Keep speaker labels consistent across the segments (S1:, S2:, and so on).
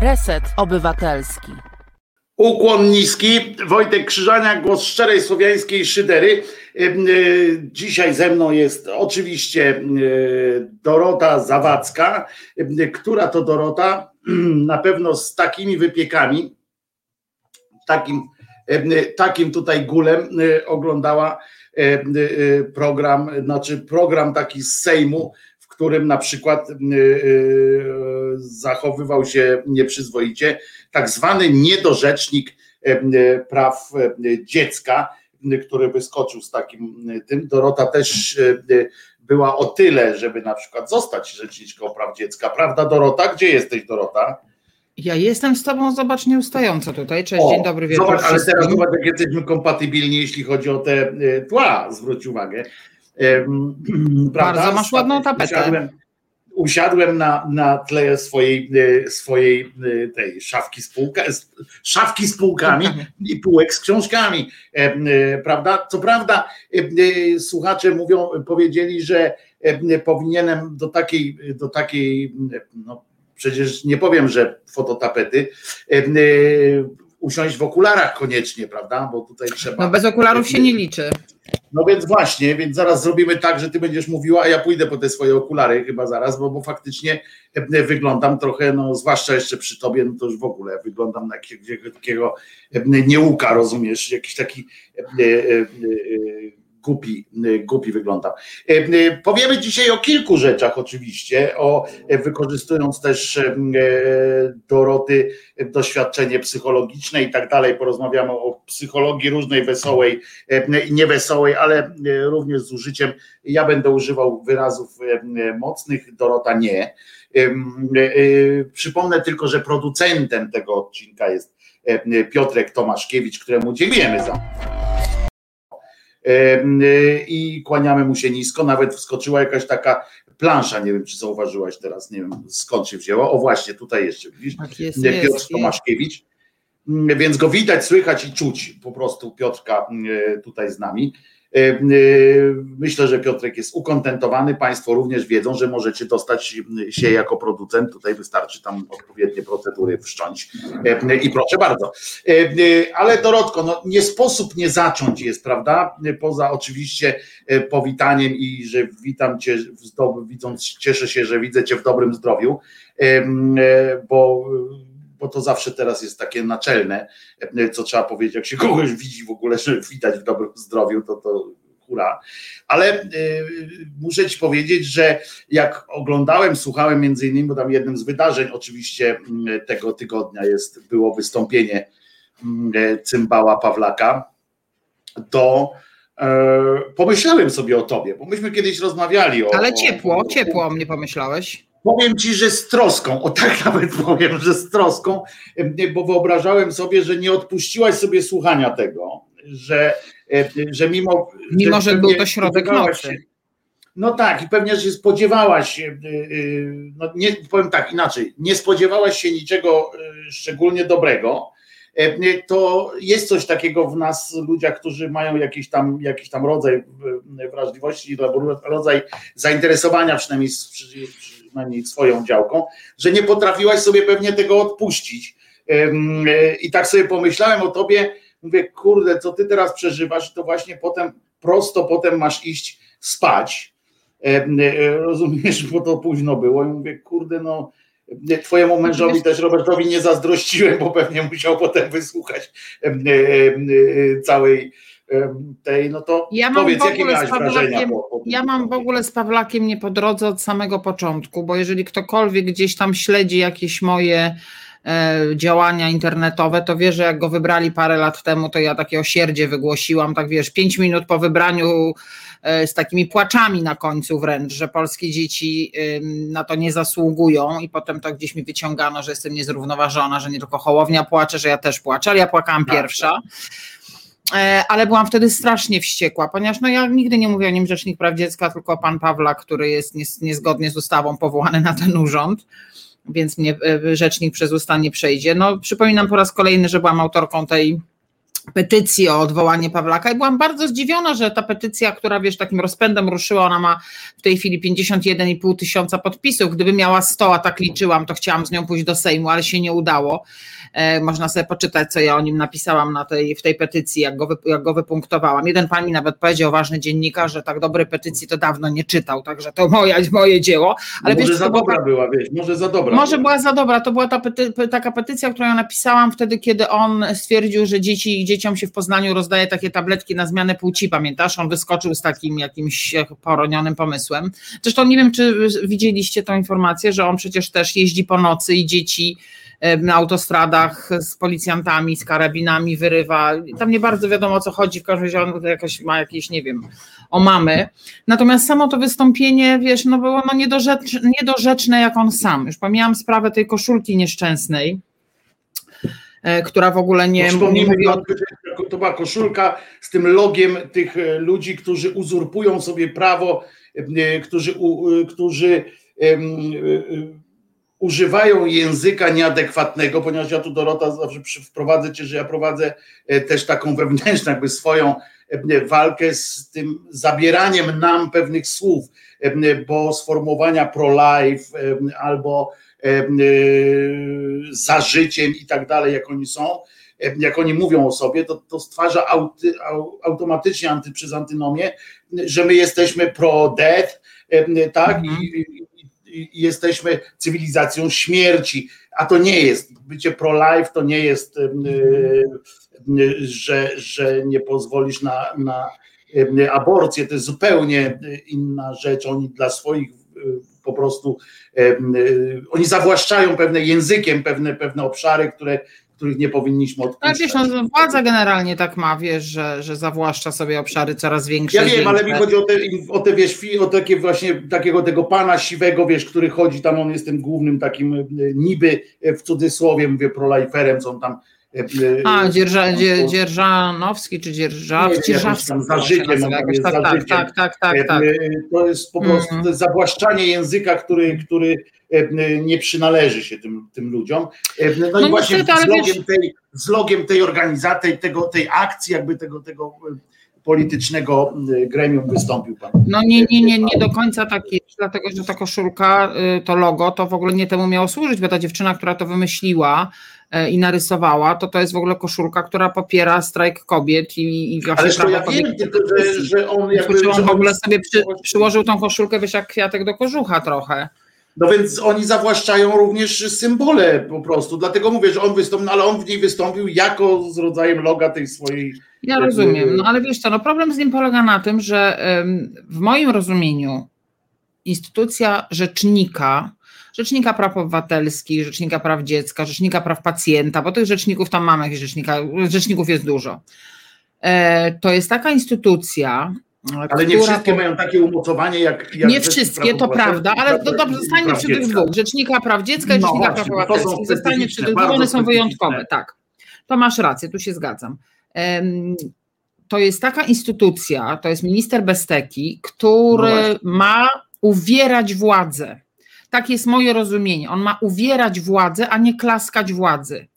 S1: Reset Obywatelski.
S2: Ukłon niski, Wojtek Krzyżania, głos szczerej słowiańskiej szydery. E, dzisiaj ze mną jest oczywiście e, Dorota Zawadzka. Która to Dorota? Na pewno z takimi wypiekami, takim, takim tutaj gulem oglądała program, znaczy program taki z Sejmu, którym na przykład zachowywał się nieprzyzwoicie, tak zwany niedorzecznik praw dziecka, który wyskoczył z takim tym. Dorota też była o tyle, żeby na przykład zostać rzeczniczką praw dziecka. Prawda, Dorota? Gdzie jesteś, Dorota?
S3: Ja jestem z tobą, zobacz, nieustająco tutaj. Cześć, o, dzień dobry wieczór.
S2: Zobacz, ale teraz zobacz, jak jesteśmy kompatybilni, jeśli chodzi o te tła, zwróć uwagę.
S3: Bardzo masz ładną tapetę.
S2: Usiadłem, usiadłem na, na tle swojej, e, swojej e, tej szafki z, półka, szafki z półkami i półek z książkami, e, prawda? Co prawda słuchacze mówią, powiedzieli, że powinienem do takiej, do takiej no przecież nie powiem, że fototapety, usiąść w okularach koniecznie, prawda? Bo tutaj trzeba.
S3: No bez okularów się nie liczy.
S2: No więc właśnie, więc zaraz zrobimy tak, że ty będziesz mówiła, a ja pójdę po te swoje okulary chyba zaraz, bo, bo faktycznie e, wyglądam trochę, no zwłaszcza jeszcze przy tobie, no to już w ogóle wyglądam na jakiegoś takiego e, nieuka, rozumiesz, jakiś taki e, głupi, głupi wyglądam. Powiemy dzisiaj o kilku rzeczach oczywiście, o wykorzystując też Doroty doświadczenie psychologiczne i tak dalej. Porozmawiamy o psychologii różnej, wesołej i niewesołej, ale również z użyciem. Ja będę używał wyrazów mocnych, Dorota nie. Przypomnę tylko, że producentem tego odcinka jest Piotrek Tomaszkiewicz, któremu dziękujemy za i kłaniamy mu się nisko. Nawet wskoczyła jakaś taka plansza, nie wiem czy zauważyłaś teraz, nie wiem skąd się wzięła. O właśnie, tutaj jeszcze widzisz, tak jest, Piotr jest, Tomaszkiewicz. Mm, więc go widać, słychać i czuć po prostu Piotrka mm, tutaj z nami. E, e, myślę, że Piotrek jest ukontentowany. Państwo również wiedzą, że możecie dostać się jako producent. Tutaj wystarczy tam odpowiednie procedury wszcząć. E, I proszę bardzo. Ale Dorotko, no nie sposób nie zacząć jest, prawda? Poza oczywiście powitaniem i że witam Cię, widząc, cieszę się, że widzę Cię w dobrym zdrowiu, bo bo to zawsze teraz jest takie naczelne, co trzeba powiedzieć, jak się kogoś widzi w ogóle, że widać w dobrym zdrowiu, to to hura. Ale y, muszę Ci powiedzieć, że jak oglądałem, słuchałem między innymi, bo tam jednym z wydarzeń oczywiście y, tego tygodnia jest, było wystąpienie y, cymbała Pawlaka, to pomyślałem sobie o tobie, bo myśmy kiedyś rozmawiali o.
S3: Ale ciepło, o, ciepło o mnie pomyślałeś.
S2: Powiem ci, że z troską, o tak nawet powiem, że z troską, bo wyobrażałem sobie, że nie odpuściłaś sobie słuchania tego, że, że mimo.
S3: Mimo, że, że był to środek nocy.
S2: No tak, i pewnie się spodziewałaś, no nie, powiem tak inaczej, nie spodziewałaś się niczego szczególnie dobrego, to jest coś takiego w nas, ludziach, którzy mają jakiś tam, jakiś tam rodzaj wrażliwości, rodzaj zainteresowania przynajmniej przynajmniej swoją działką, że nie potrafiłaś sobie pewnie tego odpuścić. I tak sobie pomyślałem o tobie, mówię, kurde, co ty teraz przeżywasz, to właśnie potem, prosto potem masz iść spać. Rozumiesz, bo to późno było. I mówię, kurde, no Twojemu mężowi też Robertowi nie zazdrościłem, bo pewnie musiał potem wysłuchać całej tej, no to ja powiedz, jakie miałeś wrażenia? Po, po
S3: ja mam w ogóle z Pawlakiem nie po drodze od samego początku, bo jeżeli ktokolwiek gdzieś tam śledzi jakieś moje e, działania internetowe, to wie, że jak go wybrali parę lat temu, to ja takie osierdzie wygłosiłam, tak wiesz, pięć minut po wybraniu e, z takimi płaczami na końcu wręcz, że polskie dzieci na to nie zasługują i potem to gdzieś mi wyciągano, że jestem niezrównoważona, że nie tylko Hołownia płacze, że ja też płaczę, ale ja płakałam tak, pierwsza. Tak. E, ale byłam wtedy strasznie wściekła, ponieważ no ja nigdy nie mówię o nim Rzecznik Praw Dziecka, tylko pan Pawla, który jest niezgodnie z ustawą powołany na ten urząd, więc mnie e, rzecznik przez usta nie przejdzie. No przypominam po raz kolejny, że byłam autorką tej petycji o odwołanie Pawlaka i byłam bardzo zdziwiona, że ta petycja, która wiesz, takim rozpędem ruszyła, ona ma w tej chwili 51,5 tysiąca podpisów. Gdyby miała 100, a tak liczyłam, to chciałam z nią pójść do Sejmu, ale się nie udało. E, można sobie poczytać, co ja o nim napisałam na tej, w tej petycji, jak go, jak go wypunktowałam. Jeden pan mi nawet powiedział, ważny dziennikarz, że tak dobrej petycji to dawno nie czytał, także to moje, moje dzieło.
S2: Ale może wiesz, za dobra była, była, wiesz, może za dobra.
S3: Może była. była za dobra, to była ta pety, taka petycja, którą ja napisałam wtedy, kiedy on stwierdził, że dzieci, dzieciom się w Poznaniu rozdaje takie tabletki na zmianę płci, pamiętasz? On wyskoczył z takim jakimś poronionym pomysłem. Zresztą nie wiem, czy widzieliście tą informację, że on przecież też jeździ po nocy i dzieci na autostradach z policjantami, z karabinami wyrywa. Tam nie bardzo wiadomo o co chodzi, w każdym razie on jakoś ma jakieś, nie wiem, o mamy. Natomiast samo to wystąpienie, wiesz, no było no niedorzeczne, niedorzeczne jak on sam. Już pomijałam sprawę tej koszulki nieszczęsnej, e, która w ogóle nie,
S2: nie mówi o... To była koszulka z tym logiem tych e, ludzi, którzy uzurpują sobie prawo, e, którzy, którzy używają języka nieadekwatnego, ponieważ ja tu Dorota zawsze wprowadzę cię, że ja prowadzę e, też taką wewnętrzną, jakby swoją e, walkę z tym zabieraniem nam pewnych słów, e, bo sformułowania pro-life albo za życiem i tak dalej, jak oni są, jak oni mówią o sobie, to, to stwarza auty, automatycznie anty, przez antynomię, że my jesteśmy pro-death, tak? Mhm. I, jesteśmy cywilizacją śmierci, a to nie jest. Bycie pro-life to nie jest, że, że nie pozwolisz na, na aborcję, to jest zupełnie inna rzecz. Oni dla swoich po prostu, oni zawłaszczają pewne językiem pewne, pewne obszary, które których nie powinniśmy odpuszczać.
S3: Tak, no, władza generalnie tak ma, wiesz, że, że zawłaszcza sobie obszary coraz większe.
S2: Ja wiem, ale mi chodzi o te, o te, wiesz, o takie właśnie takiego tego pana siwego, wiesz, który chodzi tam, on jest tym głównym takim e, niby e, w cudzysłowie, mówię prolajferem, co on tam
S3: e, a, Dzierża, Dzierżanowski czy Dzierżaw, Dzierżawski.
S2: Za życiem, tak, tak, tak, tak, tak, tak. To jest po prostu mm. zawłaszczanie języka, który, który E, nie przynależy się tym, tym ludziom. E, no, no i właśnie niestety, z, logiem tej, z logiem tej organizacji, tego, tej akcji, jakby tego, tego e, politycznego gremium wystąpił pan.
S3: No nie, nie, nie, nie do końca tak jest, dlatego że ta koszulka, to logo, to w ogóle nie temu miało służyć, bo ta dziewczyna, która to wymyśliła, i narysowała, to to jest w ogóle koszulka, która popiera strajk kobiet i, i
S2: właśnie prawa ja kobiet. Wiem, tylko, że, że on
S3: jakby, że on w ogóle sobie przy, przyłożył tą koszulkę, wiesz, jak kwiatek do kożucha trochę.
S2: No więc oni zawłaszczają również symbole po prostu. Dlatego mówię, że on wystąpił, no ale on w niej wystąpił jako z rodzajem loga tej swojej.
S3: Ja rozumiem, no ale wiesz co, no problem z nim polega na tym, że w moim rozumieniu instytucja rzecznika, rzecznika praw obywatelskich, rzecznika praw dziecka, rzecznika praw pacjenta, bo tych rzeczników tam mamy, rzecznika, rzeczników jest dużo. E, to jest taka instytucja,
S2: ale nie wszystkie mają takie umocowanie jak. jak
S3: nie wszystkie, to prawda, ale to dobrze, zostanie przy tych dwóch. Rzecznika Praw Dziecka i no Rzecznika Praw Obywatelskich. Zostanie przy tych dwóch, one są wyjątkowe, tak. To masz rację, tu się zgadzam. To jest taka instytucja, to jest minister Besteki, który no ma uwierać władzę. Tak jest moje rozumienie. On ma uwierać władzę, a nie klaskać władzy.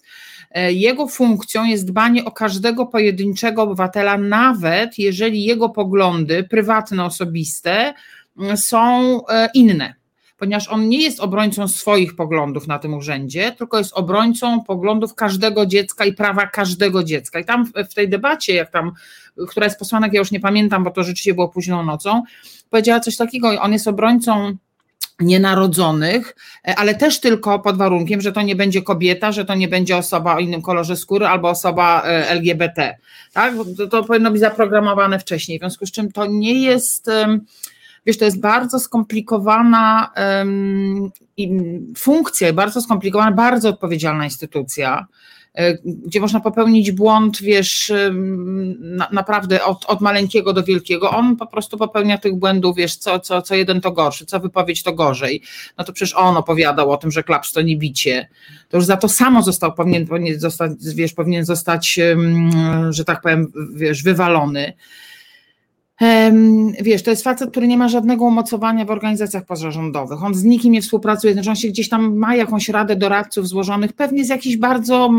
S3: E, jego funkcją jest dbanie o każdego pojedynczego obywatela, nawet jeżeli jego poglądy prywatne, osobiste mm, są e, inne ponieważ on nie jest obrońcą swoich poglądów na tym urzędzie, tylko jest obrońcą poglądów każdego dziecka i prawa każdego dziecka. I tam w tej debacie, jak tam, która jest posłanek, ja już nie pamiętam, bo to rzeczywiście było późną nocą, powiedziała coś takiego, on jest obrońcą nienarodzonych, e, ale też tylko pod warunkiem, że to nie będzie kobieta, że to nie będzie osoba o innym kolorze skóry albo osoba e, LGBT. Tak? To, to powinno być zaprogramowane wcześniej, w związku z czym to nie jest, wiesz, to jest bardzo skomplikowana um, funkcja, bardzo skomplikowana, bardzo odpowiedzialna instytucja. E, gdzie można popełnić błąd, wiesz, na, naprawdę od, od maleńkiego do wielkiego. On po prostu popełnia tych błędów, wiesz, co, co, co jeden to gorszy, co wypowiedź to gorzej. No to przecież on opowiadał o tym, że klaps to nie bicie. To już za to samo został, powinien, powinien zostać, wiesz, powinien zostać, że tak powiem, wiesz, wywalony. Wiesz, to jest facet, który nie ma żadnego umocowania w organizacjach pozarządowych. On z nikim nie współpracuje, znaczy on się gdzieś tam ma jakąś radę doradców złożonych, pewnie z jakichś bardzo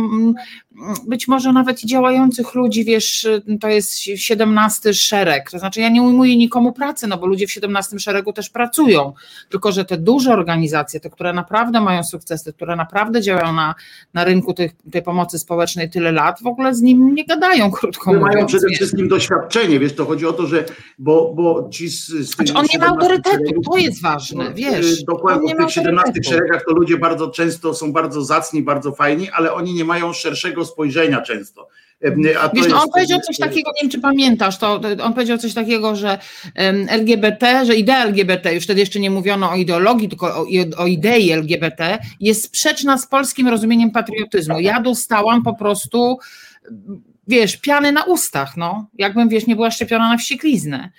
S3: być może nawet działających ludzi, wiesz, to jest 17 szereg, to znaczy ja nie ujmuję nikomu pracy, no bo ludzie w 17 szeregu też pracują, tylko że te duże organizacje, te, które naprawdę mają sukcesy, które naprawdę działają na, na rynku tej, tej pomocy społecznej tyle lat, w ogóle z nim nie gadają, krótko
S2: mówiąc. Mają przede wszystkim doświadczenie, wiesz, to chodzi o to, że, bo, bo ci z, z
S3: znaczy on nie ma autorytetu, to jest ważne, no, wiesz.
S2: Dokładnie, w tych 17 szeregach to ludzie bardzo często są bardzo zacni, bardzo fajni, ale oni nie mają szerszego spojrzenia często.
S3: Wiesz, no on powiedział coś takiego, nie wiem czy pamiętasz, to, on powiedział coś takiego, że LGBT, że idea LGBT, już wtedy jeszcze nie mówiono o ideologii, tylko o, o idei LGBT, jest sprzeczna z polskim rozumieniem patriotyzmu. Ja dostałam po prostu, wiesz, piany na ustach, no, jakbym, wiesz, nie była szczepiona na wściekliznę.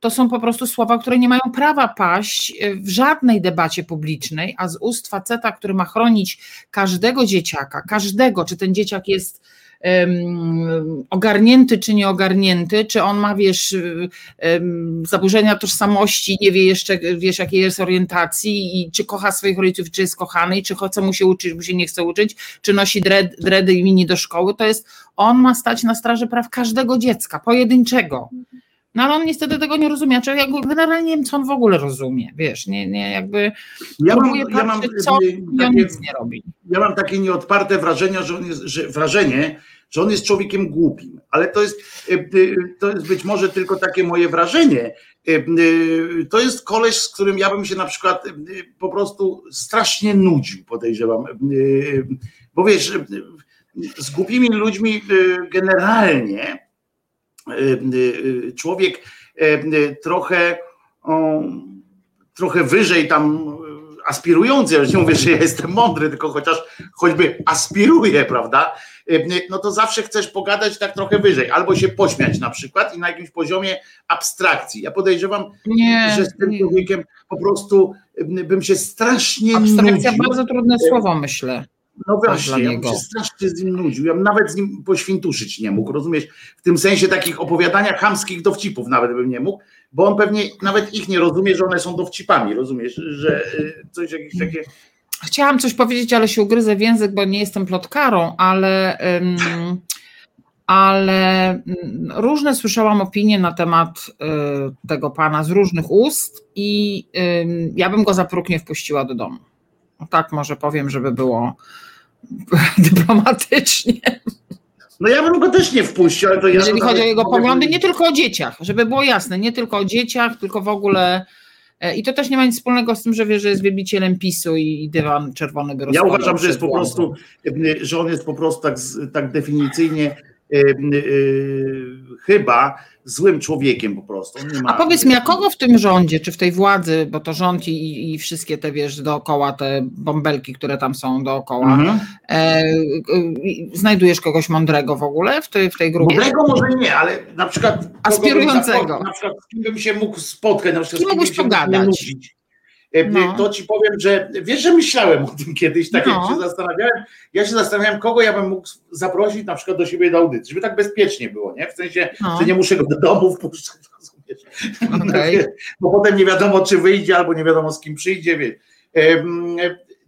S3: To są po prostu słowa, które nie mają prawa paść w żadnej debacie publicznej, a z ust faceta, który ma chronić każdego dzieciaka, każdego, czy ten dzieciak jest ogarnięty czy nieogarnięty, czy on ma, wiesz, zaburzenia tożsamości, nie wie jeszcze, wiesz, jakiej jest orientacji i czy kocha swoich rodziców, czy jest kochany, czy chce mu się uczyć, mu się nie chce uczyć, czy nosi dred, dredy i mini do szkoły, to jest, on ma stać na straży praw każdego dziecka, pojedynczego. No ale on niestety tego nie rozumie. Znaczy, jakby generalnie nie wiem, co on w ogóle rozumie. Wiesz, nie, nie jakby
S2: ja mam, ja mam,
S3: co takie, on nic nie robi.
S2: Ja mam takie nieodparte wrażenie, że on jest, że wrażenie, że on jest człowiekiem głupim, ale to jest, e, e, to jest być może tylko takie moje wrażenie. E, to jest koleś, z którym ja bym się na przykład po prostu strasznie nudził, podejrzewam. Bo wiesz, z głupimi ludźmi generalnie człowiek trochę, trochę wyżej tam aspirujący, ja nie mówię, że ja jestem mądry, tylko chociaż choćby aspiruję, prawda? No to zawsze chcesz pogadać tak trochę wyżej, albo się pośmiać na przykład i na jakimś poziomie abstrakcji. Ja podejrzewam, nie, że z tym nie. człowiekiem po prostu bym się strasznie
S3: Abstrakcja nudził. bardzo trudne słowo, myślę.
S2: No właśnie, ja bym się strasznie z nim nudził. Ja bym nawet z nim poświntuszyć nie mógł, rozumiesz? W tym sensie takich opowiadania chamskich dowcipów nawet bym nie mógł, bo on pewnie nawet ich nie rozumie, że one są dowcipami, rozumiesz? Że y, coś jakieś takie.
S3: Chciałam coś powiedzieć, ale się ugryzę w język, bo nie jestem plotkarą, ale. Um, ale mm, różne słyszałam opinie na temat y, tego pana z różnych ust i y, ja bym go za próg nie wpuściła do domu. Tak może powiem, żeby było dyplomatycznie.
S2: No ja bym go też nie wpuścił, ale to ja
S3: Jeżeli chodzi o jego poglądy, nie tylko o dzieciach, żeby było jasne, nie tylko o dzieciach, tylko w ogóle. E, I to też nie ma nic wspólnego z tym, że wie, że jest wielbicielem PiSu i dywan czerwony by
S2: Ja uważam, że jest po prostu, że on jest po prostu tak, tak definicyjnie chyba złym człowiekiem po prostu.
S3: Ma... A powiedz mi, a kogo w tym rządzie, czy w tej władzy, bo to rząd i, i wszystkie te, wiesz, dookoła, te bąbelki, które tam są dookoła, mhm. e, e, znajdujesz kogoś mądrego w ogóle w tej, w tej grupie?
S2: Mądrego może nie, ale na przykład...
S3: Aspirującego.
S2: Na przykład z kim bym się mógł spotkać, na przykład
S3: z kim mógłbyś pogadać?
S2: E, no. To ci powiem, że wiesz, że myślałem o tym kiedyś, tak no. jak się zastanawiałem. Ja się zastanawiałem, kogo ja bym mógł zaprosić na przykład do siebie do audycji, żeby tak bezpiecznie było, nie? W sensie, no. że nie muszę go do domu wpuszczać, Okay. Bo potem nie wiadomo, czy wyjdzie, albo nie wiadomo z kim przyjdzie. Wie.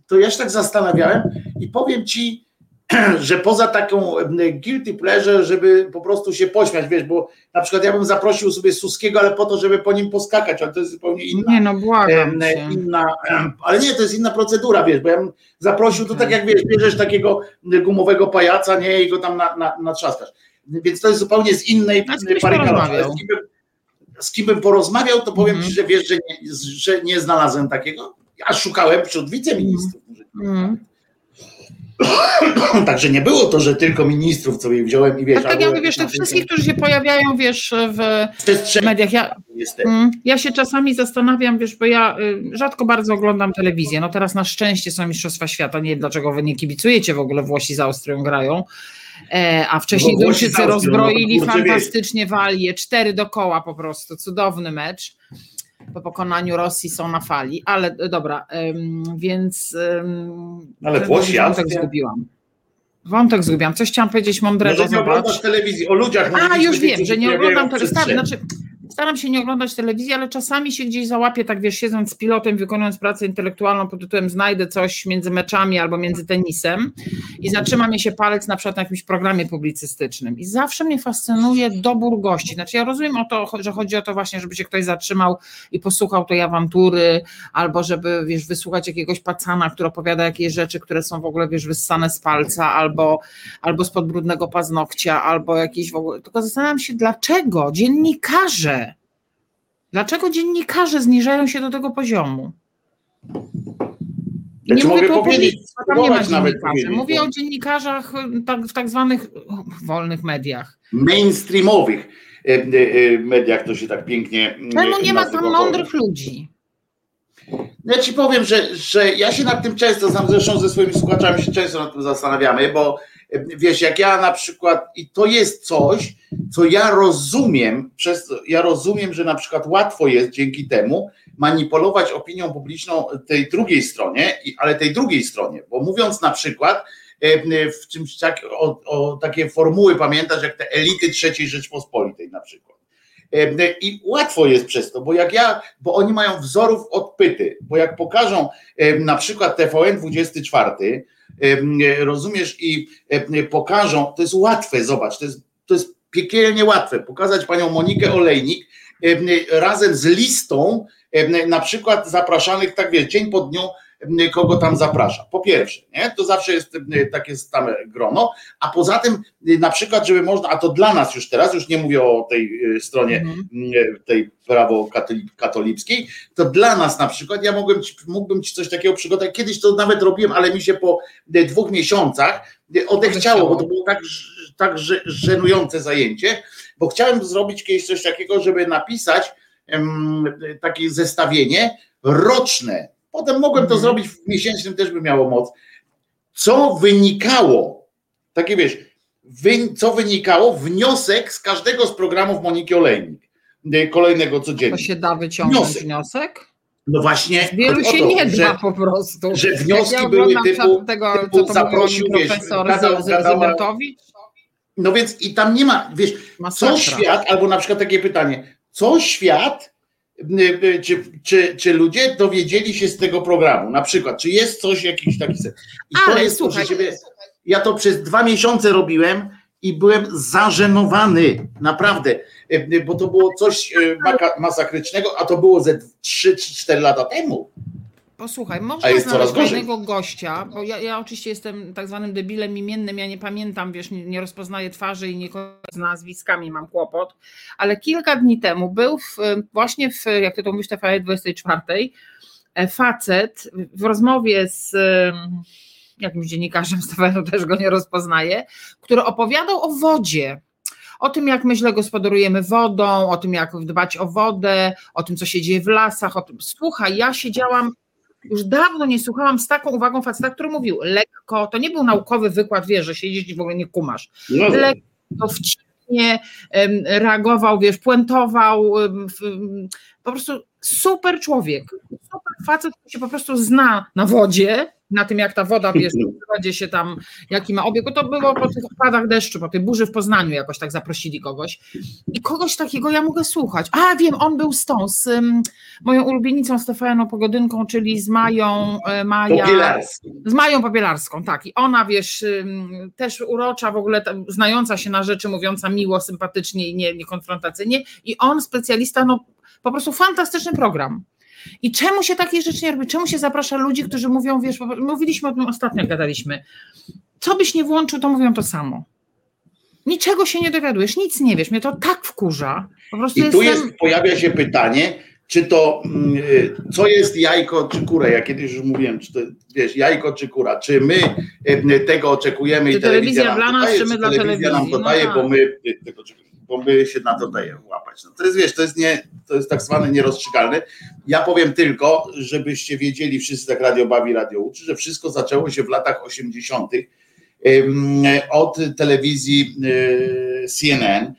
S2: To ja się tak zastanawiałem i powiem ci, że poza taką guilty pleasure, żeby po prostu się pośmiać, wiesz, bo na przykład ja bym zaprosił sobie Suskiego, ale po to, żeby po nim poskakać, ale to jest zupełnie inna.
S3: Nie no, błagam
S2: inna, ale nie, to jest inna procedura, wiesz, bo ja bym zaprosił, to tak jak wiesz, bierzesz takiego gumowego pajaca, nie, i go tam na, na, natrzaskasz. Więc to jest zupełnie z innej
S3: parykalory.
S2: Z, kim bym, z kim bym porozmawiał, to powiem mm. ci, że wiesz, że nie, że nie znalazłem takiego. Ja szukałem wśród wiceministrów. Mm. Także nie było to, że tylko ministrów sobie wziąłem i wiesz.
S3: Tak, tak ja mówię, wiesz, tych wszystkich, którzy się pojawiają, wiesz, w mediach. Ja, mm, ja się czasami zastanawiam, wiesz, bo ja y, rzadko bardzo oglądam telewizję. No teraz na szczęście są Mistrzostwa Świata. Nie wiem, dlaczego wy nie kibicujecie w ogóle Włosi z Austrią grają. E, a wcześniej Duńczycy no rozbroili no fantastycznie Walię, cztery dokoła po prostu, cudowny mecz po pokonaniu Rosji są na fali, ale e, dobra, więc.
S2: Ale Włosi,
S3: Wątek zgubiłam. Wątek zgubiłam. Coś chciałam powiedzieć mądrego.
S2: Może nie oglądasz telewizji, o ludziach.
S3: A, już wiem, że nie oglądam telewizji. Znaczy, staram się nie oglądać telewizji, ale czasami się gdzieś załapię, tak wiesz, siedząc z pilotem, wykonując pracę intelektualną pod tytułem znajdę coś między meczami albo między tenisem i zatrzyma mi się palec na przykład na jakimś programie publicystycznym. I zawsze mnie fascynuje dobór gości. Znaczy ja rozumiem o to, że chodzi o to właśnie, żeby się ktoś zatrzymał i posłuchał tej awantury, albo żeby, wiesz, wysłuchać jakiegoś pacana, który opowiada jakieś rzeczy, które są w ogóle, wiesz, wyssane z palca, albo, albo z podbrudnego paznokcia, albo jakieś w ogóle. Tylko zastanawiam się, dlaczego dziennikarze, dlaczego dziennikarze zniżają się do tego poziomu?
S2: Ja nie mogę powiedzieć,
S3: tam nie ma dziennikarzy. Mówię o dziennikarzach tak, w tak zwanych wolnych mediach.
S2: Mainstreamowych e, e, mediach to się tak pięknie.
S3: Czemu nie ma tam mądrych ludzi?
S2: Ja ci powiem, że, że ja się nad tym często, sam zresztą ze swoimi słuchaczami się często nad tym zastanawiamy, bo wiesz, jak ja na przykład, i to jest coś, co ja rozumiem, przez, ja rozumiem, że na przykład łatwo jest dzięki temu manipulować opinią publiczną tej drugiej stronie, ale tej drugiej stronie, bo mówiąc na przykład, w czymś tak, o, o takie formuły pamiętasz, jak te elity trzeciej Rzeczpospolitej na przykład. I łatwo jest przez to, bo jak ja, bo oni mają wzorów odpyty, bo jak pokażą na przykład TVN 24, rozumiesz, i pokażą, to jest łatwe, zobacz, to jest, to jest piekielnie łatwe, pokazać panią Monikę Olejnik razem z listą na przykład zapraszanych, tak wiesz, dzień po dniu kogo tam zaprasza. Po pierwsze, nie? to zawsze jest takie stałe grono, a poza tym na przykład, żeby można, a to dla nas już teraz, już nie mówię o tej stronie mhm. tej prawo katolickiej, to dla nas na przykład, ja mógłbym ci, mógłbym ci coś takiego przygotować, kiedyś to nawet robiłem, ale mi się po dwóch miesiącach odechciało, bo to było tak, tak żenujące zajęcie, bo chciałem zrobić kiedyś coś takiego, żeby napisać takie zestawienie roczne Potem mogłem to mhm. zrobić w miesięcznym, też by miało moc. Co wynikało, takie wiesz, wy, co wynikało, wniosek z każdego z programów Moniki Olejnik, y, kolejnego codziennie.
S3: To się da wyciągnąć wniosek? wniosek?
S2: No właśnie.
S3: Wielu się to, nie da po prostu.
S2: Że wnioski ja były typu,
S3: tego, typu co zaprosił profesor gadał, Zybertowicz.
S2: No więc i tam nie ma, wiesz, Masakra. co świat, albo na przykład takie pytanie, co świat czy, czy, czy ludzie dowiedzieli się z tego programu, na przykład, czy jest coś, jakiś taki sen. I
S3: Ale, to jest, słuchaj,
S2: siebie, ja to przez dwa miesiące robiłem i byłem zażenowany, naprawdę, bo to było coś masakrycznego, a to było ze 3 czy 4 lata temu.
S3: Posłuchaj, można znaleźć fajnego gościa, bo ja, ja, oczywiście jestem tak zwanym debilem imiennym, ja nie pamiętam, wiesz, nie, nie rozpoznaję twarzy i nie z nazwiskami mam kłopot, ale kilka dni temu był w, właśnie w, jak ty to mówisz, TVN 24, e, facet w rozmowie z jakimś dziennikarzem z TVN, też go nie rozpoznaję, który opowiadał o wodzie, o tym, jak my źle gospodarujemy wodą, o tym, jak dbać o wodę, o tym, co się dzieje w lasach. O tym. Słuchaj, ja siedziałam już dawno nie słuchałam z taką uwagą faceta, który mówił lekko, to nie był naukowy wykład, wiesz, że siedzisz i w ogóle nie kumasz. No. Lekko, wcześnie reagował, wiesz, puentował, po prostu super człowiek, super facet, który się po prostu zna na wodzie, na tym, jak ta woda wiesz, w się tam, jaki ma obieg, to było po tych opadach deszczu, po tej burzy w Poznaniu jakoś tak zaprosili kogoś. I kogoś takiego ja mogę słuchać. A wiem, on był z tą, z um, moją ulubienicą Stefaną Pogodynką, czyli z Mają e, Maja. Z Mają Popielarską, tak. I ona, wiesz, um, też urocza, w ogóle tam, znająca się na rzeczy, mówiąca miło, sympatycznie i nie, niekonfrontacyjnie. I on, specjalista, no po prostu fantastyczny program. I czemu się takie rzeczy nie robi? Czemu się zaprasza ludzi, którzy mówią, wiesz, mówiliśmy o tym ostatnio, gadaliśmy, co byś nie włączył, to mówią to samo. Niczego się nie dowiadujesz, nic nie wiesz, mnie to tak wkurza. Po prostu
S2: I tu jestem... jest, pojawia się pytanie, czy to, mm, y, co jest jajko czy kura? Ja kiedyś już mówiłem, czy to wiesz, jajko czy kura, czy my y, tego oczekujemy
S3: czy
S2: i telewizja,
S3: telewizja nam dla nas, czy my dla telewizji?
S2: nam to daje, no bo tak. my y, tego bo my się na to daje łapać. No to jest, wiesz, to jest, nie, to jest tak zwane nierozstrzygalne. Ja powiem tylko, żebyście wiedzieli, wszyscy tak radio bawi, radio uczy, że wszystko zaczęło się w latach 80. od telewizji y, CNN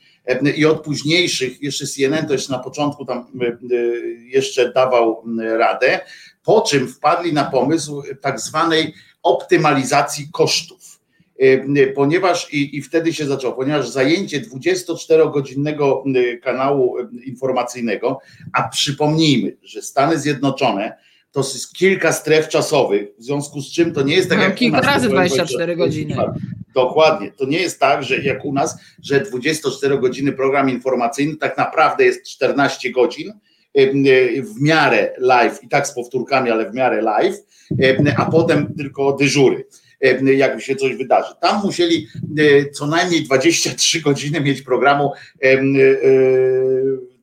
S2: i od późniejszych, jeszcze CNN to jeszcze na początku tam y, y, jeszcze dawał radę, po czym wpadli na pomysł tak zwanej optymalizacji kosztów ponieważ i, i wtedy się zaczęło, ponieważ zajęcie 24-godzinnego kanału informacyjnego, a przypomnijmy, że Stany Zjednoczone to jest kilka stref czasowych, w związku z czym to nie jest tak jak
S3: kilka razy 24 godziny.
S2: Dokładnie. To nie jest tak, że jak u nas, że 24 godziny program informacyjny tak naprawdę jest 14 godzin w miarę live i tak z powtórkami, ale w miarę live, a potem tylko dyżury jak się coś wydarzy. Tam musieli co najmniej 23 godziny mieć programu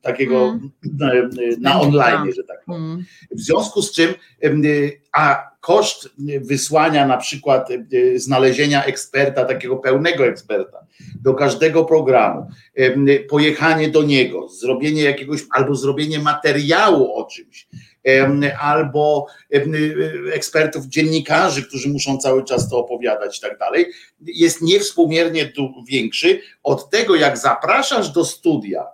S2: takiego mm. na online, że tak powiem. Mm. W związku z czym, a koszt wysłania na przykład znalezienia eksperta, takiego pełnego eksperta do każdego programu, pojechanie do niego, zrobienie jakiegoś albo zrobienie materiału o czymś, albo ekspertów, dziennikarzy, którzy muszą cały czas to opowiadać i tak dalej, jest niewspółmiernie większy od tego, jak zapraszasz do studia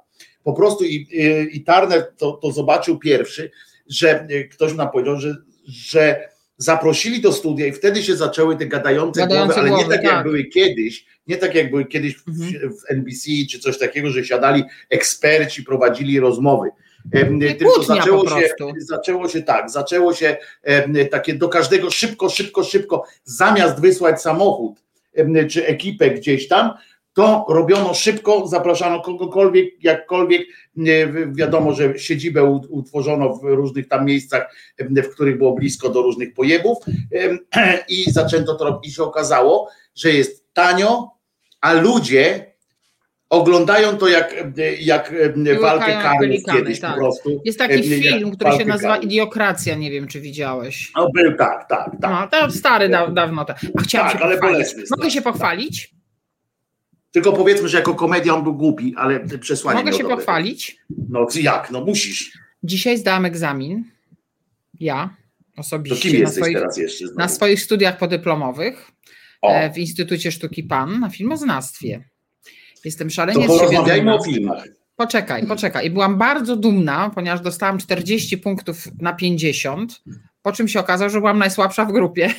S2: po prostu i, i Turner to, to zobaczył pierwszy, że ktoś nam powiedział, że, że zaprosili do studia i wtedy się zaczęły te gadające, gadające głowy, ale głowy, nie tak, tak, jak były kiedyś, nie tak jak były kiedyś w, mhm. w NBC czy coś takiego, że siadali eksperci, prowadzili rozmowy. Tylko zaczęło się, zaczęło się tak, zaczęło się takie do każdego szybko, szybko, szybko, zamiast wysłać samochód czy ekipę gdzieś tam, to robiono szybko, zapraszano kogokolwiek, jakkolwiek. Wiadomo, że siedzibę utworzono w różnych tam miejscach, w których było blisko do różnych pojebów i zaczęto to robić. I się okazało, że jest tanio, a ludzie oglądają to jak, jak walkę karów kiedyś tak. po prostu.
S3: Jest taki film, który się nazywa. Idiokracja, nie wiem czy widziałeś.
S2: No był, tak, tak, tak.
S3: No, to stary da, dawno. A chciałam tak, się ale pochwalić. Mogę się pochwalić?
S2: Tylko powiedzmy, że jako komedia on był głupi, ale przesłanie
S3: Mogę się dobre. pochwalić?
S2: No jak? No musisz.
S3: Dzisiaj zdałam egzamin. Ja osobiście.
S2: To kim jesteś swoich, teraz jeszcze? Znowu?
S3: Na swoich studiach podyplomowych o. E, w Instytucie Sztuki PAN na filmoznawstwie. Jestem szalenie
S2: to porozmawiajmy o filmach.
S3: Poczekaj, poczekaj. I byłam bardzo dumna, ponieważ dostałam 40 punktów na 50, po czym się okazało, że byłam najsłabsza w grupie.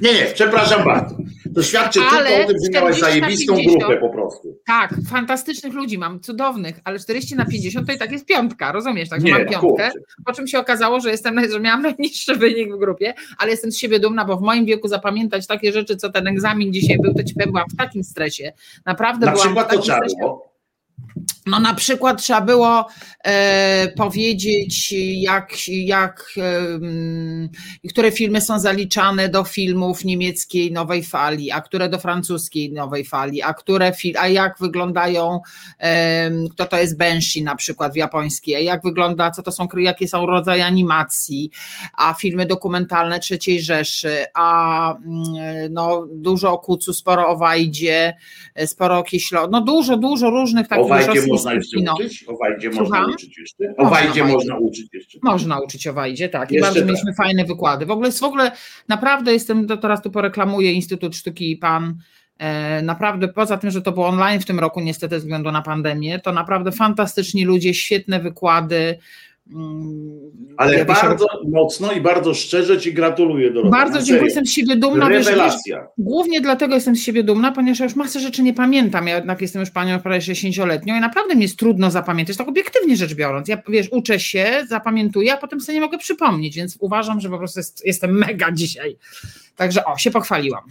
S2: Nie, nie, przepraszam bardzo. To świadczy ale tylko o tym, że miałaś zajebistą 50, grupę po prostu.
S3: Tak, fantastycznych ludzi mam, cudownych, ale 40 na 50 to i tak jest piątka, rozumiesz? Także mam piątkę, po czym się okazało, że jestem, że miałam najniższy wynik w grupie, ale jestem z siebie dumna, bo w moim wieku zapamiętać takie rzeczy, co ten egzamin dzisiaj był, to ci powiem, byłam w takim stresie. Naprawdę
S2: na
S3: byłam
S2: przykład
S3: w takim
S2: to stresie.
S3: No na przykład trzeba było e, powiedzieć, jak, jak e, które filmy są zaliczane do filmów niemieckiej nowej fali, a które do francuskiej nowej fali, a które a jak wyglądają, e, kto to jest Benshi na przykład w japońskiej, jak wygląda, co to są, jakie są rodzaje animacji, a filmy dokumentalne trzeciej Rzeszy, a no dużo o Kucu, sporo o Wajdzie, sporo o Kieślo, no dużo, dużo różnych takich
S2: można jeszcze no. uczyć? O Wajdzie można uczyć jeszcze? O Wajdzie można uczyć jeszcze.
S3: Można uczyć o Wajdzie, tak. I bardzo tak. mieliśmy fajne wykłady. W ogóle, w ogóle naprawdę jestem, to teraz tu poreklamuję Instytut Sztuki i Pan. E, naprawdę, poza tym, że to było online w tym roku, niestety, ze względu na pandemię, to naprawdę fantastyczni ludzie, świetne wykłady.
S2: Mm, Ale ja bardzo się... mocno i bardzo szczerze Ci gratuluję, Dorota.
S3: Bardzo dziękuję, jestem z siebie dumna.
S2: Rewelacja.
S3: Wiesz, głównie dlatego jestem z siebie dumna, ponieważ ja już masę rzeczy nie pamiętam. Ja jednak jestem już panią prawie 60-letnią i naprawdę mi jest trudno zapamiętać, tak obiektywnie rzecz biorąc. Ja, wiesz, uczę się, zapamiętuję, a potem sobie nie mogę przypomnieć, więc uważam, że po prostu jest, jestem mega dzisiaj. Także o, się pochwaliłam.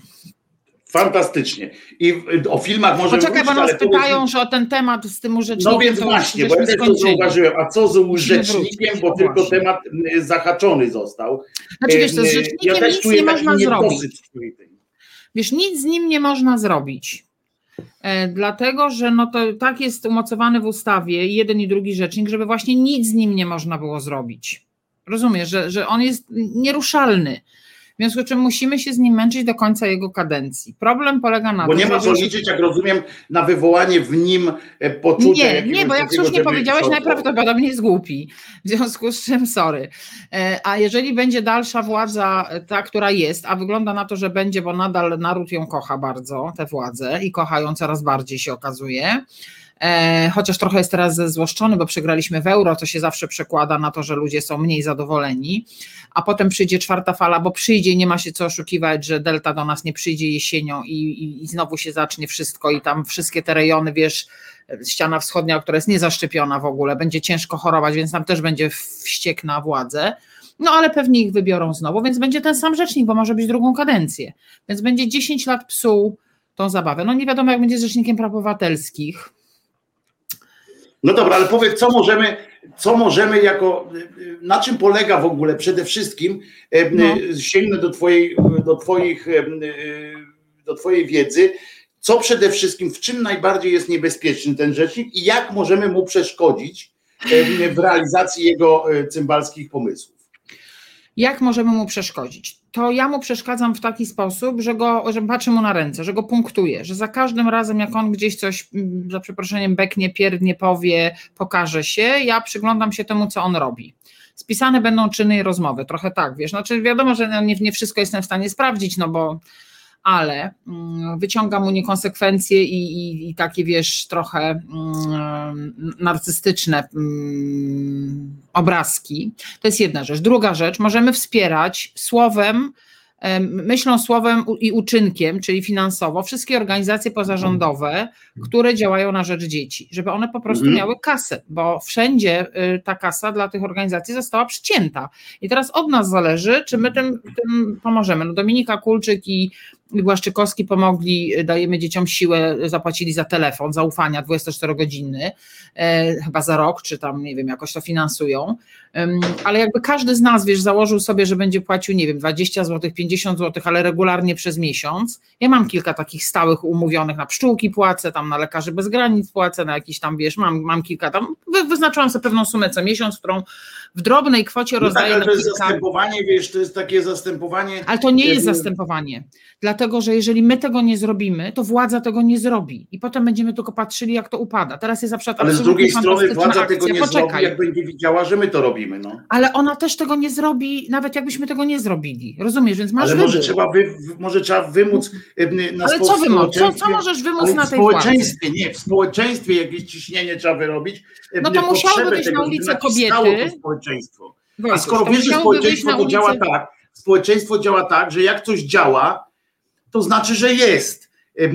S2: Fantastycznie. I o filmach może
S3: Poczekaj, bo nas pytają, że o ten temat z tym urzecznikiem.
S2: No więc właśnie, bo ja też to zauważyłem. A co z urzecznikiem, bo tylko właśnie. temat zahaczony został.
S3: Znaczy wiesz, to z rzecznikiem ja nic nie można zrobić. Wiesz, nic z nim nie można zrobić. E, dlatego, że no to tak jest umocowane w ustawie, jeden i drugi rzecznik, żeby właśnie nic z nim nie można było zrobić. Rozumiesz, że, że on jest nieruszalny. W związku z czym musimy się z nim męczyć do końca jego kadencji. Problem polega na
S2: Bo tym, nie ma co liczyć, jak rozumiem, na wywołanie w nim e, poczucia.
S3: Nie, nie, bo jak słusznie powiedziałeś, najprawdopodobniej jest głupi. W związku z czym, sorry. E, a jeżeli będzie dalsza władza, e, ta, która jest, a wygląda na to, że będzie, bo nadal naród ją kocha bardzo, tę władzę i kocha ją coraz bardziej się okazuje chociaż trochę jest teraz zezłoszczony, bo przegraliśmy w euro, to się zawsze przekłada na to, że ludzie są mniej zadowoleni, a potem przyjdzie czwarta fala, bo przyjdzie, nie ma się co oszukiwać, że delta do nas nie przyjdzie jesienią i, i, i znowu się zacznie wszystko i tam wszystkie te rejony, wiesz, ściana wschodnia, która jest niezaszczepiona w ogóle, będzie ciężko chorować, więc tam też będzie wściek na władzę. No ale pewnie ich wybiorą znowu, więc będzie ten sam rzecznik, bo może być drugą kadencję. Więc będzie 10 lat psuł tą zabawę. No nie wiadomo, jak będzie rzecznikiem praw obywatelskich.
S2: No dobra, ale powiedz, co możemy, co możemy jako, na czym polega w ogóle przede wszystkim, no. sięgnę do twojej, do twoich, do twojej wiedzy, co przede wszystkim, w czym najbardziej jest niebezpieczny ten rzecznik i jak możemy mu przeszkodzić w realizacji jego e, cymbalskich pomysłów.
S3: Jak możemy mu przeszkodzić? To ja mu przeszkadzam w taki sposób, że go, że patrzę mu na ręce, że go punktuję, że za każdym razem, jak on gdzieś coś, mm, za przeproszeniem, beknie, pierdnie, powie, pokaże się, ja przyglądam się temu, co on robi. Spisane będą czyny i rozmowy, trochę tak, wiesz, znaczy wiadomo, że nie, nie wszystko jestem w stanie sprawdzić, no bo ale mm, wyciąga mu niekonsekwencje i, i, i takie, wiesz, trochę mm, narcystyczne mm, obrazki. To jest jedna rzecz. Druga rzecz, możemy wspierać słowem, myślą, słowem i uczynkiem, czyli finansowo, wszystkie organizacje pozarządowe, które działają na rzecz dzieci, żeby one po prostu miały kasę, bo wszędzie y, ta kasa dla tych organizacji została przycięta. I teraz od nas zależy, czy my tym, tym pomożemy. No Dominika Kulczyk i Błaszczykowski pomogli, dajemy dzieciom siłę, zapłacili za telefon zaufania 24-godzinny, e, chyba za rok, czy tam, nie wiem, jakoś to finansują, ale jakby każdy z nas, wiesz, założył sobie, że będzie płacił, nie wiem, 20 zł, 50 zł, ale regularnie przez miesiąc. Ja mam kilka takich stałych umówionych, na pszczółki płacę, tam na lekarzy bez granic płacę, na jakiś tam, wiesz, mam, mam kilka tam, wyznaczyłam sobie pewną sumę co miesiąc, którą w drobnej kwocie rozdaję no tak,
S2: ale to jest zastępowanie, wiesz, to jest takie zastępowanie.
S3: Ale to nie jest zastępowanie, dlatego że jeżeli my tego nie zrobimy, to władza tego nie zrobi i potem będziemy tylko patrzyli, jak to upada. Teraz jest na przykład
S2: Ale z drugiej strony władza akcja. tego nie Poczekaj. zrobi, jak będzie widziała, że my to robimy. No.
S3: Ale ona też tego nie zrobi, nawet jakbyśmy tego nie zrobili. Rozumiesz? Więc masz
S2: Ale może trzeba, wy, może trzeba wymóc
S3: na Ale co wymóc? Co, co możesz wymóc na tej
S2: władzy? W społeczeństwie, nie, w społeczeństwie jakieś ciśnienie trzeba wyrobić.
S3: No to musiałyby być na ulicę kobiety
S2: społeczeństwo. A skoro wiesz, że społeczeństwo to działa tak, społeczeństwo działa tak, że jak coś działa, to znaczy, że jest.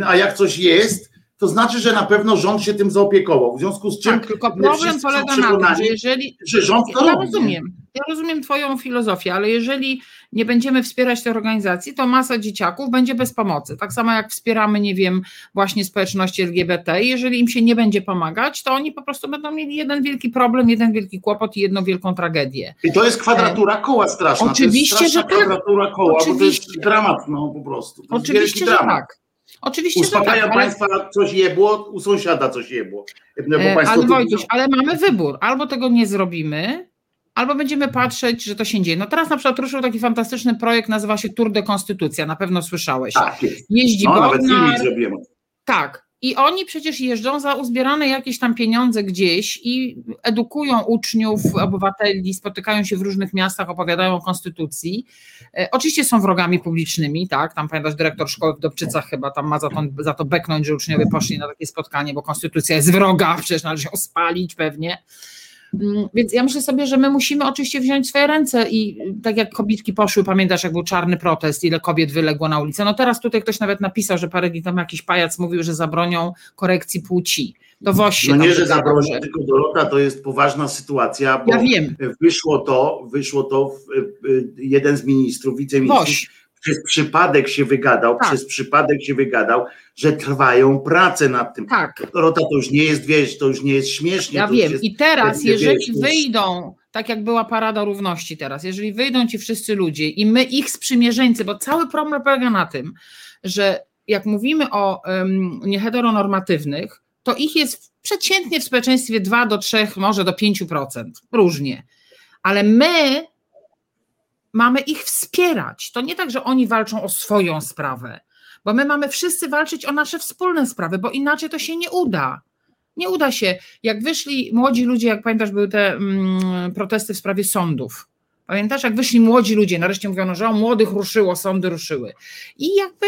S2: A jak coś jest, to znaczy, że na pewno rząd się tym zaopiekował. W związku z czym.
S3: Tak, tylko problem polega na tym, że jeżeli.
S2: Że rząd to
S3: ja
S2: robi.
S3: rozumiem. Ja rozumiem Twoją filozofię, ale jeżeli nie będziemy wspierać tej organizacji, to masa dzieciaków będzie bez pomocy. Tak samo jak wspieramy, nie wiem, właśnie społeczności LGBT. Jeżeli im się nie będzie pomagać, to oni po prostu będą mieli jeden wielki problem, jeden wielki kłopot i jedną wielką tragedię.
S2: I to jest kwadratura e, koła straszna.
S3: Oczywiście, że tak.
S2: kwadratura koła, Oczywiście. bo to jest dramat, no po prostu.
S3: Oczywiście, że tak. Oczywiście,
S2: Uspokaja
S3: tak,
S2: państwa ale... coś jebło, u sąsiada coś jebło.
S3: No, e, ale Wojtuś, ale mamy wybór. Albo tego nie zrobimy, albo będziemy patrzeć, że to się dzieje. No teraz na przykład ruszył taki fantastyczny projekt, nazywa się Tour de Konstytucja, na pewno słyszałeś.
S2: Tak, jest.
S3: Jeździ no,
S2: nawet filmik zrobiłem.
S3: Tak. I oni przecież jeżdżą za uzbierane jakieś tam pieniądze gdzieś i edukują uczniów, obywateli, spotykają się w różnych miastach, opowiadają o konstytucji. E, oczywiście są wrogami publicznymi, tak? Tam pamiętasz, dyrektor szkoły w Dobczycach chyba tam ma za to, za to beknąć, że uczniowie poszli na takie spotkanie, bo konstytucja jest wroga, przecież należy ją spalić pewnie. Mm, więc ja myślę sobie, że my musimy oczywiście wziąć swoje ręce i tak jak kobietki poszły, pamiętasz jak był czarny protest, ile kobiet wyległo na ulicę. No teraz tutaj ktoś nawet napisał, że parę dni temu jakiś pajac mówił, że zabronią korekcji płci. To
S2: właśnie. No nie, że zabronią, tylko Dorota, to jest poważna sytuacja, bo
S3: ja wiem.
S2: wyszło to, wyszło to w, jeden z ministrów, wiceministrów, przez przypadek się wygadał, tak. przez przypadek się wygadał, że trwają prace nad tym.
S3: Tak.
S2: Rota to już nie jest, wiesz, to już nie jest śmiesznie.
S3: Ja wiem.
S2: Jest,
S3: I teraz, jeżeli wiesz, wyjdą, tak jak była Parada Równości teraz, jeżeli wyjdą ci wszyscy ludzie i my ich sprzymierzeńcy, bo cały problem polega na tym, że jak mówimy o um, nieheteronormatywnych, to ich jest przeciętnie w społeczeństwie 2 do 3, może do 5%, różnie. Ale my mamy ich wspierać. To nie tak, że oni walczą o swoją sprawę, bo my mamy wszyscy walczyć o nasze wspólne sprawy, bo inaczej to się nie uda. Nie uda się. Jak wyszli młodzi ludzie, jak pamiętasz, były te mm, protesty w sprawie sądów. Pamiętasz, jak wyszli młodzi ludzie, nareszcie mówiono, że o młodych ruszyło, sądy ruszyły. I jakby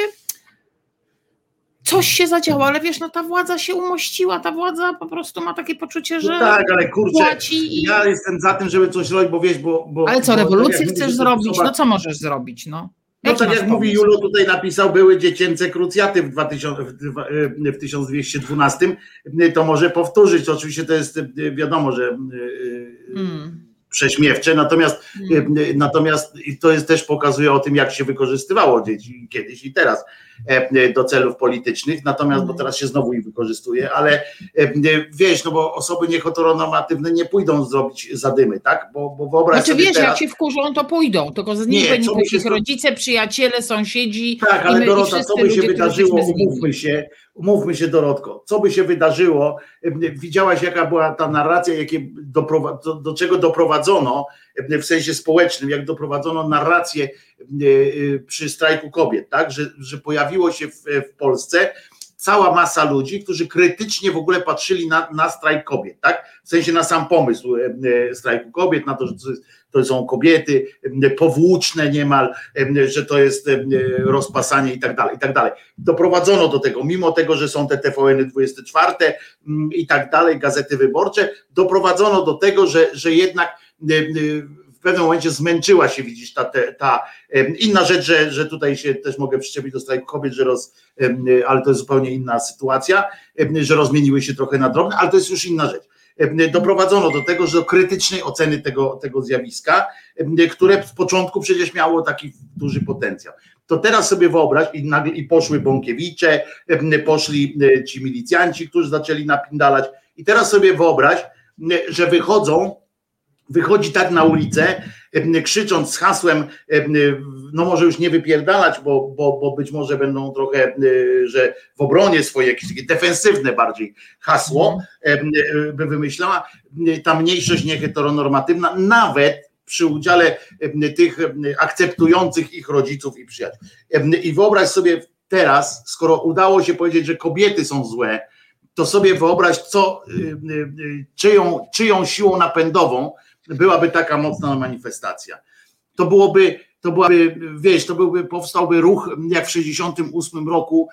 S3: coś się zadziało, ale wiesz, no ta władza się umościła, ta władza po prostu ma takie poczucie, że. No
S2: tak, ale kurczę, i... ja jestem za tym, żeby coś robić, bo wiesz, bo. bo
S3: ale co, rewolucję tak chcesz zrobić? No co możesz zrobić? No.
S2: No tak jak mówi Julo tutaj napisał, były dziecięce krucjaty w, 2000, w 1212, to może powtórzyć. Oczywiście to jest wiadomo, że hmm. Prześmiewcze, natomiast, hmm. natomiast to jest też pokazuje o tym, jak się wykorzystywało dzieci kiedyś i teraz. Do celów politycznych, natomiast, bo mhm. teraz się znowu ich wykorzystuje, ale wiesz, no bo osoby nieheteronormatywne nie pójdą zrobić zadymy, tak? Bo, bo wyobraź
S3: znaczy, wiesz,
S2: teraz...
S3: jak się wkurzą, to pójdą, tylko z nich nie ich rodzice, przyjaciele, sąsiedzi.
S2: Tak, ale my, Dorota, co by ludzie, się wydarzyło, umówmy się, umówmy się Dorotko, co by się wydarzyło, widziałaś jaka była ta narracja, jakie do, do czego doprowadzono w sensie społecznym, jak doprowadzono narrację E, e, przy strajku kobiet, tak? że, że pojawiło się w, w Polsce cała masa ludzi, którzy krytycznie w ogóle patrzyli na, na strajk kobiet, tak? W sensie na sam pomysł e, strajku kobiet, na to, że to są kobiety powłóczne niemal, że to jest rozpasanie i tak dalej, i tak dalej. Doprowadzono do tego, mimo tego, że są te TVN 24 mm, i tak dalej, gazety wyborcze, doprowadzono do tego, że, że jednak w pewnym momencie zmęczyła się, widzisz, ta, ta inna rzecz, że, że tutaj się też mogę przyczepić do strajku kobiet, że roz, ale to jest zupełnie inna sytuacja, że rozmieniły się trochę na drobne, ale to jest już inna rzecz. Doprowadzono do tego, że do krytycznej oceny tego, tego zjawiska, które z początku przecież miało taki duży potencjał. To teraz sobie wyobraź, i, nagle, i poszły Bąkiewicze, poszli ci milicjanci, którzy zaczęli napindalać, i teraz sobie wyobraź, że wychodzą wychodzi tak na ulicę, krzycząc z hasłem, no może już nie wypierdalać, bo, bo, bo być może będą trochę, że w obronie swoje, jakieś takie defensywne bardziej hasło by wymyślała, ta mniejszość nieheteronormatywna, nawet przy udziale tych akceptujących ich rodziców i przyjaciół. I wyobraź sobie teraz, skoro udało się powiedzieć, że kobiety są złe, to sobie wyobraź, co, czyją, czyją siłą napędową byłaby taka mocna manifestacja. To byłoby, to byłaby, wiesz, to byłby, powstałby ruch, jak w 68 roku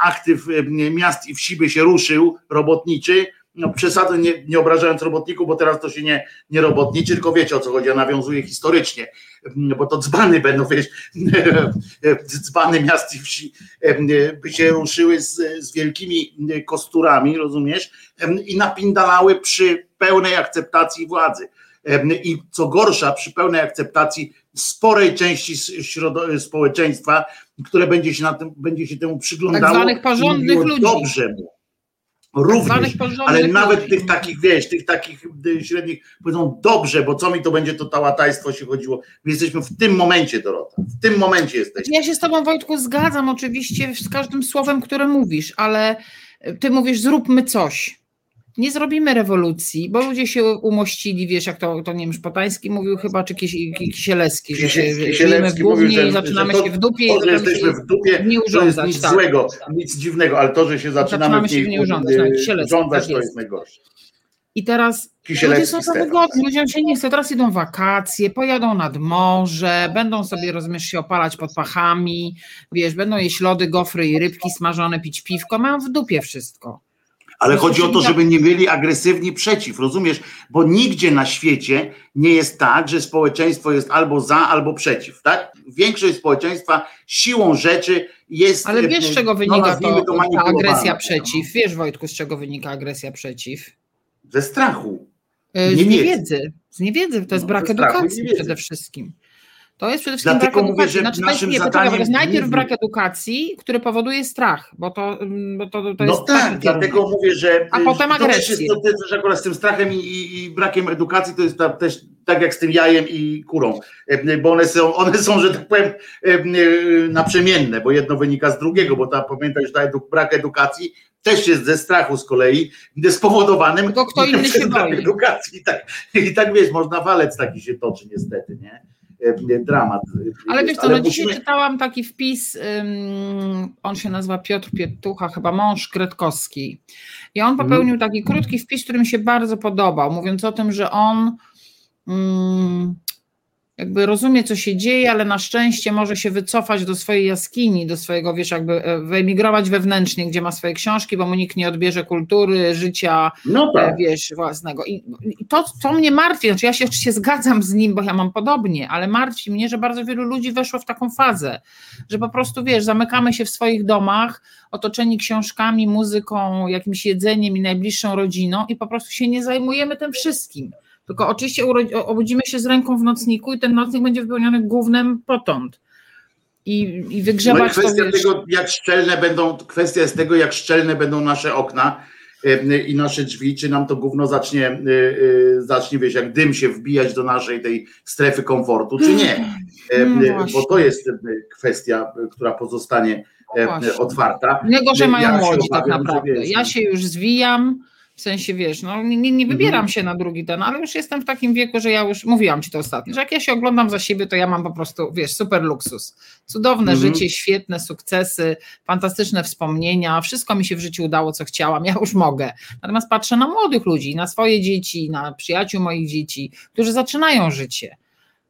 S2: aktyw miast i wsi by się ruszył, robotniczy, no nie, nie obrażając robotników, bo teraz to się nie, nie robotniczy, tylko wiecie o co chodzi, ja nawiązuję historycznie, bo to dzbany będą, wiesz, dzbany miast i wsi by się ruszyły z, z wielkimi kosturami, rozumiesz, i napindalały przy pełnej akceptacji władzy i co gorsza, przy pełnej akceptacji sporej części społeczeństwa, które będzie się, na tym, będzie się temu przyglądało.
S3: Tak zwanych porządnych ludzi.
S2: Dobrze mu. Również, ale nawet ludzi. tych takich, wiesz, tych takich y, średnich powiedzą dobrze, bo co mi to będzie to tałatajstwo się chodziło. My jesteśmy w tym momencie, Dorota, w tym momencie jesteśmy.
S3: Ja się z tobą, Wojtku, zgadzam oczywiście z każdym słowem, które mówisz, ale ty mówisz zróbmy coś nie zrobimy rewolucji, bo ludzie się umościli, wiesz, jak to, to nie wiem, Szpotański mówił chyba, czy Kisielewski, że się żyjemy w głównie i zaczynamy że to, się w dupie
S2: to, że jesteśmy w dupie, nie urządzać. To jest nic tak, złego, tak. nic dziwnego, ale to, że się zaczynamy, zaczynamy się w niej urządzać, tak, urządzać, tak to jest najgorsze.
S3: I teraz ludzie są to wygodni, ludziom się nie chce. Teraz idą wakacje, pojadą nad morze, będą sobie, rozumiesz, się opalać pod pachami, wiesz, będą jeść lody, gofry i rybki smażone, pić piwko, mają w dupie wszystko.
S2: Ale chodzi o to, żeby nie byli agresywni przeciw, rozumiesz? Bo nigdzie na świecie nie jest tak, że społeczeństwo jest albo za, albo przeciw, tak? Większość społeczeństwa siłą rzeczy jest.
S3: Ale wiesz, z czego no, wynika no, to, ta agresja no. przeciw? Wiesz, Wojtku, z czego wynika agresja przeciw?
S2: Ze strachu.
S3: Z niewiedzy. niewiedzy. Z niewiedzy. To jest no, brak edukacji przede wszystkim. To jest przede wszystkim Dlatego brak edukacji. Mówię, że znaczy, naszym nie, zadaniem... to jest najpierw brak edukacji, który powoduje strach, bo to, bo to, to
S2: no
S3: jest.
S2: tak, dlatego mówię, że.
S3: A potem agresję.
S2: To też, to też akurat z tym strachem i, i, brakiem edukacji to jest ta, też tak jak z tym jajem i kurą, bo one są, one są, że tak powiem, naprzemienne, bo jedno wynika z drugiego, bo ta, pamiętaj, że ta brak edukacji też jest ze strachu z kolei spowodowanym
S3: Tylko kto inny się boi.
S2: edukacji. I tak, I tak wiesz, można walec taki się toczy niestety, nie? E, dramat.
S3: Ale wiesz co, no dzisiaj czytałam taki wpis, um, on się nazywa Piotr Pietucha, chyba mąż Kretkowski. I on popełnił mhm. taki krótki wpis, który mi się bardzo podobał, mówiąc o tym, że on um, jakby rozumie, co się dzieje, ale na szczęście może się wycofać do swojej jaskini, do swojego, wiesz, jakby e, wyemigrować wewnętrznie, gdzie ma swoje książki, bo mu nikt nie odbierze kultury, życia, no tak. E, wiesz, własnego. I, I, to, co mnie martwi, znaczy ja się oczywiście zgadzam z nim, bo ja mam podobnie, ale martwi mnie, że bardzo wielu ludzi weszło w taką fazę, że po prostu, wiesz, zamykamy się w swoich domach, otoczeni książkami, muzyką, jakimś jedzeniem i najbliższą rodziną i po prostu się nie zajmujemy tym wszystkim. Tylko oczywiście obudzimy się z ręką w nocniku i ten nocnik będzie wypełniony głównym potąd. I, i wygrzewać no i
S2: kwestia to, tego, jak szczelne będą, kwestia jest tego, jak szczelne będą nasze okna i nasze drzwi, czy nam to gówno zacznie, y, y, zacznie wiesz, jak dym się wbijać do naszej tej strefy komfortu, czy nie. No Bo to jest kwestia, która pozostanie no otwarta.
S3: Że mają ja młodzi tak naprawdę. Ja się już zwijam, w sensie, wiesz, no nie, nie wybieram mhm. się na drugi ten, ale już jestem w takim wieku, że ja już, mówiłam ci to ostatnio, że jak ja się oglądam za siebie, to ja mam po prostu, wiesz, super luksus. Cudowne mhm. życie, świetne sukcesy, fantastyczne wspomnienia, wszystko mi się w życiu udało, co chciałam, ja już mogę. Natomiast patrzę na młodych ludzi, na swoje dzieci, na przyjaciół moich dzieci, którzy zaczynają życie.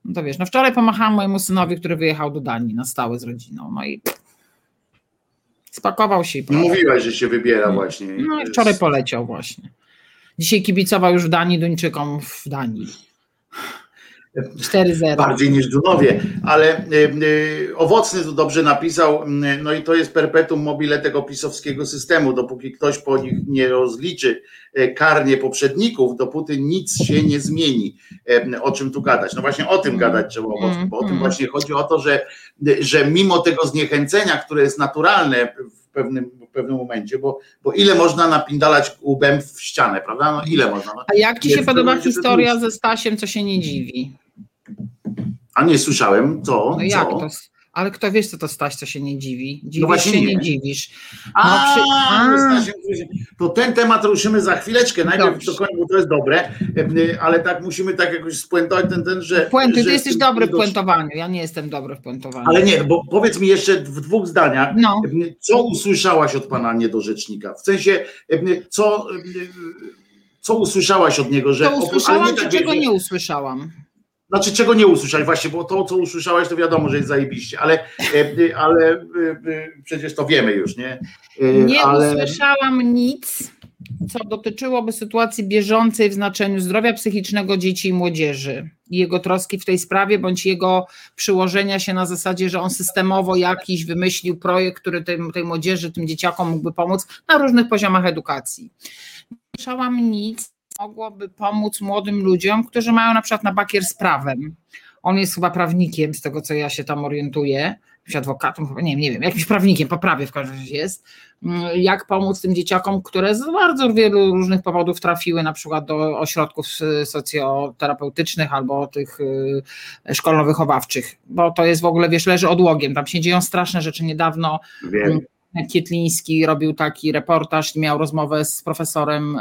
S3: No to wiesz, no wczoraj pomachałam mojemu synowi, który wyjechał do Danii na stałe z rodziną, no i Spakował się i
S2: poleciał. Mówiłaś, że się wybiera właśnie.
S3: No i wczoraj poleciał właśnie. Dzisiaj kibicował już w Danii Duńczykom w Danii. 4-0.
S2: Bardziej niż Dunowie, ale y, y, owocny to dobrze napisał, y, no i to jest perpetuum mobile tego pisowskiego systemu. Dopóki ktoś po nich nie rozliczy karnie poprzedników, dopóty nic się nie zmieni. O czym tu gadać? No właśnie o tym mm. gadać trzeba owocny, bo o tym mm. właśnie chodzi o to, że, że mimo tego zniechęcenia, które jest naturalne w pewnym, w pewnym momencie, bo, bo ile można napindalać łbem w ścianę, prawda? No ile można? No,
S3: A jak ci się podoba historia ze Stasiem, co się nie dziwi?
S2: A nie słyszałem, co?
S3: No jak
S2: co?
S3: to? Ale kto wiesz, co to Staś, co się nie dziwi? No Dziwisz no się, nie. nie dziwisz. No, a, przy...
S2: a. To ten temat ruszymy za chwileczkę. Najpierw to końcu, bo to jest dobre, ale tak musimy tak jakoś spuentować ten, ten że...
S3: Puenty,
S2: że
S3: ty jesteś dobry w puentowaniu, ja nie jestem dobry w puentowaniu.
S2: Ale nie, bo powiedz mi jeszcze w dwóch zdaniach, no. co usłyszałaś od pana niedorzecznika? W sensie, co, co usłyszałaś od niego, że...
S3: To usłyszałam, czy tak, czego nie usłyszałam?
S2: Znaczy, czego nie usłyszałeś właśnie, bo to, co usłyszałeś, to wiadomo, że jest zajebiście, ale, e, ale e, e, przecież to wiemy już, nie?
S3: Nie ale... usłyszałam nic, co dotyczyłoby sytuacji bieżącej w znaczeniu zdrowia psychicznego dzieci i młodzieży i jego troski w tej sprawie, bądź jego przyłożenia się na zasadzie, że on systemowo jakiś wymyślił projekt, który tej, tej młodzieży, tym dzieciakom mógłby pomóc na różnych poziomach edukacji. Nie usłyszałam nic mogłoby pomóc młodym ludziom, którzy mają na przykład na bakier z prawem. On jest chyba prawnikiem, z tego co ja się tam orientuję, jakimś adwokatem, nie, nie wiem, jakimś prawnikiem, poprawie w każdym razie jest, mm, jak pomóc tym dzieciakom, które z bardzo wielu różnych powodów trafiły na przykład do ośrodków socjoterapeutycznych albo tych y, szkolno-wychowawczych, bo to jest w ogóle, wiesz, leży odłogiem, tam się dzieją straszne rzeczy. Niedawno Wiem. Kietliński robił taki reportaż, miał rozmowę z profesorem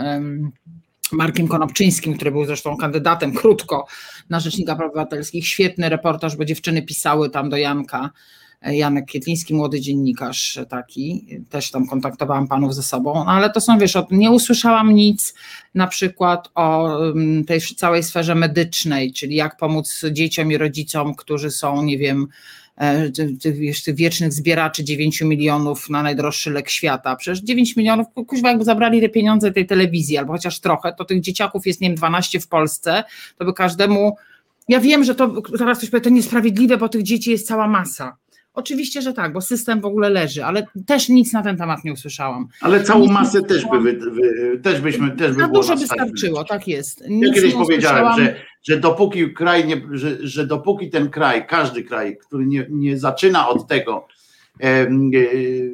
S3: Markiem Konopczyńskim, który był zresztą kandydatem krótko na Rzecznika Praw Obywatelskich. Świetny reportaż, bo dziewczyny pisały tam do Janka. Janek Kietliński, młody dziennikarz taki, też tam kontaktowałam panów ze sobą, no ale to są, wiesz, nie usłyszałam nic na przykład o mm, tej całej sferze medycznej, czyli jak pomóc dzieciom i rodzicom, którzy są, nie wiem, tych, wiesz, tych wiecznych zbieraczy 9 milionów na najdroższy lek świata. Przecież 9 milionów, kuźwa, jakby zabrali te pieniądze tej telewizji, albo chociaż trochę, to tych dzieciaków jest, nie wiem, 12 w Polsce, to by każdemu. Ja wiem, że to teraz ktoś powie, to niesprawiedliwe, bo tych dzieci jest cała masa. Oczywiście, że tak, bo system w ogóle leży, ale też nic na ten temat nie usłyszałam.
S2: Ale całą nic masę też, by, wy, wy, też byśmy też by
S3: Na dużo by starczyło, tak jest. Nic
S2: ja kiedyś powiedziałem, że, że dopóki kraj nie, że, że dopóki ten kraj, każdy kraj, który nie, nie zaczyna od tego e, e,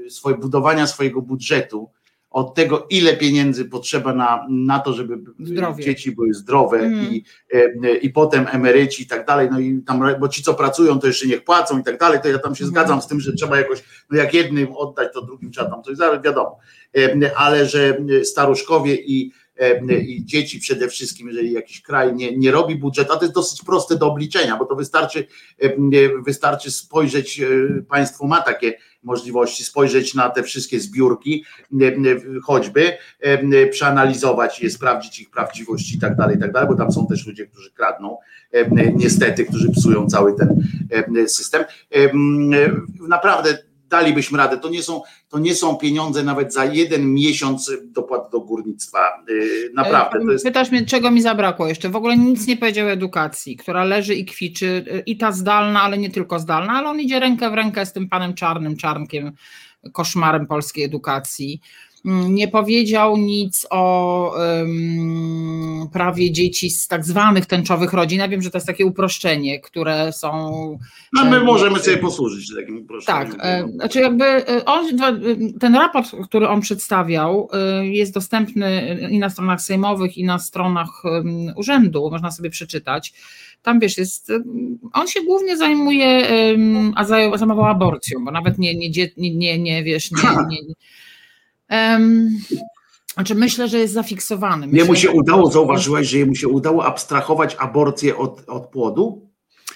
S2: swoje, budowania swojego budżetu, od tego, ile pieniędzy potrzeba na, na to, żeby Zdrowie. dzieci były zdrowe mm. i, e, i potem emeryci i tak dalej, no i tam, bo ci, co pracują, to jeszcze niech płacą i tak dalej, to ja tam się mm. zgadzam z tym, że trzeba jakoś, no jak jednym oddać, to drugim trzeba tam coś, wiadomo, e, ale że staruszkowie i i dzieci przede wszystkim, jeżeli jakiś kraj nie, nie robi budżetu, a to jest dosyć proste do obliczenia, bo to wystarczy, wystarczy spojrzeć, państwo ma takie możliwości, spojrzeć na te wszystkie zbiórki, choćby, przeanalizować je, sprawdzić ich prawdziwość i tak dalej, i tak dalej, bo tam są też ludzie, którzy kradną, niestety, którzy psują cały ten system. Naprawdę dalibyśmy radę. To nie są, to nie są pieniądze nawet za jeden miesiąc dopłat do górnictwa. Y, naprawdę. To jest...
S3: Pytasz mnie, czego mi zabrakło jeszcze. W ogóle nic nie powiedział o edukacji, która leży i kwiczy. Y, I ta zdalna, ale nie tylko zdalna, ale on idzie rękę w rękę z tym panem czarnym czarnkiem, koszmarem polskiej edukacji. Mm, nie powiedział nic o um, prawie dzieci z tak zwanych tęczowych rodzin. Ja wiem, że to jest takie uproszczenie, które są.
S2: No my możemy sobie posłużyć takim uproszczeniem.
S3: Tak, e, znaczy jakby e, on, ten raport, który on przedstawiał, e, jest dostępny i na stronach sejmowych, i na stronach urzędu, można sobie przeczytać. Tam wiesz, jest, on się głównie zajmuje, a zajmował aborcją, bo nawet nie, nie, nie, nie, nie wiesz, nie, nie Um, znaczy myślę, że jest zafiksowany. Myślę,
S2: jemu się udało, zauważyłeś, że jemu się udało abstrahować aborcję od, od płodu?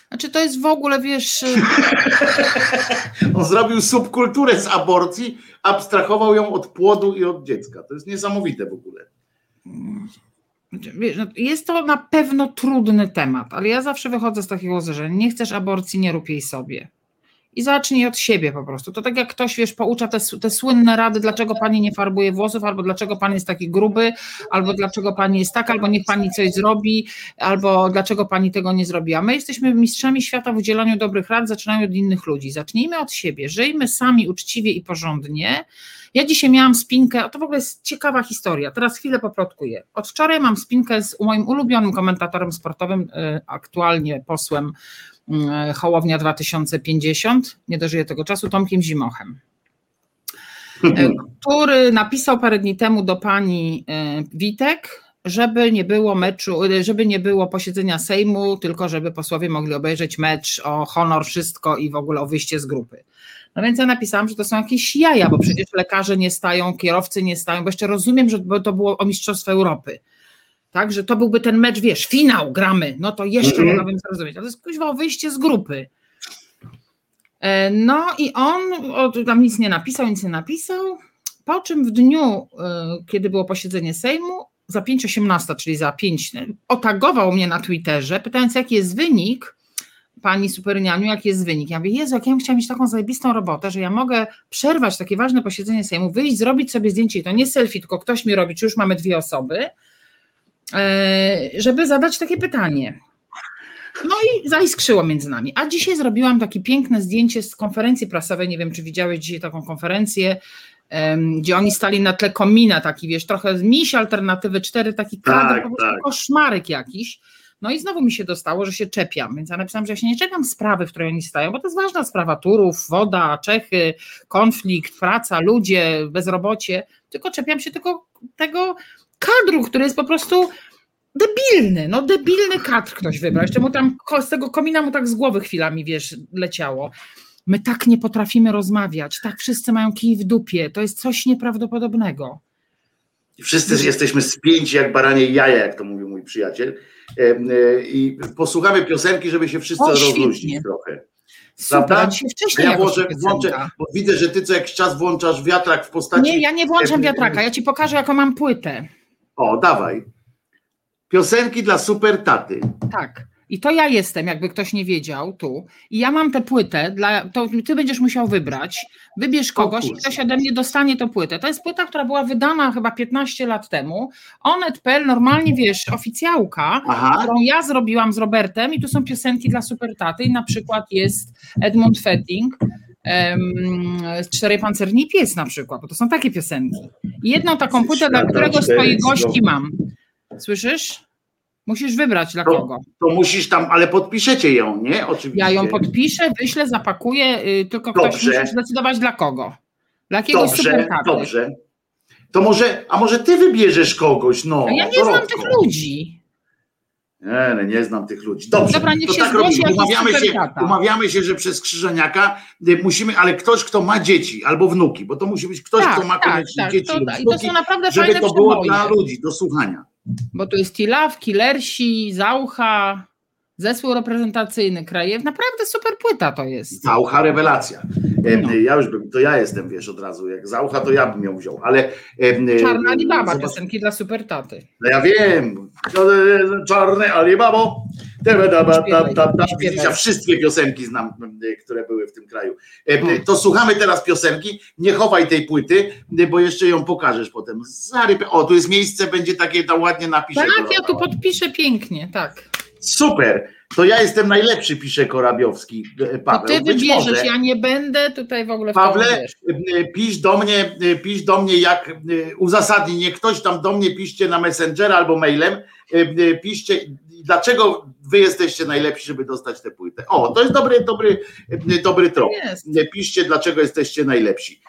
S3: Znaczy to jest w ogóle, wiesz... Y-
S2: On zrobił subkulturę z aborcji, abstrahował ją od płodu i od dziecka. To jest niesamowite w ogóle.
S3: Wiesz, no, jest to na pewno trudny temat, ale ja zawsze wychodzę z takiego że nie chcesz aborcji, nie rób jej sobie i zacznij od siebie po prostu. To tak jak ktoś, wiesz, poucza te, te słynne rady, dlaczego pani nie farbuje włosów, albo dlaczego pan jest taki gruby, albo dlaczego pani jest tak, albo niech pani coś zrobi, albo dlaczego pani tego nie zrobi. A my jesteśmy mistrzami świata w udzielaniu dobrych rad, zaczynamy od innych ludzi. Zacznijmy od siebie, żyjmy sami uczciwie i porządnie. Ja dzisiaj miałam spinkę, to w ogóle jest ciekawa historia, teraz chwilę poplotkuję. Od wczoraj mam spinkę z moim ulubionym komentatorem sportowym, y, aktualnie posłem Mm, Hołownia 2050, nie dożyje tego czasu, Tomkiem Zimochem, e, który napisał parę dni temu do pani Witek, żeby nie było meczu, żeby nie było posiedzenia Sejmu, tylko żeby posłowie mogli obejrzeć mecz o honor, wszystko i w ogóle o wyjście z grupy. No więc ja napisałam, że to są jakieś jaja, bo przecież lekarze nie stają, kierowcy nie stają, bo jeszcze rozumiem, że to było o Mistrzostwo Europy. Tak, że to byłby ten mecz, wiesz, finał gramy, no to jeszcze mm mogłabym zrozumieć, ale to jest kuźwa wyjście z grupy. E, no i on tam nic nie napisał, nic nie napisał, po czym w dniu, e, kiedy było posiedzenie Sejmu, za 5.18, czyli za 5, otagował mnie na Twitterze, pytając jaki jest wynik, pani Supernianiu, jaki jest wynik. Ja mówię, Jezu, jak ja bym chciała mieć taką zajebistą robotę, że ja mogę przerwać takie ważne posiedzenie Sejmu, wyjść, zrobić sobie zdjęcie i to nie selfie, tylko ktoś mi robi, czy już mamy dwie osoby, E, żeby zadać takie pytanie. No i zaiskrzyło między nami. A dzisiaj zrobiłam takie piękne zdjęcie z konferencji prasowej. Nie wiem, czy widziałeś dzisiaj taką konferencję, gdzie oni stali na tle komina, taki wiesz, trochę miś alternatywy 4, taki kadr, tak, po prostu tak. koszmarek jakiś. No i znowu mi się dostało, że się czepiam, więc ja napisałam, że ja się nie czepiam sprawy, w której oni stają, bo to jest ważna sprawa turów, woda, Czechy, konflikt, praca, ludzie, bezrobocie, tylko czepiam się tylko tego, kadru, który jest po prostu debilny, no debilny kadr ktoś wybrał. Jeszcze mu tam z tego komina mu tak z głowy chwilami, wiesz, leciało. My tak nie potrafimy rozmawiać, tak wszyscy mają kij w dupie, to jest coś nieprawdopodobnego.
S2: Wszyscy jesteśmy spięci jak baranie jaja, jak to mówił mój przyjaciel. E, I posłuchamy piosenki, żeby się wszyscy rozluźnić trochę.
S3: Prawda? Wcześniej
S2: ja włożę, włączę, bo widzę, że ty co jakiś czas włączasz wiatrak w postaci.
S3: Nie, ja nie włączam wiatraka, ja ci pokażę, jaką mam płytę.
S2: O, dawaj. Piosenki dla super taty.
S3: Tak. I to ja jestem, jakby ktoś nie wiedział, tu. I ja mam tę płytę, dla, to ty będziesz musiał wybrać. Wybierz kogoś i ktoś ode mnie dostanie tę płytę. To jest płyta, która była wydana chyba 15 lat temu. Onet.pl, normalnie wiesz, oficjałka, Aha. którą ja zrobiłam z Robertem i tu są piosenki dla super taty. I na przykład jest Edmund Fetting, z Czterej Pancerni Pies na przykład, bo to są takie piosenki. jedną taką płytę, dla którego z twoich gości mam. Słyszysz? Musisz wybrać dla
S2: to,
S3: kogo.
S2: To musisz tam, ale podpiszecie ją, nie? Oczywiście.
S3: Ja ją podpiszę, wyślę, zapakuję, yy, tylko dobrze. ktoś musi zdecydować dla kogo. Dla jakiegoś dobrze,
S2: Dobrze. To może, a może ty wybierzesz kogoś, no.
S3: Ja nie znam tych ludzi.
S2: Nie, nie znam tych ludzi. Dobrze,
S3: Dobra, niech
S2: to
S3: się
S2: tak robimy. Umawiamy się, umawiamy się, że przez Krzyżeniaka y, musimy, ale ktoś, kto ma dzieci albo wnuki, bo to musi być ktoś,
S3: Tak,
S2: kto ma
S3: tak,
S2: koniecznie
S3: tak.
S2: dzieci
S3: To-
S2: lub
S3: i to
S2: wnuki,
S3: są naprawdę
S2: żeby
S3: fajne
S2: to było dla ludzi, do słuchania.
S3: Bo tu jest Tilaw, Killersi, Zaucha, zespół reprezentacyjny krajew. Naprawdę super płyta to jest.
S2: Zaucha rewelacja. E,
S3: No.
S2: Ja już bym, to ja jestem, wiesz, od razu. Jak Zaucha, to ja bym ją wziął, ale. e,
S3: Czarna
S2: e,
S3: Alibaba,
S2: zobacz-
S3: piosenki dla super taty.
S2: No ja wiem. To, e, Czarny Alibabo. Ja wszystkie piosenki znam, które były w tym kraju.
S3: No.
S2: To słuchamy teraz piosenki. Nie chowaj tej płyty, bo jeszcze ją pokażesz potem. O, tu jest miejsce, będzie takie, tam ładnie napiszę.
S3: Tak, ja tu podpiszę pięknie, tak.
S2: Super. To ja jestem najlepszy, pisze Korabiowski. e,
S3: To
S2: Paweł.
S3: ty
S2: Być
S3: wybierzesz,
S2: może.
S3: ja nie będę tutaj w ogóle w to
S2: Pawle, y, pisz do mnie, y, pisz do mnie jak uzasadnij, niech ktoś tam do mnie piszcie na Messengera albo mailem, piszcie, dlaczego wy jesteście najlepsi, żeby dostać tę płytę. O, to jest dobry, dobry, dobry trop.
S3: Jest.
S2: Piszcie, dlaczego jesteście najlepsi.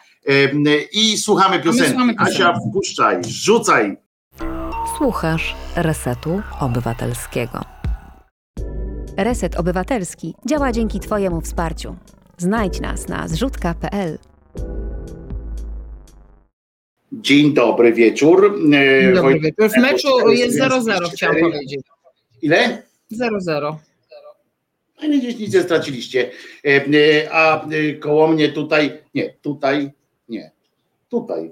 S2: I słuchamy piosenki.
S3: słuchamy piosenki.
S2: Asia, wpuszczaj, rzucaj.
S4: Słuchasz Resetu Obywatelskiego.
S5: Reset Obywatelski działa dzięki Twojemu wsparciu. Znajdź nas na zrzutka.pl.
S2: Dzień dobry wieczór. Y,
S3: Dzień Dobry
S2: Wojtek
S3: wieczór. W meczu jest 0-0,
S2: 44.
S3: chciałam powiedzieć.
S2: Ile?
S3: 0-0.
S2: No i widzisz, nic nie straciliście. E, e, A e, koło mnie tutaj, nie, tutaj, nie, tutaj.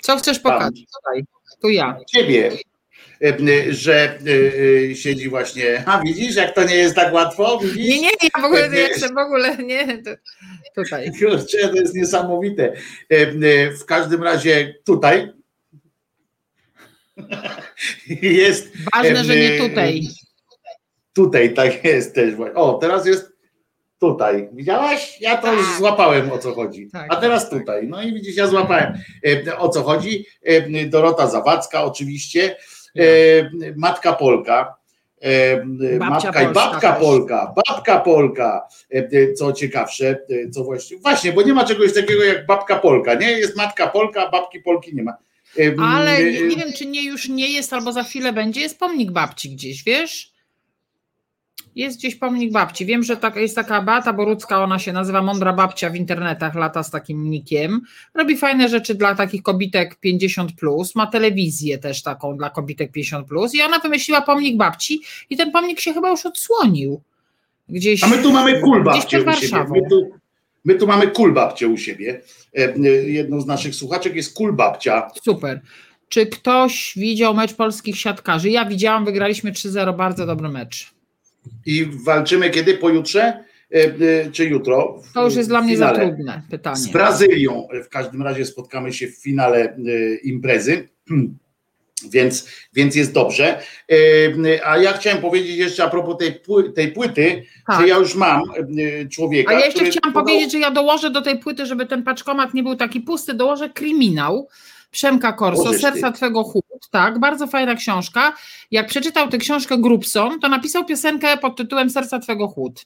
S3: Co chcesz pokazać? Tutaj. Tu ja.
S2: Ciebie, e, e, że e, e, siedzi właśnie. A widzisz, jak to nie jest tak łatwo? Widzisz?
S3: Nie, nie, ja w ogóle chcę, w ogóle nie. To, tutaj.
S2: Kurczę, to jest niesamowite. E, e, W każdym razie tutaj jest.
S3: Ważne, że nie
S2: e,
S3: tutaj.
S2: Tutaj tak jest też. O, teraz jest tutaj. Widziałaś? Ja to już
S3: Tak.
S2: złapałem o co chodzi.
S3: Tak,
S2: A teraz tutaj. No i widzisz, ja złapałem e, o co chodzi. E, Dorota Zawadzka oczywiście. E, Matka Polka. E,
S3: Babcia
S2: Matka i babka. Polka, babka Polka, E, co ciekawsze, co właśnie, właśnie, bo nie ma czegoś takiego jak babka Polka, nie? Jest matka Polka, babki Polki nie ma.
S3: Ale nie, nie wiem, czy nie już nie jest, albo za chwilę będzie. Jest pomnik babci gdzieś, wiesz? Jest gdzieś pomnik babci. Wiem, że tak, jest taka Beata Borucka, ona się nazywa Mądra Babcia w internetach, lata z takim nikiem. Robi fajne rzeczy dla takich kobitek 50+, plus, ma telewizję też taką dla kobitek 50+, plus i ona wymyśliła pomnik babci i ten pomnik się chyba już odsłonił. Gdzieś,
S2: A my tu mamy kul babcię u siebie. My tu, my tu mamy kul babcię u siebie. E, e, Jedną z naszych słuchaczek jest kul babcia.
S3: Super. Czy ktoś widział mecz polskich siatkarzy? Ja widziałam, wygraliśmy 3-0, bardzo dobry mecz.
S2: I walczymy kiedy? Pojutrze? E, e, Czy jutro?
S3: To już jest dla mnie za trudne pytanie.
S2: Z Brazylią w każdym razie spotkamy się w finale e, imprezy. Więc, więc jest dobrze. A ja chciałem powiedzieć jeszcze a propos tej, pły- tej płyty,
S3: Tak.
S2: że ja już mam człowieka.
S3: A ja jeszcze chciałam
S2: podał-
S3: powiedzieć, że ja dołożę do tej płyty, żeby ten paczkomat nie był taki pusty, dołożę kryminał Przemka Korso,
S2: Możesz ty.
S3: Serca Twego chłód, tak, bardzo fajna książka. Jak przeczytał tę książkę Grubson, to napisał piosenkę pod tytułem Serca Twego chłód.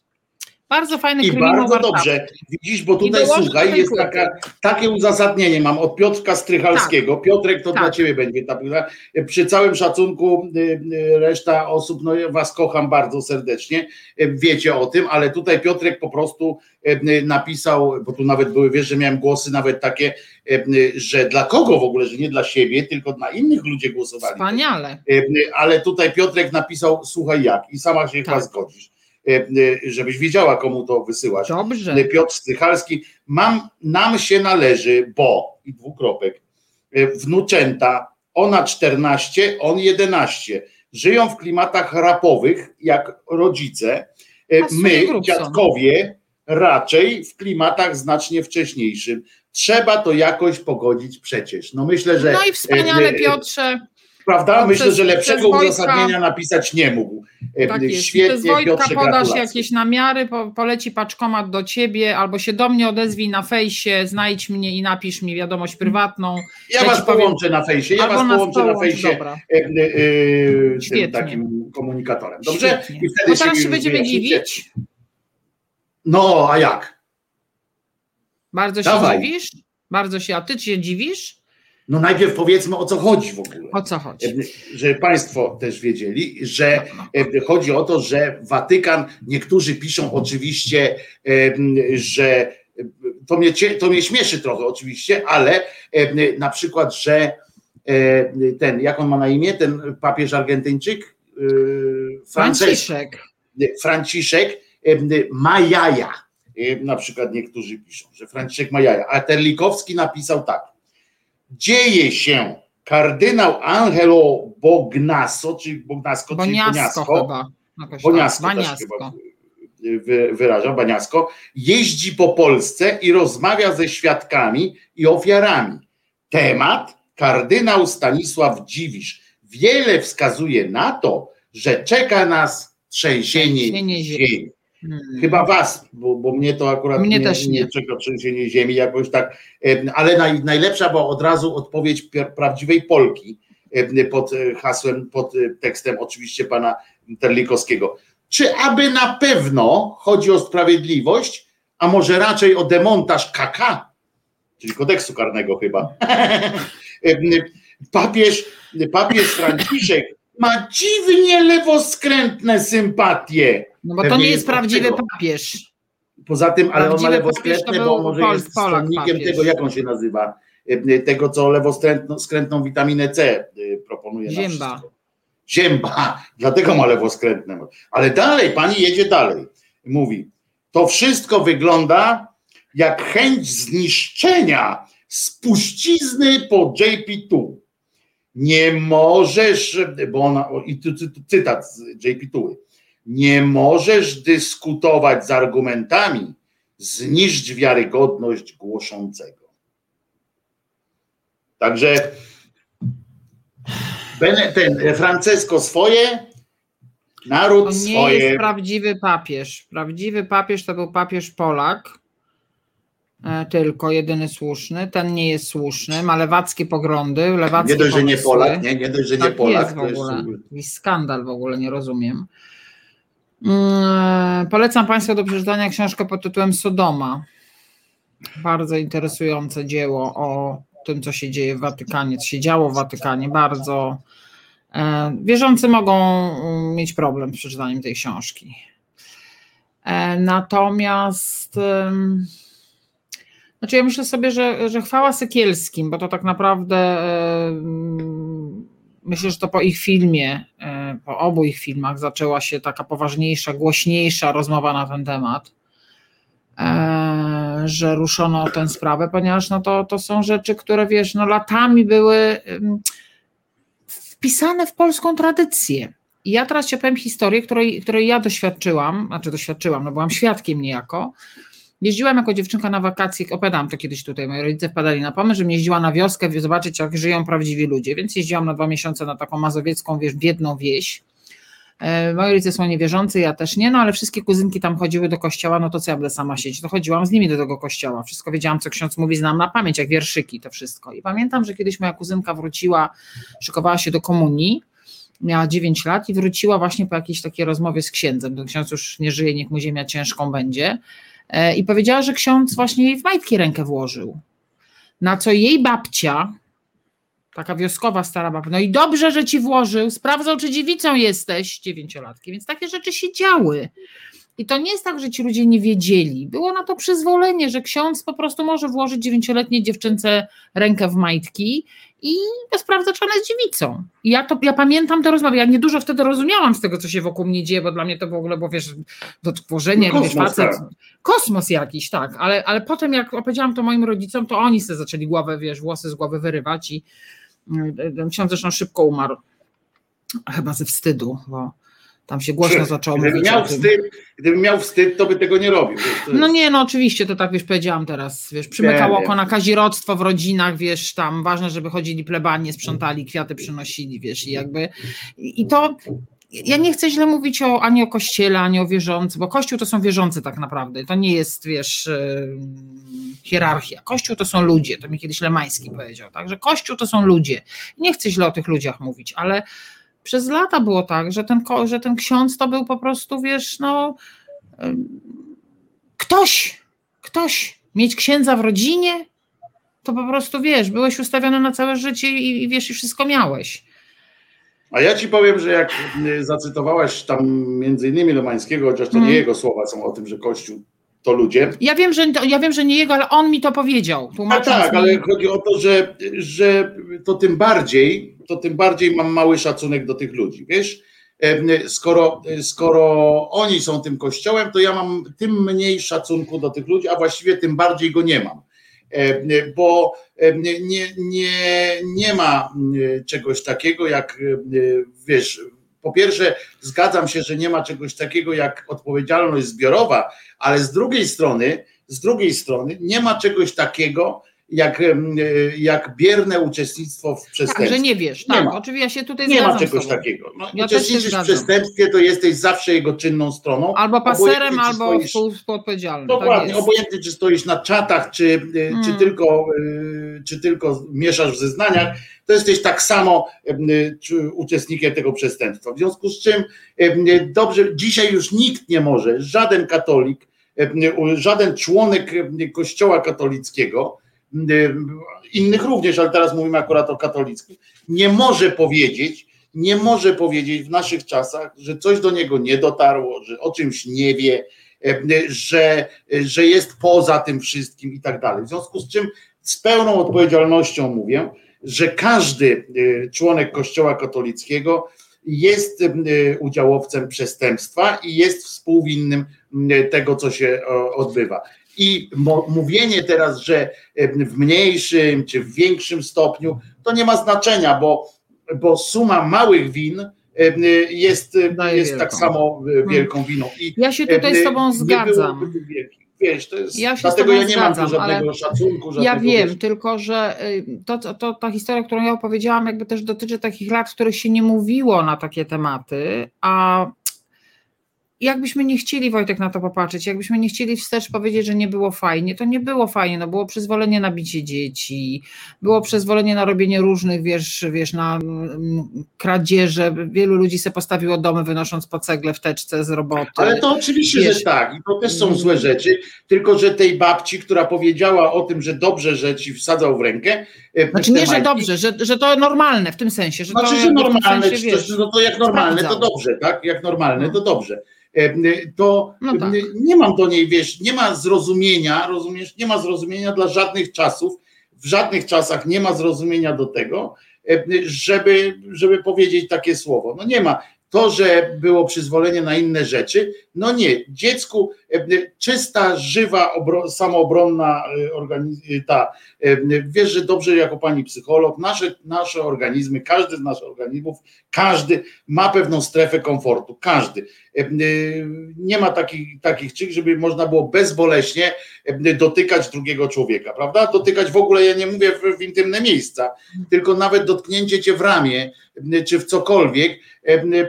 S3: Bardzo fajny
S2: I bardzo dobrze. Widzisz, bo tutaj słuchaj, jest taka, takie uzasadnienie mam od Piotrka Strychalskiego. Piotrek, to
S3: Tak.
S2: dla ciebie będzie ta. Przy całym szacunku y, y, reszta osób, no ja was kocham bardzo serdecznie, y, wiecie o tym, ale tutaj Piotrek po prostu napisał, bo tu nawet były, wiesz, że miałem głosy nawet takie, że dla kogo w ogóle, że nie dla siebie, tylko na innych ludzie głosowali.
S3: Wspaniale.
S2: Ale tutaj Piotrek napisał, słuchaj jak, i sama się
S3: Tak.
S2: chyba zgodzisz, żebyś wiedziała, komu to wysyłasz.
S3: Dobrze.
S2: Piotr Strychalski, mam, nam się należy, bo, i dwukropek, wnuczęta, ona 14, on 11, żyją w klimatach rapowych, jak rodzice, my, dziadkowie, raczej w klimatach znacznie wcześniejszym. Trzeba to jakoś pogodzić przecież. No myślę, że...
S3: No i wspaniale, Piotrze.
S2: Prawda?
S3: No
S2: Myślę,
S3: przez-
S2: że lepszego
S3: Wojtka-
S2: uzasadnienia napisać nie mógł. Y,
S3: Tak jest.
S2: Świetnie,
S3: Przez Wojtka
S2: Piotrze,
S3: podasz
S2: gratulacje.
S3: jakieś namiary, po, poleci paczkomat do ciebie, albo się do mnie odezwij na fejsie, znajdź mnie i napisz mi wiadomość prywatną.
S2: Ja
S3: Ja
S2: was
S3: powiem-
S2: połączę na fejsie, ja was połączę na fejsie e, e, e,
S3: Świetnie.
S2: takim komunikatorem. Dobrze?
S3: Świetnie. No teraz się będziemy dziwić.
S2: No, a jak?
S3: Bardzo się
S2: Dawaj.
S3: dziwisz? Bardzo się, a ty się dziwisz?
S2: No najpierw powiedzmy o co chodzi w ogóle.
S3: O co chodzi?
S2: Żeby Państwo też wiedzieli, że chodzi o to, że Watykan, niektórzy piszą oczywiście, że to mnie, to mnie śmieszy trochę oczywiście, ale na przykład, że ten, jak on ma na imię, ten papież Argentyńczyk?
S3: Franciszek.
S2: Franciszek ma jaja. Na przykład niektórzy piszą, że Franciszek ma jaja. A Terlikowski napisał tak dzieje się kardynał Angelo Bognaso, czy Bognasko,
S3: Boniasko,
S2: czyli Boniasko,
S3: chyba.
S2: Boniasko, Baniasko. wyraża, Baniasko, jeździ po Polsce i rozmawia ze świadkami i ofiarami. Temat kardynał Stanisław Dziwisz wiele wskazuje na to, że czeka nas trzęsienie ziemi. Hmm. Chyba was, bo, bo mnie to akurat
S3: mnie nie, też nie.
S2: nie trzęsienie ziemi jakoś tak, ale naj, najlepsza była od razu odpowiedź prawdziwej Polki pod e, hasłem, pod e, tekstem oczywiście pana Terlikowskiego. Czy aby na pewno chodzi o sprawiedliwość, a może raczej o demontaż KK, czyli kodeksu karnego chyba. papież, papież Franciszek ma dziwnie lewoskrętne sympatie
S3: no bo to nie jest prawdziwy papież.
S2: Poza tym, ale on ma lewoskrętne, bo może Pol, jest stronnikiem tego, jak on się nazywa, e, tego, co lewoskrętną witaminę C e, proponuje.
S3: Zięba.
S2: Zięba, dlatego ma lewoskrętne. Ale dalej, pani jedzie dalej. Mówi, to wszystko wygląda jak chęć zniszczenia spuścizny po JP2. Nie możesz, bo ona, i cytat z JP2 nie możesz dyskutować z argumentami, zniszcz wiarygodność głoszącego. Także ten Francesco swoje, naród
S3: to nie
S2: swoje.
S3: jest prawdziwy papież. Prawdziwy papież to był papież Polak, e, tylko jedyny słuszny. Ten nie jest słuszny, ma lewackie poglądy, lewackie
S2: Nie dość,
S3: pomysły.
S2: że nie Polak, nie, nie dość, że tak nie Polak.
S3: Jest w ogóle. Jest... skandal w ogóle, nie rozumiem. Mm, polecam Państwu do przeczytania książkę pod tytułem Sodoma. Bardzo interesujące dzieło o tym, co się dzieje w Watykanie, co się działo w Watykanie. Bardzo e, wierzący mogą mm, mieć problem z przeczytaniem tej książki. E, natomiast znaczy ja myślę sobie, że, że chwała Sykielskim, bo to tak naprawdę myślę, że to po ich filmie, e, po obu ich filmach zaczęła się taka poważniejsza, głośniejsza rozmowa na ten temat, e, że ruszono tę sprawę, ponieważ no to, to są rzeczy, które wiesz, no latami były wpisane w polską tradycję. I ja teraz ci opowiem historię, której, której ja doświadczyłam, znaczy doświadczyłam, no byłam świadkiem niejako, Jeździłam jako dziewczynka na wakacje, opowiadałam to kiedyś tutaj, moi rodzice wpadali na pomysł, żebym jeździła na wioskę, zobaczyć jak żyją prawdziwi ludzie, więc jeździłam na dwa miesiące na taką mazowiecką, wiesz, biedną wieś. E, moi rodzice są niewierzący, ja też nie, no ale wszystkie kuzynki tam chodziły do kościoła, no to co ja będę sama siedzieć, to chodziłam z nimi do tego kościoła, wszystko wiedziałam, co ksiądz mówi, znam na pamięć, jak wierszyki, to wszystko. I pamiętam, że kiedyś moja kuzynka wróciła, szykowała się do komunii, miała 9 lat i wróciła właśnie po jakiejś takiej rozmowie z księdzem, ten ksiądz już nie żyje, niech mu ziemia ciężką będzie, i powiedziała, że ksiądz właśnie jej w majtki rękę włożył. Na co jej babcia, taka wioskowa stara babcia, no i dobrze, że ci włożył, sprawdzał, czy dziewicą jesteś, dziewięciolatki, więc takie rzeczy się działy. I to nie jest tak, że ci ludzie nie wiedzieli. Było na to przyzwolenie, że ksiądz po prostu może włożyć dziewięcioletniej dziewczynce rękę w majtki i sprawdza, czy ona jest dziewicą. I ja, to, ja pamiętam te rozmowy. Ja niedużo wtedy rozumiałam z tego, co się wokół mnie dzieje, bo dla mnie to w ogóle, bo wiesz, do tworzenia, no, kosmos, facet, tak. kosmos jakiś, tak. Ale, ale potem, jak opowiedziałam to moim rodzicom, to oni sobie zaczęli głowę, wiesz, włosy z głowy wyrywać i y, ksiądz zresztą szybko umarł. Chyba ze wstydu, bo tam się głośno zaczęło
S2: gdyby
S3: mówić.
S2: Miał wstyd, gdyby miał wstyd, to by tego nie robił.
S3: No nie, no oczywiście, to tak wiesz, powiedziałam teraz. Wiesz, przymykało oko na kazirodztwo w rodzinach, wiesz, tam ważne, żeby chodzili plebanie, sprzątali, kwiaty przynosili, wiesz, i jakby. I to. Ja nie chcę źle mówić o, ani o kościele, ani o wierzących, bo kościół to są wierzący tak naprawdę. To nie jest, wiesz, hierarchia. Kościół to są ludzie, to mi kiedyś Lemański powiedział, tak, że kościół to są ludzie. Nie chcę źle o tych ludziach mówić, ale przez lata było tak, że ten, że ten ksiądz to był po prostu, wiesz, no ktoś, ktoś, mieć księdza w rodzinie, to po prostu wiesz, byłeś ustawiony na całe życie i, i wiesz, i wszystko miałeś.
S2: A ja ci powiem, że jak zacytowałaś tam między innymi Lomańskiego, chociaż to nie mhm. jego słowa są o tym, że Kościół to ludzie.
S3: Ja wiem, że, ja wiem, że nie jego, ale on mi to powiedział.
S2: A tak, mi... ale chodzi o to, że, że to tym bardziej, to tym bardziej mam mały szacunek do tych ludzi, wiesz? Skoro, skoro oni są tym kościołem, to ja mam tym mniej szacunku do tych ludzi, a właściwie tym bardziej go nie mam. Bo nie, nie, nie ma czegoś takiego jak, wiesz, po pierwsze, zgadzam się, że nie ma czegoś takiego jak odpowiedzialność zbiorowa, ale z drugiej strony, z drugiej strony nie ma czegoś takiego jak, jak bierne uczestnictwo w przestępstwie. Tak,
S3: że nie wiesz, tak, nie ma. oczywiście ja się tutaj
S2: Nie ma czegoś takiego. No, ja uczestniczysz w przestępstwie, to jesteś zawsze jego czynną stroną.
S3: Albo paserem, albo stoisz, współodpowiedzialnym.
S2: Tak dokładnie, tak obojętnie czy stoisz na czatach, czy, y, hmm. czy, tylko, y, czy tylko mieszasz w zeznaniach, to jesteś tak samo uczestnikiem tego przestępstwa. W związku z czym dobrze, dzisiaj już nikt nie może, żaden katolik, żaden członek kościoła katolickiego, innych również, ale teraz mówimy akurat o katolickich, nie może powiedzieć, nie może powiedzieć w naszych czasach, że coś do niego nie dotarło, że o czymś nie wie, że, że jest poza tym wszystkim i tak dalej. W związku z czym z pełną odpowiedzialnością mówię, że każdy e, członek Kościoła katolickiego jest udziałowcem przestępstwa i jest współwinnym tego, co się odbywa. I mówienie teraz, że e, w mniejszym czy w większym stopniu, to nie ma znaczenia, bo, bo suma małych win jest, jest tak samo wielką winą.
S3: I ja się tutaj z Tobą zgadzam.
S2: Wiesz, to jest, ja dlatego ja nie zgadzam, mam tu żadnego szacunku. Żadnego,
S3: ja wiem, wiesz. tylko że y, to, to, ta historia, którą ja opowiedziałam, jakby też dotyczy takich lat, w których się nie mówiło na takie tematy, a jakbyśmy nie chcieli, Wojtek, na to popatrzeć, jakbyśmy nie chcieli wstecz powiedzieć, że nie było fajnie, to nie było fajnie, no było przyzwolenie na bicie dzieci, było przyzwolenie na robienie różnych, wiesz, wiesz na mm, kradzieże, wielu ludzi se postawiło domy wynosząc po cegle w teczce z roboty.
S2: Ale to oczywiście, wiesz, że tak. I to też są złe rzeczy, tylko że tej babci, która powiedziała o tym, że dobrze, że ci wsadzał w rękę.
S3: E, znaczy nie, że dobrze, że, że to normalne w tym sensie. Że
S2: znaczy,
S3: to,
S2: że normalne, sensie, wiesz, no to jak normalne, to dobrze, tak? Jak normalne, no. to dobrze to no tak. nie mam do niej, wiesz, nie ma zrozumienia, rozumiesz, nie ma zrozumienia dla żadnych czasów, w żadnych czasach nie ma zrozumienia do tego, żeby, żeby powiedzieć takie słowo. No nie ma. To, że było przyzwolenie na inne rzeczy, no nie. Dziecku czysta, żywa, samoobronna e, e, ta, wiesz, że dobrze jako pani psycholog, nasze, nasze organizmy, każdy z naszych organizmów, każdy ma pewną strefę komfortu, każdy. Nie ma takich, takich czych, żeby można było bezboleśnie dotykać drugiego człowieka, prawda? Dotykać w ogóle, ja nie mówię w, w intymne miejsca, tylko nawet dotknięcie cię w ramię, czy w cokolwiek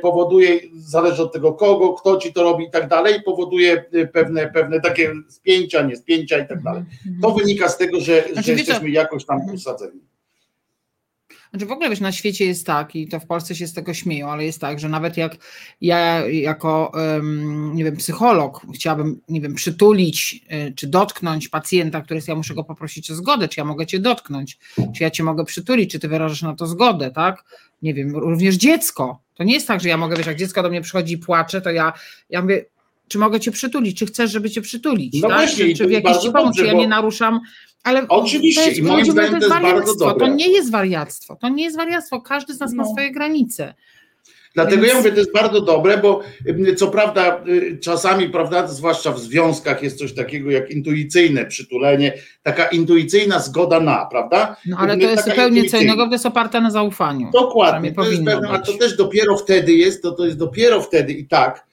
S2: powoduje, zależy od tego kogo, kto ci to robi i tak dalej, powoduje pewne, pewne takie spięcia, niespięcia i tak dalej. Mhm. To wynika z tego, że, znaczy, że jesteśmy jakoś tam usadzeni.
S3: Znaczy w ogóle wiesz, na świecie jest tak i to w Polsce się z tego śmieją, ale jest tak, że nawet jak ja jako nie wiem, psycholog chciałabym, nie wiem, przytulić e, czy dotknąć pacjenta, który jest, ja muszę go poprosić o zgodę, czy ja mogę cię dotknąć, czy ja cię mogę przytulić, czy ty wyrażasz na to zgodę, tak? Nie wiem, również dziecko. To nie jest tak, że ja mogę, wiesz, jak dziecko do mnie przychodzi i płacze, to ja, ja mówię, czy mogę cię przytulić, czy chcesz, żeby cię przytulić, no tak? Właśnie, czy, czy w jakiś ci pomóc, ja nie naruszam, ale
S2: Oczywiście, to jest, i moim zdaniem to jest bardzo dobre.
S3: To nie jest wariactwo, to nie jest wariactwo, każdy z nas no. ma swoje granice.
S2: Dlatego Więc... ja mówię, to jest bardzo dobre, bo co prawda y, czasami, prawda, zwłaszcza w związkach jest coś takiego jak intuicyjne przytulenie, taka intuicyjna zgoda na, prawda?
S3: No ale to jest zupełnie co innego, to jest oparte na zaufaniu.
S2: Dokładnie, to jest pewne, a to też dopiero wtedy jest, to, to jest dopiero wtedy i tak,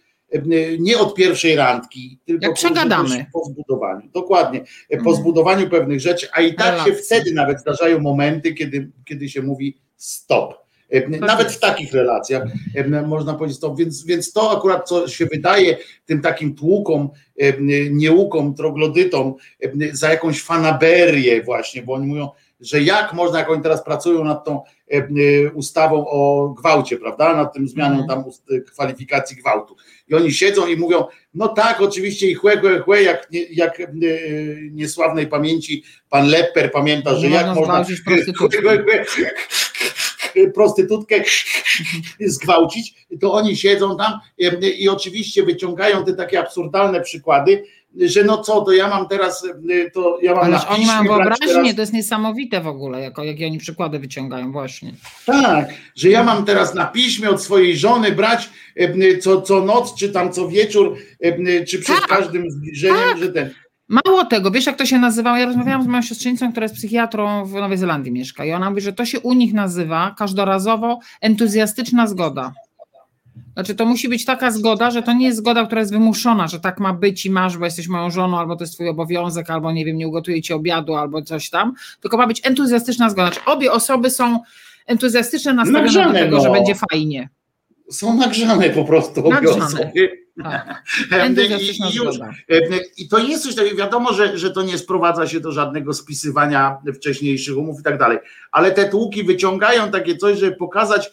S2: nie od pierwszej randki, tylko
S3: Jak przegadamy.
S2: po zbudowaniu. Dokładnie, po mhm. zbudowaniu pewnych rzeczy, a i tak Relacji. się wtedy nawet zdarzają momenty, kiedy, kiedy się mówi stop. Tak nawet w takich relacjach można powiedzieć to, więc, więc to akurat, co się wydaje tym takim tłukom, nieukom, troglodytom za jakąś fanaberię właśnie, bo oni mówią, że jak można, jak oni teraz pracują nad tą ustawą o gwałcie, prawda, nad tym zmianą mhm. tam kwalifikacji gwałtu. I oni siedzą i mówią, no tak, oczywiście i chłe, chłe, chłe, jak, jak niesławnej pamięci pan Lepper pamięta, że jak można prostytutkę zgwałcić, to oni siedzą tam i oczywiście wyciągają te takie absurdalne przykłady, że no co, to ja mam teraz, to ja mam
S3: Ależ oni mają wyobraźnię, teraz... to jest niesamowite w ogóle, jako, jakie oni przykłady wyciągają właśnie.
S2: Tak, że ja mam teraz na piśmie od swojej żony brać co, co noc, czy tam co wieczór, czy przed tak, każdym zbliżeniem, tak. że ten...
S3: Mało tego, wiesz jak to się nazywa? Ja rozmawiałam z moją siostrzenicą, która jest psychiatrą w Nowej Zelandii mieszka i ona mówi, że to się u nich nazywa każdorazowo entuzjastyczna zgoda. Znaczy to musi być taka zgoda, że to nie jest zgoda, która jest wymuszona, że tak ma być i masz, bo jesteś moją żoną, albo to jest twój obowiązek, albo nie wiem, nie ugotuję ci obiadu, albo coś tam, tylko ma być entuzjastyczna zgoda. Znaczy obie osoby są entuzjastyczne nastawione do tego, no. że będzie fajnie.
S2: Są nagrzane po prostu osoby tak. I, już, I to jest coś takiego, wiadomo, że, że to nie sprowadza się do żadnego spisywania wcześniejszych umów i tak dalej, ale te tłuki wyciągają takie coś, żeby pokazać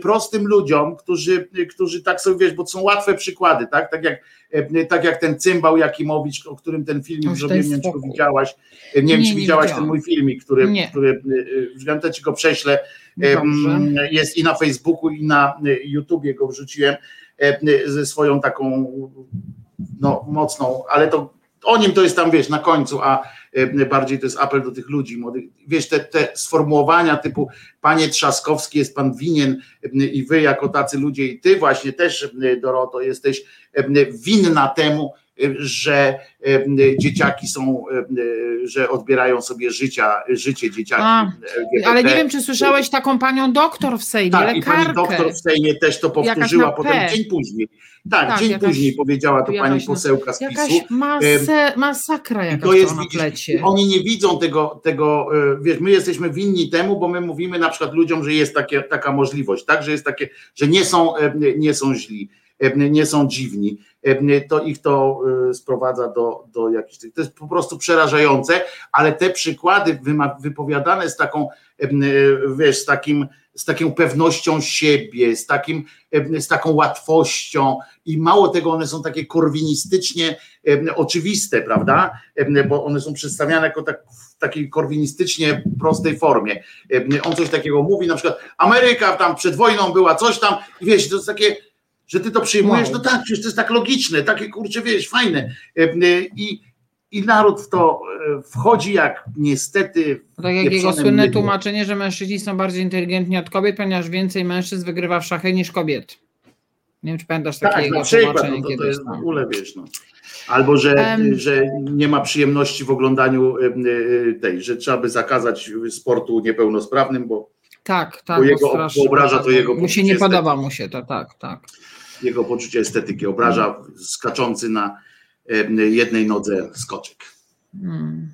S2: prostym ludziom, którzy, którzy tak sobie, wiesz, bo to są łatwe przykłady, tak, tak jak, tak jak ten cymbał Jakimowicz, o którym ten filmik zrobiłem, nie wiem, czy widziałaś, nie, wiem, czy widziałaś ten mój filmik, który, nie. który w ci go prześlę. Jest i na Facebooku, i na YouTubie go wrzuciłem, E, ze swoją taką no, mocną, ale to o nim to jest tam, wiesz, na końcu, a e, bardziej to jest apel do tych ludzi młodych. Wiesz, te, te sformułowania typu panie Trzaskowski, jest pan winien i wy jako tacy ludzie i ty właśnie też, Doroto, jesteś winna temu, że dzieciaki są, że odbierają sobie życia, życie dzieciaki. A,
S3: ale nie wiem, czy słyszałeś taką panią doktor w Sejmie, tak, lekarkę.
S2: i pani doktor w Sejmie też to powtórzyła potem dzień później. Tak, tak dzień jakaś, później powiedziała to pani posełka z PiSu.
S3: Jakaś mase, masakra jakaś to jest, widzisz,
S2: Oni nie widzą tego, tego, e, wiesz, my jesteśmy winni temu, bo my mówimy na przykład ludziom, że jest takie, taka możliwość, tak, że jest takie, że nie są, nie są źli nie są dziwni, to ich to y, sprowadza do, do jakichś tych. To jest po prostu przerażające, ale te przykłady wypowiadane z taką, wiesz, z takim, z taką pewnością siebie, z, takim, z taką łatwością i mało tego, one są takie korwinistycznie oczywiste, prawda? Bo one są przedstawiane jako tak, w takiej korwinistycznie prostej formie. On coś takiego mówi, na przykład Ameryka tam przed wojną była coś tam i wiesz, to jest takie że ty to przyjmujesz, no tak, przecież to jest tak logiczne, takie kurczę, wiesz, fajne. E, e, I, i naród w to e, wchodzi jak niestety.
S3: Tak jak jego słynne mydło. tłumaczenie, że mężczyźni są bardziej inteligentni od kobiet, ponieważ więcej mężczyzn wygrywa w szachy niż kobiet. Nie wiem, czy pamiętasz
S2: tak, takiego na przykład, no to, to jest w ogóle, wiesz, no. Albo, że, um, że nie ma przyjemności w oglądaniu tej, że trzeba by zakazać sportu niepełnosprawnym, bo,
S3: tak, tak,
S2: bo jego obraża to jego
S3: Mu się nie podoba mu się to, tak, tak
S2: jego poczucie estetyki, obraża skaczący na jednej nodze skoczek. Hmm.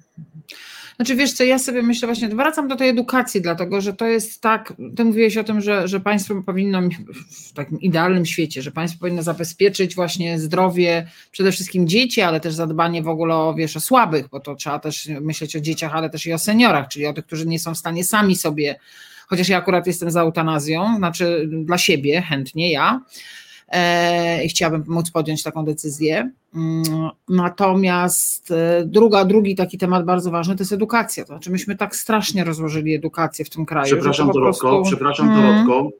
S3: Znaczy wiesz co, ja sobie myślę właśnie, wracam do tej edukacji, dlatego że to jest tak, ty mówiłeś o tym, że, że państwo powinno w takim idealnym świecie, że państwo powinno zabezpieczyć właśnie zdrowie przede wszystkim dzieci, ale też zadbanie w ogóle o, wiesz, o słabych, bo to trzeba też myśleć o dzieciach, ale też i o seniorach, czyli o tych, którzy nie są w stanie sami sobie, chociaż ja akurat jestem za eutanazją, znaczy dla siebie chętnie ja, i chciałabym móc podjąć taką decyzję. Mm, natomiast e, druga, drugi taki temat bardzo ważny to jest edukacja. To znaczy myśmy tak strasznie rozłożyli edukację w tym kraju.
S2: Przepraszam Dorotko, prostu... przepraszam hmm. Dorotko.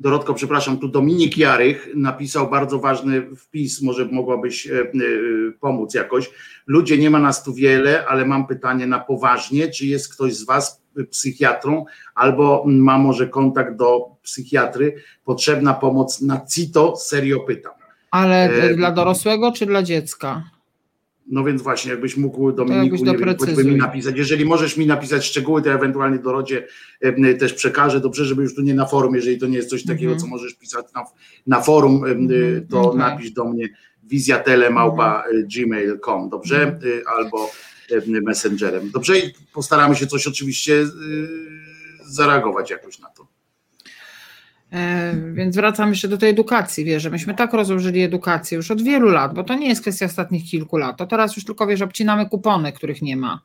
S2: Dorotko, przepraszam, tu Dominik Jarych napisał bardzo ważny wpis, może mogłabyś e, pomóc jakoś. Ludzie, nie ma nas tu wiele, ale mam pytanie na poważnie, czy jest ktoś z Was psychiatrą albo ma może kontakt do psychiatry, potrzebna pomoc na CITO, serio pytam.
S3: Ale e, dla dorosłego czy dla dziecka?
S2: No więc właśnie, jakbyś mógł Dominiku nie wiem, mi napisać. Jeżeli możesz mi napisać szczegóły, to ja ewentualnie Dorodzie też przekażę. Dobrze, żeby już tu nie na forum, jeżeli to nie jest coś takiego, mm -hmm. co możesz pisać na, na forum, mm -hmm. to okay. napisz do mnie wizjatelemałpa.gmail.com, mhm. dobrze? Mm. Albo messengerem. Dobrze, i postaramy się coś oczywiście y, zareagować jakoś na to.
S3: E, więc wracam jeszcze do tej edukacji. Wiesz, myśmy tak rozłożyli edukację już od wielu lat, bo to nie jest kwestia ostatnich kilku lat. To teraz już tylko wiesz, obcinamy kupony, których nie ma.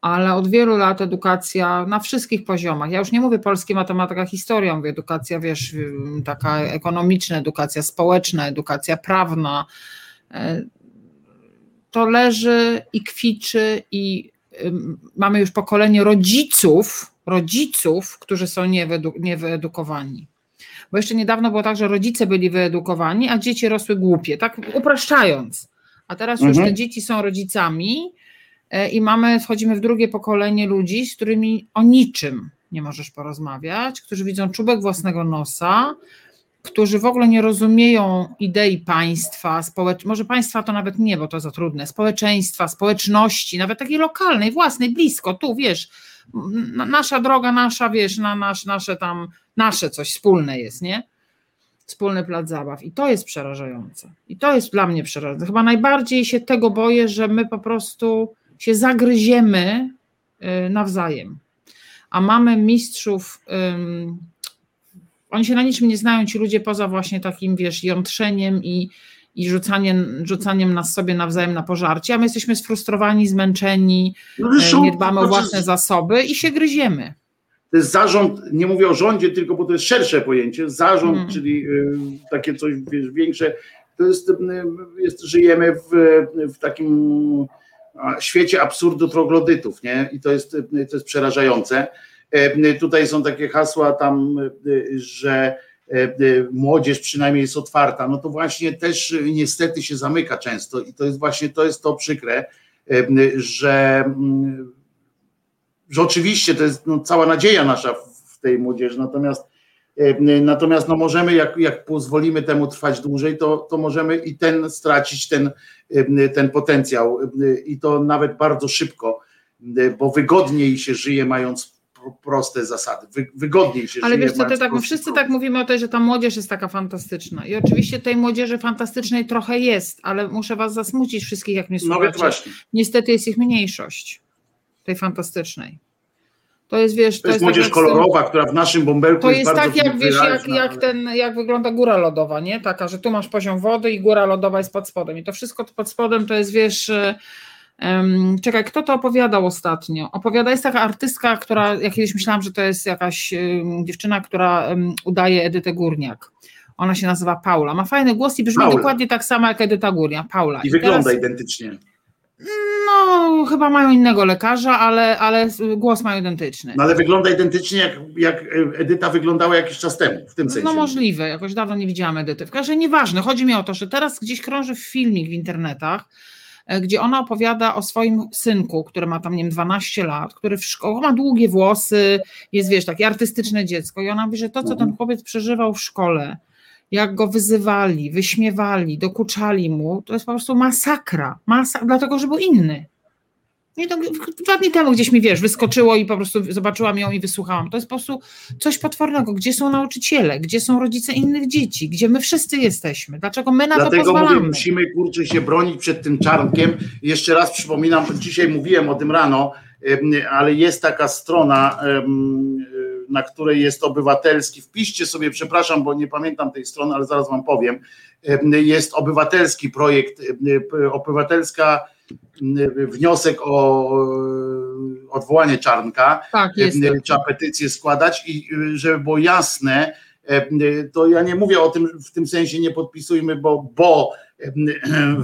S3: ale od wielu lat edukacja na wszystkich poziomach. Ja już nie mówię polskiej matematyka, historia, mówię edukacja, wiesz, taka ekonomiczna, edukacja społeczna, edukacja prawna. To leży i kwiczy i mamy już pokolenie rodziców, rodziców, którzy są niewyedukowani. Bo jeszcze niedawno było tak, że rodzice byli wyedukowani, a dzieci rosły głupie, tak upraszczając. A teraz już mhm. te dzieci są rodzicami e, i mamy, wchodzimy w drugie pokolenie ludzi, z którymi o niczym nie możesz porozmawiać, którzy widzą czubek własnego nosa, którzy w ogóle nie rozumieją idei państwa, społecz... może państwa to nawet nie, bo to za trudne, społeczeństwa, społeczności, nawet takiej lokalnej, własnej, blisko, tu wiesz, nasza droga, nasza, wiesz, na nasz, nasze tam, nasze coś wspólne jest, nie? Wspólny plac zabaw. I to jest przerażające. I to jest dla mnie przerażające. Chyba najbardziej się tego boję, że my po prostu się zagryziemy y, nawzajem. A mamy mistrzów oni się na niczym nie znają, ci ludzie poza właśnie takim, wiesz, jątrzeniem i, i rzucaniem, rzucaniem nas sobie nawzajem na pożarcie, a my jesteśmy sfrustrowani, zmęczeni, no e, nie dbamy o znaczy- własne zasoby i się gryziemy.
S2: To jest zarząd, nie mówię o rządzie, tylko bo to jest szersze pojęcie, zarząd, hmm. czyli y, takie coś wiesz, większe, to jest, y, jest żyjemy w, w takim świecie absurdu troglodytów, nie? I to jest, to jest przerażające. E, tutaj są takie hasła tam, e, że e, młodzież przynajmniej jest otwarta, no to właśnie też niestety się zamyka często i to jest właśnie to jest to przykre, że, mm, że oczywiście to jest no, cała nadzieja nasza w tej młodzieży, natomiast natomiast no możemy, jak, jak pozwolimy temu trwać dłużej, to, to możemy i ten stracić ten, ten potencjał. I to nawet bardzo szybko, bo wygodniej się żyje mając proste zasady, wygodniej się
S3: Ale wiesz co, ty tak, wszyscy tak mówimy o tej, że ta młodzież jest taka fantastyczna i oczywiście tej młodzieży fantastycznej trochę jest, ale muszę was zasmucić wszystkich, jak mnie no słuchacie. No właśnie. Niestety jest ich mniejszość, tej fantastycznej.
S2: To jest, wiesz, to, to jest, jest młodzież tak kolorowa, która w naszym bąbelku
S3: to jest, jest tak, jak wiesz, jak, jak, ten, jak wygląda góra lodowa, nie? Taka, że tu masz poziom wody i góra lodowa jest pod spodem. I to wszystko pod spodem to jest, wiesz, Czekaj, kto to opowiadał ostatnio? Opowiada, jest taka artystka, która, ja kiedyś myślałam, że to jest jakaś dziewczyna, która udaje Edytę Górniak. Ona się nazywa Paula. Ma fajny głos i brzmi Paula. dokładnie tak samo jak Edyta Górniak. Paula.
S2: I, I wygląda teraz, identycznie.
S3: No, chyba mają innego lekarza, ale, ale głos mają identyczny.
S2: No ale wygląda identycznie, jak, jak Edyta wyglądała jakiś czas temu, w tym no, sensie.
S3: No możliwe, jakoś dawno nie widziałam Edyty. W każdym razie nieważne, chodzi mi o to, że teraz gdzieś krąży filmik w internetach, E, gdzie ona opowiada o swoim synku, który ma tam, nie wiem, 12 lat, który w szkole ma długie włosy, jest, wiesz, takie artystyczne dziecko i ona mówi, że to, co ten mhm. chłopiec przeżywał w szkole, jak go wyzywali, wyśmiewali, dokuczali mu, to jest po prostu masakra, masakra dlatego, że był inny. Nie, to dwa dni temu gdzieś mi wiesz, wyskoczyło i po prostu zobaczyłam ją i wysłuchałam. To jest po prostu coś potwornego. Gdzie są nauczyciele? Gdzie są rodzice innych dzieci? Gdzie my wszyscy jesteśmy? Dlaczego my na Dlatego to pozwalamy? Mówię,
S2: musimy kurczę się bronić przed tym czarnkiem. Jeszcze raz przypominam, dzisiaj mówiłem o tym rano, ale jest taka strona, na której jest obywatelski. Wpiszcie sobie, przepraszam, bo nie pamiętam tej strony, ale zaraz wam powiem. Jest obywatelski projekt, obywatelska wniosek o odwołanie Czarnka,
S3: tak,
S2: trzeba petycję składać i żeby było jasne, to ja nie mówię o tym w tym sensie nie podpisujmy, bo, bo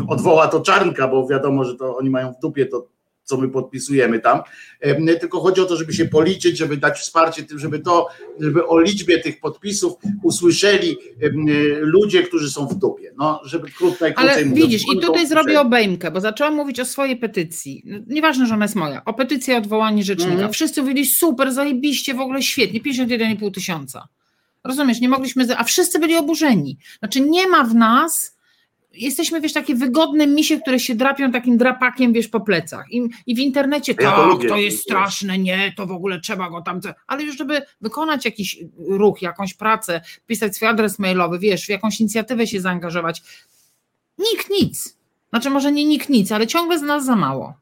S2: odwoła to Czarnka, bo wiadomo, że to oni mają w dupie to co my podpisujemy tam, tylko chodzi o to, żeby się policzyć, żeby dać wsparcie tym, żeby to, żeby o liczbie tych podpisów usłyszeli ludzie, którzy są w dupie. No, żeby krótko najkrócej
S3: Ale widzisz, i tutaj zrobię obejmkę, bo zaczęłam mówić o swojej petycji. Nieważne, że ona jest moja. O petycji o odwołanie rzecznika. Mm. Wszyscy mówili super, zajebiście, w ogóle świetnie, 51,5 tysiąca. Rozumiesz, nie mogliśmy, a wszyscy byli oburzeni. Znaczy nie ma w nas jesteśmy, wiesz, takie wygodne misie, które się drapią takim drapakiem, wiesz, po plecach. I, i w internecie ja to, to, to jest straszne, nie, to w ogóle trzeba go tam, ale już żeby wykonać jakiś ruch, jakąś pracę, pisać swój adres mailowy, wiesz, w jakąś inicjatywę się zaangażować, nikt nic. Znaczy może nie nikt nic, ale ciągle z nas za mało.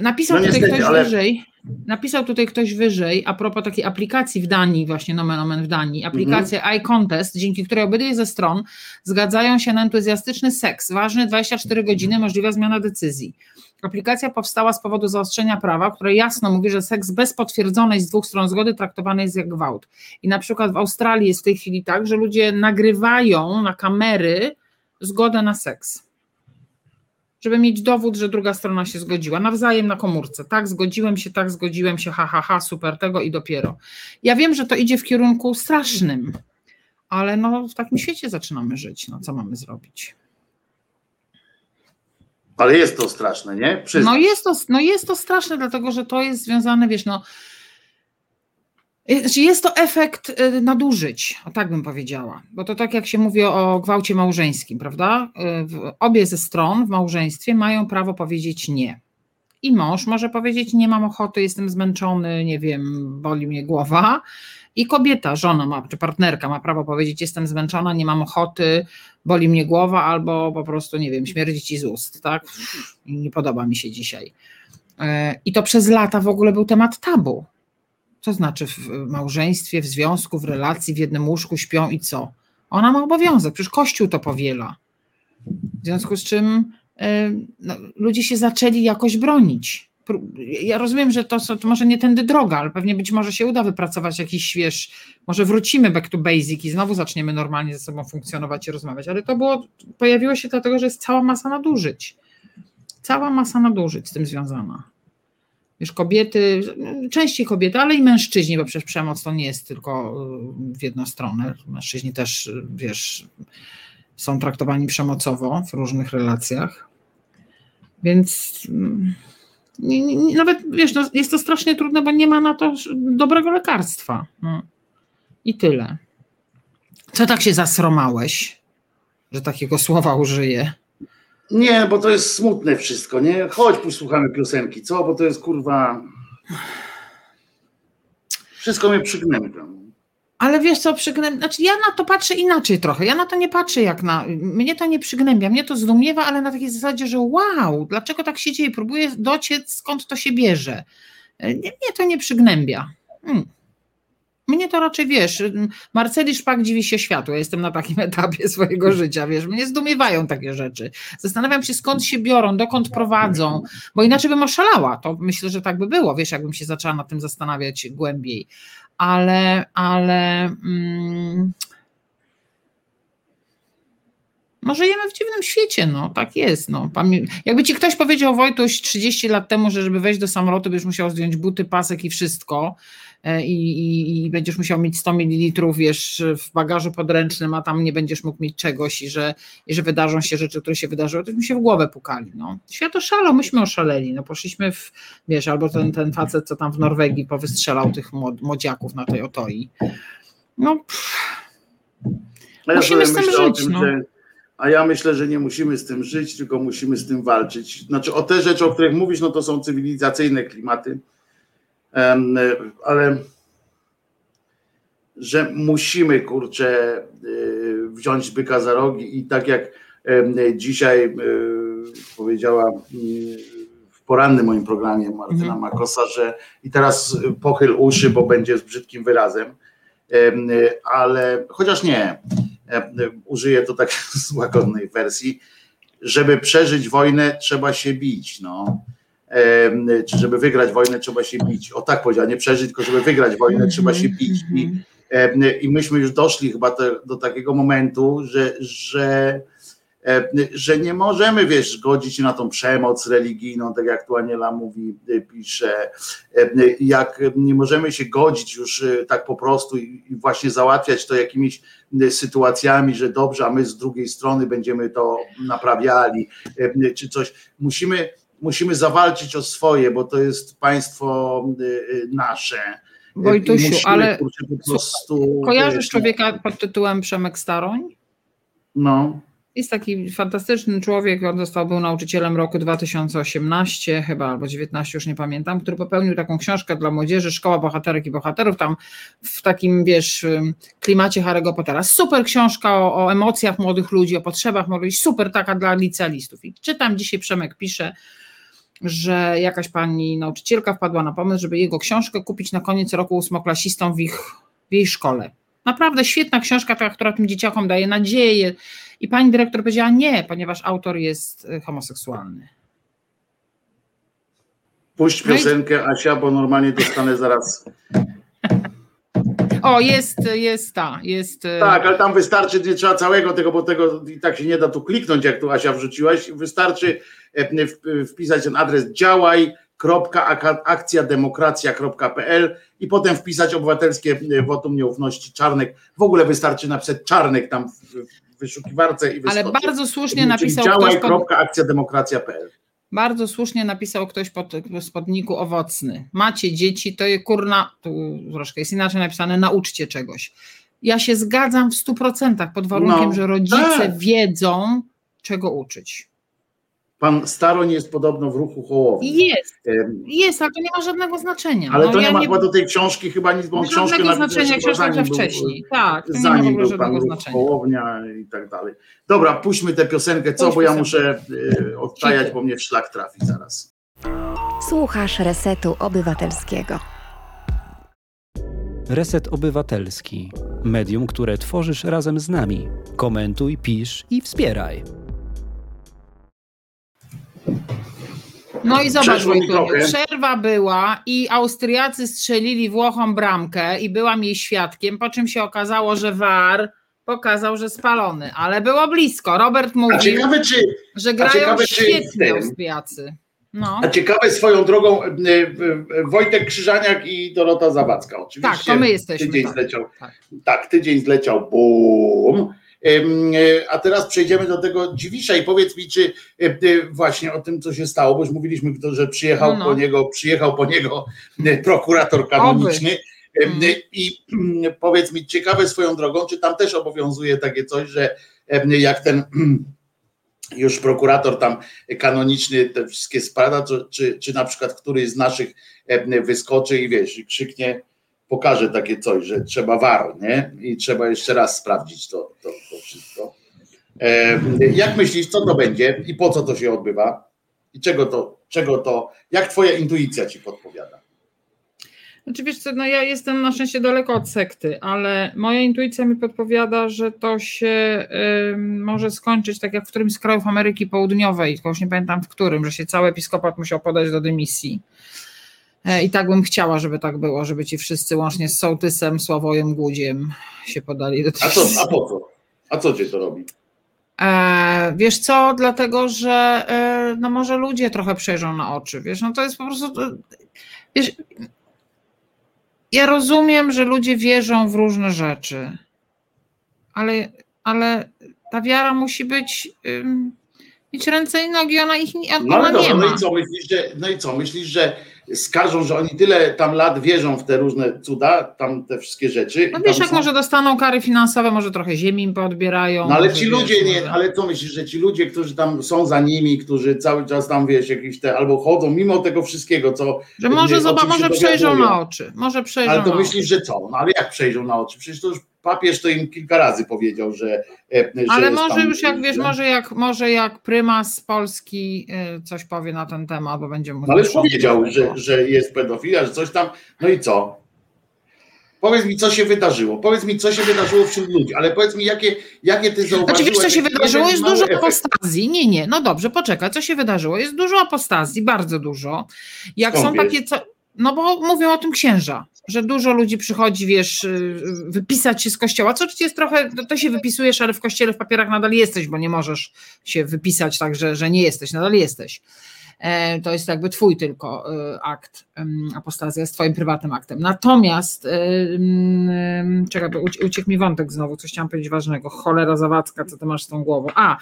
S3: Napisał no niestety, tutaj ktoś ale... wyżej, Napisał tutaj ktoś wyżej, a propos takiej aplikacji w Danii, właśnie nomen omen w Danii, aplikacja mhm. iContest, dzięki której obydwie ze stron zgadzają się na entuzjastyczny seks, ważny 24 godziny, możliwa zmiana decyzji. Aplikacja powstała z powodu zaostrzenia prawa, które jasno mówi, że seks bez potwierdzonej z dwóch stron zgody traktowany jest jak gwałt. I na przykład w Australii jest w tej chwili tak, że ludzie nagrywają na kamery zgodę na seks żeby mieć dowód, że druga strona się zgodziła, nawzajem na komórce. Tak, zgodziłem się, tak, zgodziłem się, ha, ha, ha, super tego i dopiero. Ja wiem, że to idzie w kierunku strasznym, ale no w takim świecie zaczynamy żyć. No co mamy zrobić?
S2: Ale jest to straszne, nie?
S3: No jest, to, no jest to straszne, dlatego że to jest związane, wiesz, no znaczy jest to efekt y, nadużyć, o tak bym powiedziała, bo to tak jak się mówi o gwałcie małżeńskim, prawda? Y, obie ze stron w małżeństwie mają prawo powiedzieć nie. I mąż może powiedzieć: Nie mam ochoty, jestem zmęczony, nie wiem, boli mnie głowa. I kobieta, żona ma, czy partnerka ma prawo powiedzieć: Jestem zmęczona, nie mam ochoty, boli mnie głowa, albo po prostu, nie wiem, śmierdzi ci z ust, tak? Nie podoba mi się dzisiaj. I to przez lata w ogóle był temat tabu. Co znaczy w małżeństwie, w związku, w relacji, w jednym łóżku śpią i co? Ona ma obowiązek, przecież Kościół to powiela. W związku z czym no, ludzie się zaczęli jakoś bronić. Ja rozumiem, że to, to może nie tędy droga, ale pewnie być może się uda wypracować jakiś, wiesz, może wrócimy back to basic i znowu zaczniemy normalnie ze sobą funkcjonować i rozmawiać, ale to było, pojawiło się dlatego, że jest cała masa nadużyć. Cała masa nadużyć z tym związana. Wiesz, kobiety, częściej kobiety, ale i mężczyźni, bo przecież przemoc to nie jest tylko y, w jedną stronę. Mężczyźni też, y, wiesz, są traktowani przemocowo w różnych relacjach. Więc mm, nie, nie, nawet, wiesz, no, jest to strasznie trudne, bo nie ma na to dobrego lekarstwa. No. I tyle. Co tak się zasromałeś, że takiego słowa użyję?
S2: Nie, bo to jest smutne wszystko, nie? Chodź, posłuchamy piosenki, co? Bo to jest kurwa. Wszystko mnie przygnębia.
S3: Ale wiesz co, przygnębia, znaczy ja na to patrzę inaczej trochę. Ja na to nie patrzę jak na. Mnie to nie przygnębia, mnie to zdumiewa, ale na takiej zasadzie, że wow, dlaczego tak się dzieje? Próbuję dociec, skąd to się bierze. Mnie to nie przygnębia. Hmm. Mnie to raczej wiesz, Marceli Szpak dziwi się światu. Ja jestem na takim etapie swojego życia, wiesz, mnie zdumiewają takie rzeczy. Zastanawiam się, skąd się biorą, dokąd prowadzą, bo inaczej bym oszalała. To myślę, że tak by było, wiesz, jakbym się zaczęła nad tym zastanawiać głębiej. Ale, ale. Mm, no żyjemy w dziwnym świecie, no tak jest. No. Jakby ci ktoś powiedział Wojtuś 30 lat temu, że żeby wejść do samolotu byś musiał zdjąć buty, pasek i wszystko, i, i, i, będziesz musiał mieć 100 ml, wiesz, w bagażu podręcznym, a tam nie będziesz mógł mieć czegoś i że, i że wydarzą się rzeczy, które się wydarzyły, to mi się w głowę pukali. No. Świat oszalał, myśmy oszaleli, no poszliśmy w, wiesz, albo ten, ten facet, co tam w Norwegii powystrzelał tych młodziaków na tej otoi. No,
S2: ja musimy z tym żyć. Tym, no. że, a ja myślę, że nie musimy z tym żyć, tylko musimy z tym walczyć. Znaczy o te rzeczy, o których mówisz, no to są cywilizacyjne klimaty, ale że musimy kurczę y, wziąć byka za rogi i tak jak dzisiaj y, powiedziała y, w porannym moim programie Martyna mhm. Makosa, że i teraz pochyl uszy, bo będzie z brzydkim wyrazem, ale chociaż nie, użyję to tak z łagodnej wersji, żeby przeżyć wojnę trzeba się bić, no czy żeby wygrać wojnę, trzeba się bić. O tak powiedział, nie przeżyć, tylko żeby wygrać wojnę, trzeba się bić. I, i myśmy już doszli chyba te, do takiego momentu, że, że, że nie możemy, wiesz, godzić się na tą przemoc religijną, tak jak tu Aniela mówi, y, pisze, jak nie możemy się godzić już y, tak po prostu i właśnie załatwiać to jakimiś y, sytuacjami, że dobrze, a my z drugiej strony będziemy to naprawiali, czy coś. Musimy musimy zawalczyć o swoje, bo to jest państwo y, y, nasze.
S3: Wojtusiu, ale prostu, kojarzysz człowieka pod tytułem Przemek Staroń?
S2: No.
S3: Jest taki fantastyczny człowiek, on został, był nauczycielem roku 2018 chyba, albo 19, już nie pamiętam, który popełnił taką książkę dla młodzieży, Szkoła Bohaterek i Bohaterów, tam w takim, wiesz, klimacie Harry'ego Pottera. Super książka o, o emocjach młodych ludzi, o potrzebach młodych ludzi, super taka dla licealistów. I czytam dzisiaj, Przemek pisze, że jakaś pani nauczycielka wpadła na pomysł, żeby jego książkę kupić na koniec roku ósmoklasistom w, ich, w jej szkole. Naprawdę świetna książka, ta, która tym dzieciakom daje nadzieję. I pani dyrektor powiedziała nie, ponieważ autor jest y, homoseksualny.
S2: Puść no piosenkę Asia, bo normalnie dostanę zaraz.
S3: O, jest, jest ta, jest. Y,
S2: tak, ale tam wystarczy, nie trzeba całego tego, bo tego i tak się nie da tu kliknąć, jak tu Asia wrzuciłaś. Wystarczy wpisać ten adres działaj akcjademokracja.pl i potem wpisać obywatelskie e, wotum nieufności Czarnek. W ogóle wystarczy napisać Czarnek tam w wyszukiwarce i wyskoczy.
S3: Ale bardzo słusznie napisał
S2: działaj.akcjademokracja.pl
S3: bardzo słusznie napisał ktoś pod spodniku owocny. Macie dzieci, to je kurna, tu troszkę jest inaczej napisane, nauczcie czegoś. Ja się zgadzam w stu procentach pod warunkiem, no, że rodzice tak. wiedzą, czego uczyć.
S2: Pan Staroń jest podobno w ruchu hołowni.
S3: Jest, jest, ale to nie ma żadnego znaczenia.
S2: Ale no, to nie ja ma nie... chyba do tej książki chyba nic, bo książkę
S3: żadnego znaczenia, książka był, wcześniej. Tak, to
S2: zanim nie ma był pan znaczenia. Hołownia i tak dalej. Dobra, puśćmy tę piosenkę, co, bo ja muszę y, odtajać, bo mnie w szlak trafi zaraz.
S5: Słuchasz Resetu Obywatelskiego.
S6: Reset Obywatelski. Medium, które tworzysz razem z nami. Komentuj, pisz i wspieraj.
S3: No i zobacz, przerwa była i Austriacy strzelili Włochom bramkę i byłam jej świadkiem, po czym się okazało, że VAR pokazał, że spalony, ale było blisko. Robert mówił, ciekawe, czy, że grają ciekawe, świetnie Austriacy.
S2: No. A ciekawe swoją drogą e, e, Wojtek Krzyżaniak i Dorota Zawadzka. Oczywiście
S3: tak, to my jesteśmy.
S2: Tydzień tak. zleciał, tak. tak, tydzień zleciał, bum. E, a teraz przejdziemy do tego Dziwisza i powiedz mi, czy e, właśnie o tym, co się stało, bo już mówiliśmy, że przyjechał no, no. po niego, przyjechał po niego e, prokurator kanoniczny. Mm. I mm, powiedz mi, ciekawe swoją drogą, czy tam też obowiązuje takie coś, że jak ten już prokurator tam kanoniczny te wszystkie spada, czy, czy, czy na przykład któryś z naszych wyskoczy i wiesz, i krzyknie pokaże takie coś, że trzeba war, nie? I trzeba jeszcze raz sprawdzić to, to, to wszystko. E, jak myślisz, co to będzie i po co to się odbywa? I czego to, czego to, jak twoja intuicja ci podpowiada?
S3: Znaczy wiesz co, no ja jestem na szczęście daleko od sekty, ale moja intuicja mi podpowiada, że to się y, może skończyć tak jak w którymś z krajów Ameryki Południowej, tylko już nie pamiętam w którym, że się cały episkopat musiał podać do dymisji I tak bym chciała, żeby tak było, żeby ci wszyscy łącznie z Sołtysem, Sławojem, Głudziem się podali do
S2: tego. A, co, a po co? A co cię to robi?
S3: E, wiesz co, dlatego, że e, no może ludzie trochę przejrzą na oczy, wiesz, no to jest po prostu, wiesz, ja rozumiem, że ludzie wierzą w różne rzeczy, ale, ale ta wiara musi być, mieć ręce i nogi, ona ich ona
S2: no,
S3: no, nie
S2: ma.
S3: No
S2: i co myślisz, że, no i co myślisz, że skażą, że oni tyle tam lat wierzą w te różne cuda, tam te wszystkie rzeczy.
S3: No wiesz, jak są... może dostaną kary finansowe, może trochę ziemi im podbierają.
S2: No ale ci ludzie wiesz, nie, może... ale co myślisz, że ci ludzie, którzy tam są za nimi, którzy cały czas tam wiesz, jakieś te, albo chodzą mimo tego wszystkiego, co.
S3: Że może, zobacz, może przejrzą na oczy. Może przejrzą
S2: ale to myślisz, że co? No ale jak przejrzą na oczy? Przecież to już papież to im kilka razy powiedział, że.
S3: E, że Ale może już jak wiesz, może jak, może jak prymas Polski e, coś powie na ten temat, bo będzie
S2: mówił. No ale powiedział, że, że jest pedofilia, że coś tam. No i co? Powiedz mi, co się wydarzyło. Powiedz mi, co się wydarzyło wśród ludzi, ale powiedz mi, jakie, jakie ty zauważyłeś.
S3: Znaczy, wiesz, co się wydarzyło? Jest dużo efekt. apostazji. Nie, nie, no dobrze, poczekaj, co się wydarzyło? Jest dużo apostazji, bardzo dużo. Jak Skąd są wiesz? takie. Co... No bo mówią o tym księża że dużo ludzi przychodzi, wiesz, y, wypisać się z kościoła, co oczywiście jest trochę, to się wypisujesz, ale w kościele w papierach nadal jesteś, bo nie możesz się wypisać tak, że, że nie jesteś, nadal jesteś. E, to jest jakby twój tylko e, akt apostazja, jest twoim prywatnym aktem. Natomiast, e, czekaj, uciekł mi wątek znowu, coś chciałam powiedzieć ważnego, cholera zawadzka, co ty masz z tą głową? A,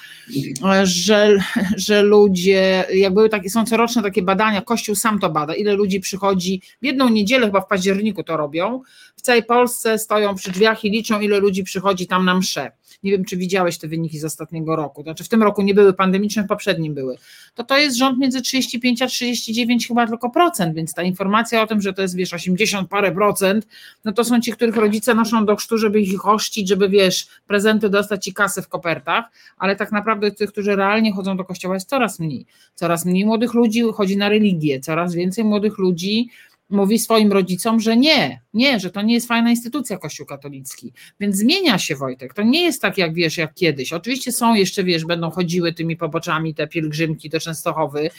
S3: że, że ludzie, jak były takie, są coroczne takie badania, Kościół sam to bada, ile ludzi przychodzi, w jedną niedzielę chyba w październiku to robią, w całej Polsce stoją przy drzwiach i liczą, ile ludzi przychodzi tam na msze. Nie wiem czy widziałeś te wyniki z ostatniego roku, znaczy w tym roku nie były pandemiczne, w poprzednim były, to to jest rząd między 35 a 39 chyba tylko procent, więc ta informacja o tym, że to jest wiesz 80 parę procent, no to są ci, których rodzice noszą do chrztu, żeby ich ościć, żeby wiesz prezenty dostać i kasy w kopertach, ale tak naprawdę tych, którzy realnie chodzą do kościoła jest coraz mniej. Coraz mniej młodych ludzi chodzi na religię, coraz więcej młodych ludzi mówi swoim rodzicom, że nie, nie, że to nie jest fajna instytucja Kościół katolicki. Więc zmienia się Wojtek. To nie jest tak, jak wiesz, jak kiedyś. Oczywiście są jeszcze, wiesz, będą chodziły tymi poboczami te pielgrzymki do Częstochowy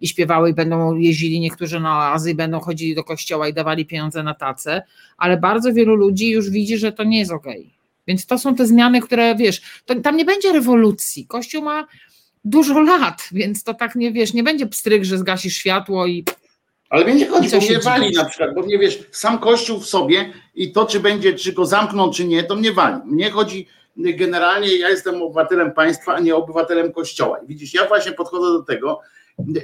S3: i śpiewały i będą jeździli niektórzy na oazy i będą chodzili do kościoła i dawali pieniądze na tacę, ale bardzo wielu ludzi już widzi, że to nie jest okej. Okay. Więc to są te zmiany, które wiesz, to, tam nie będzie rewolucji. Kościół ma dużo lat, więc to tak nie wiesz, nie będzie pstryk, że zgasisz światło i.
S2: Ale mnie nie chodzi, bo mnie wali na przykład, bo mnie wiesz, sam kościół w sobie i to, czy będzie, czy go zamkną, czy nie, to mnie wali. Mnie chodzi generalnie, ja jestem obywatelem państwa, a nie obywatelem kościoła. I widzisz, ja właśnie podchodzę do tego,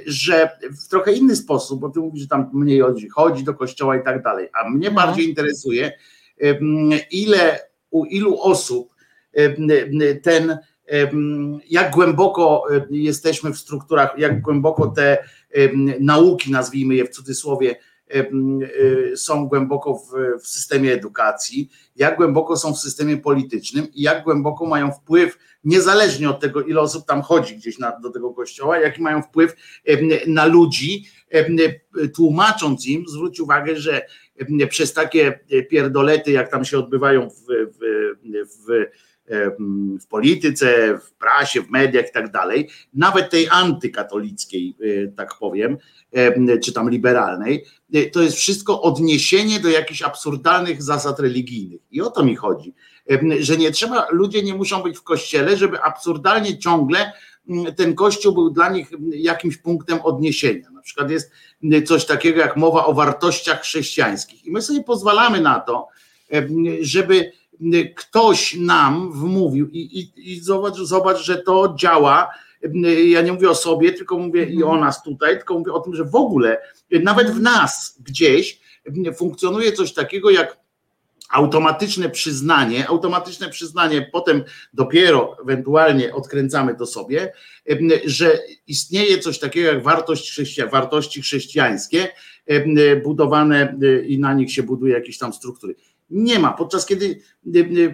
S2: że w trochę inny sposób, bo ty mówisz, że tam mniej chodzi, chodzi do kościoła i tak dalej, a mnie no. bardziej interesuje, ile u ilu osób ten, jak głęboko jesteśmy w strukturach, jak głęboko te nauki, nazwijmy je w cudzysłowie, są głęboko w, w, systemie edukacji, jak głęboko są w systemie politycznym i jak głęboko mają wpływ, niezależnie od tego, ile osób tam chodzi gdzieś na, do tego kościoła, jaki mają wpływ na ludzi, tłumacząc im, zwróć uwagę, że przez takie pierdolety, jak tam się odbywają w, w, w, w polityce, w prasie, w mediach i tak dalej, nawet tej antykatolickiej, tak powiem, czy tam liberalnej, to jest wszystko odniesienie do jakichś absurdalnych zasad religijnych. I o to mi chodzi, że nie trzeba, ludzie nie muszą być w kościele, żeby absurdalnie ciągle ten kościół był dla nich jakimś punktem odniesienia. Na przykład jest coś takiego jak mowa o wartościach chrześcijańskich. I my sobie pozwalamy na to, żeby ktoś nam wmówił i, i, i zobacz, zobacz, że to działa. Ja nie mówię o sobie, tylko mówię i o nas tutaj, tylko mówię o tym, że w ogóle nawet w nas gdzieś funkcjonuje coś takiego jak automatyczne przyznanie, automatyczne przyznanie, potem dopiero ewentualnie odkręcamy to sobie, że istnieje coś takiego jak wartość chrześcija, wartości chrześcijańskie, budowane i na nich się buduje jakieś tam struktury. Nie ma, podczas kiedy,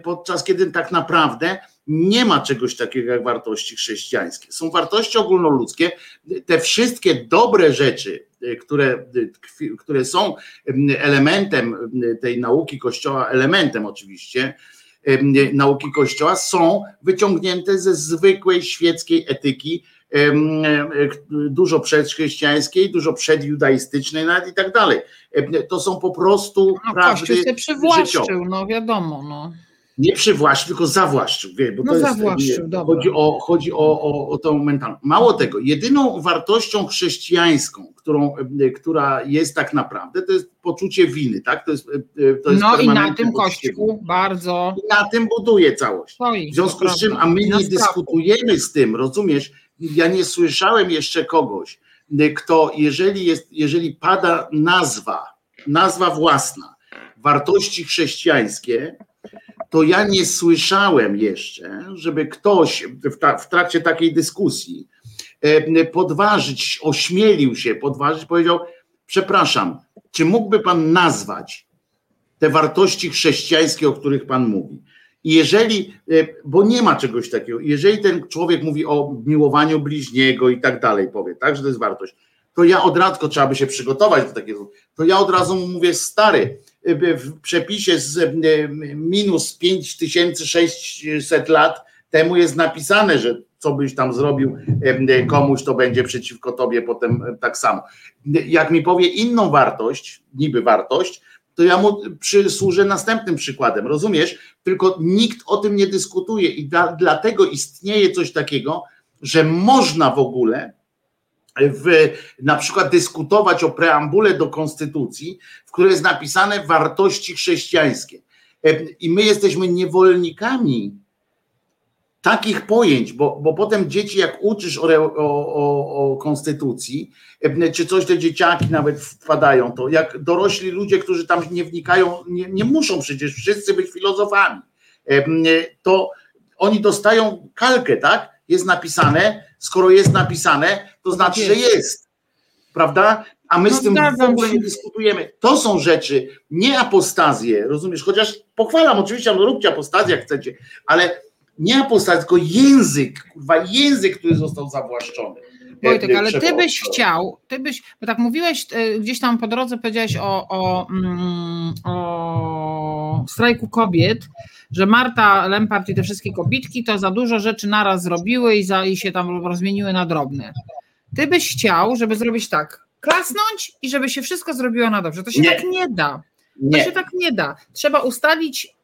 S2: podczas kiedy tak naprawdę nie ma czegoś takiego jak wartości chrześcijańskie. Są wartości ogólnoludzkie, te wszystkie dobre rzeczy, które, które są elementem tej nauki Kościoła, elementem oczywiście nauki Kościoła, są wyciągnięte ze zwykłej świeckiej etyki, dużo przedchrześcijańskiej, dużo przedjudaistycznej nawet i tak dalej. To są po prostu
S3: no, prawdy się przywłaszczył, no wiadomo. No
S2: nie przywłaszczył, tylko zawłaszczył. Wie, bo
S3: no
S2: to
S3: zawłaszczył,
S2: jest, chodzi, o, chodzi o, o, o tą mentalność. Mało tego, jedyną wartością chrześcijańską, którą, która jest tak naprawdę, to jest poczucie winy, tak? To jest, to jest
S3: no i na tym Kościół bardzo.
S2: I na tym buduje całość. Stoi, w związku z czym, a my nie dyskutujemy z tym, rozumiesz? Ja nie słyszałem jeszcze kogoś, kto, jeżeli jest, jeżeli pada nazwa, nazwa własna, wartości chrześcijańskie, to ja nie słyszałem jeszcze, żeby ktoś w, ta, w trakcie takiej dyskusji e, podważyć, ośmielił się podważyć, powiedział: Przepraszam, czy mógłby pan nazwać te wartości chrześcijańskie, o których pan mówi? I jeżeli, e, bo nie ma czegoś takiego, jeżeli ten człowiek mówi o miłowaniu bliźniego i tak dalej, powie, tak, że to jest wartość, to ja od razu trzeba by się przygotować do takiego, to ja od razu mu mówię, stary, w przepisie z e, minus 5600 lat temu jest napisane, że co byś tam zrobił e, komuś, to będzie przeciwko tobie potem e, tak samo. Jak mi powie inną wartość, niby wartość, to ja mu przysłużę następnym przykładem, rozumiesz? Tylko nikt o tym nie dyskutuje i da, dlatego istnieje coś takiego, że można w ogóle w, na przykład dyskutować o preambule do konstytucji, w której jest napisane wartości chrześcijańskie. E, I my jesteśmy niewolnikami takich pojęć, bo, bo potem dzieci, jak uczysz o, o, o, konstytucji, e, czy coś te dzieciaki nawet wpadają, to jak dorośli ludzie, którzy tam nie wnikają, nie, nie muszą przecież wszyscy być filozofami, e, to oni dostają kalkę, tak? Jest napisane, skoro jest napisane, to znaczy, że jest. Prawda? A my no z tym w ogóle nie dyskutujemy. To są rzeczy, nie apostazje, rozumiesz? Chociaż pochwalam, oczywiście, no róbcie apostazję, jak chcecie, ale nie apostazję, tylko język, kurwa, język, który został zawłaszczony.
S3: Wojtek, ale ty byś chciał, ty byś, bo tak mówiłeś e, gdzieś tam po drodze, powiedziałeś o, o, mm, o strajku kobiet, że Marta Lempart i te wszystkie kobitki to za dużo rzeczy naraz zrobiły i, za, i się tam rozmieniły na drobne. Ty byś chciał, żeby zrobić tak, klasnąć i żeby się wszystko zrobiło na dobrze. To się nie. tak nie da. To się tak nie da. Trzeba ustalić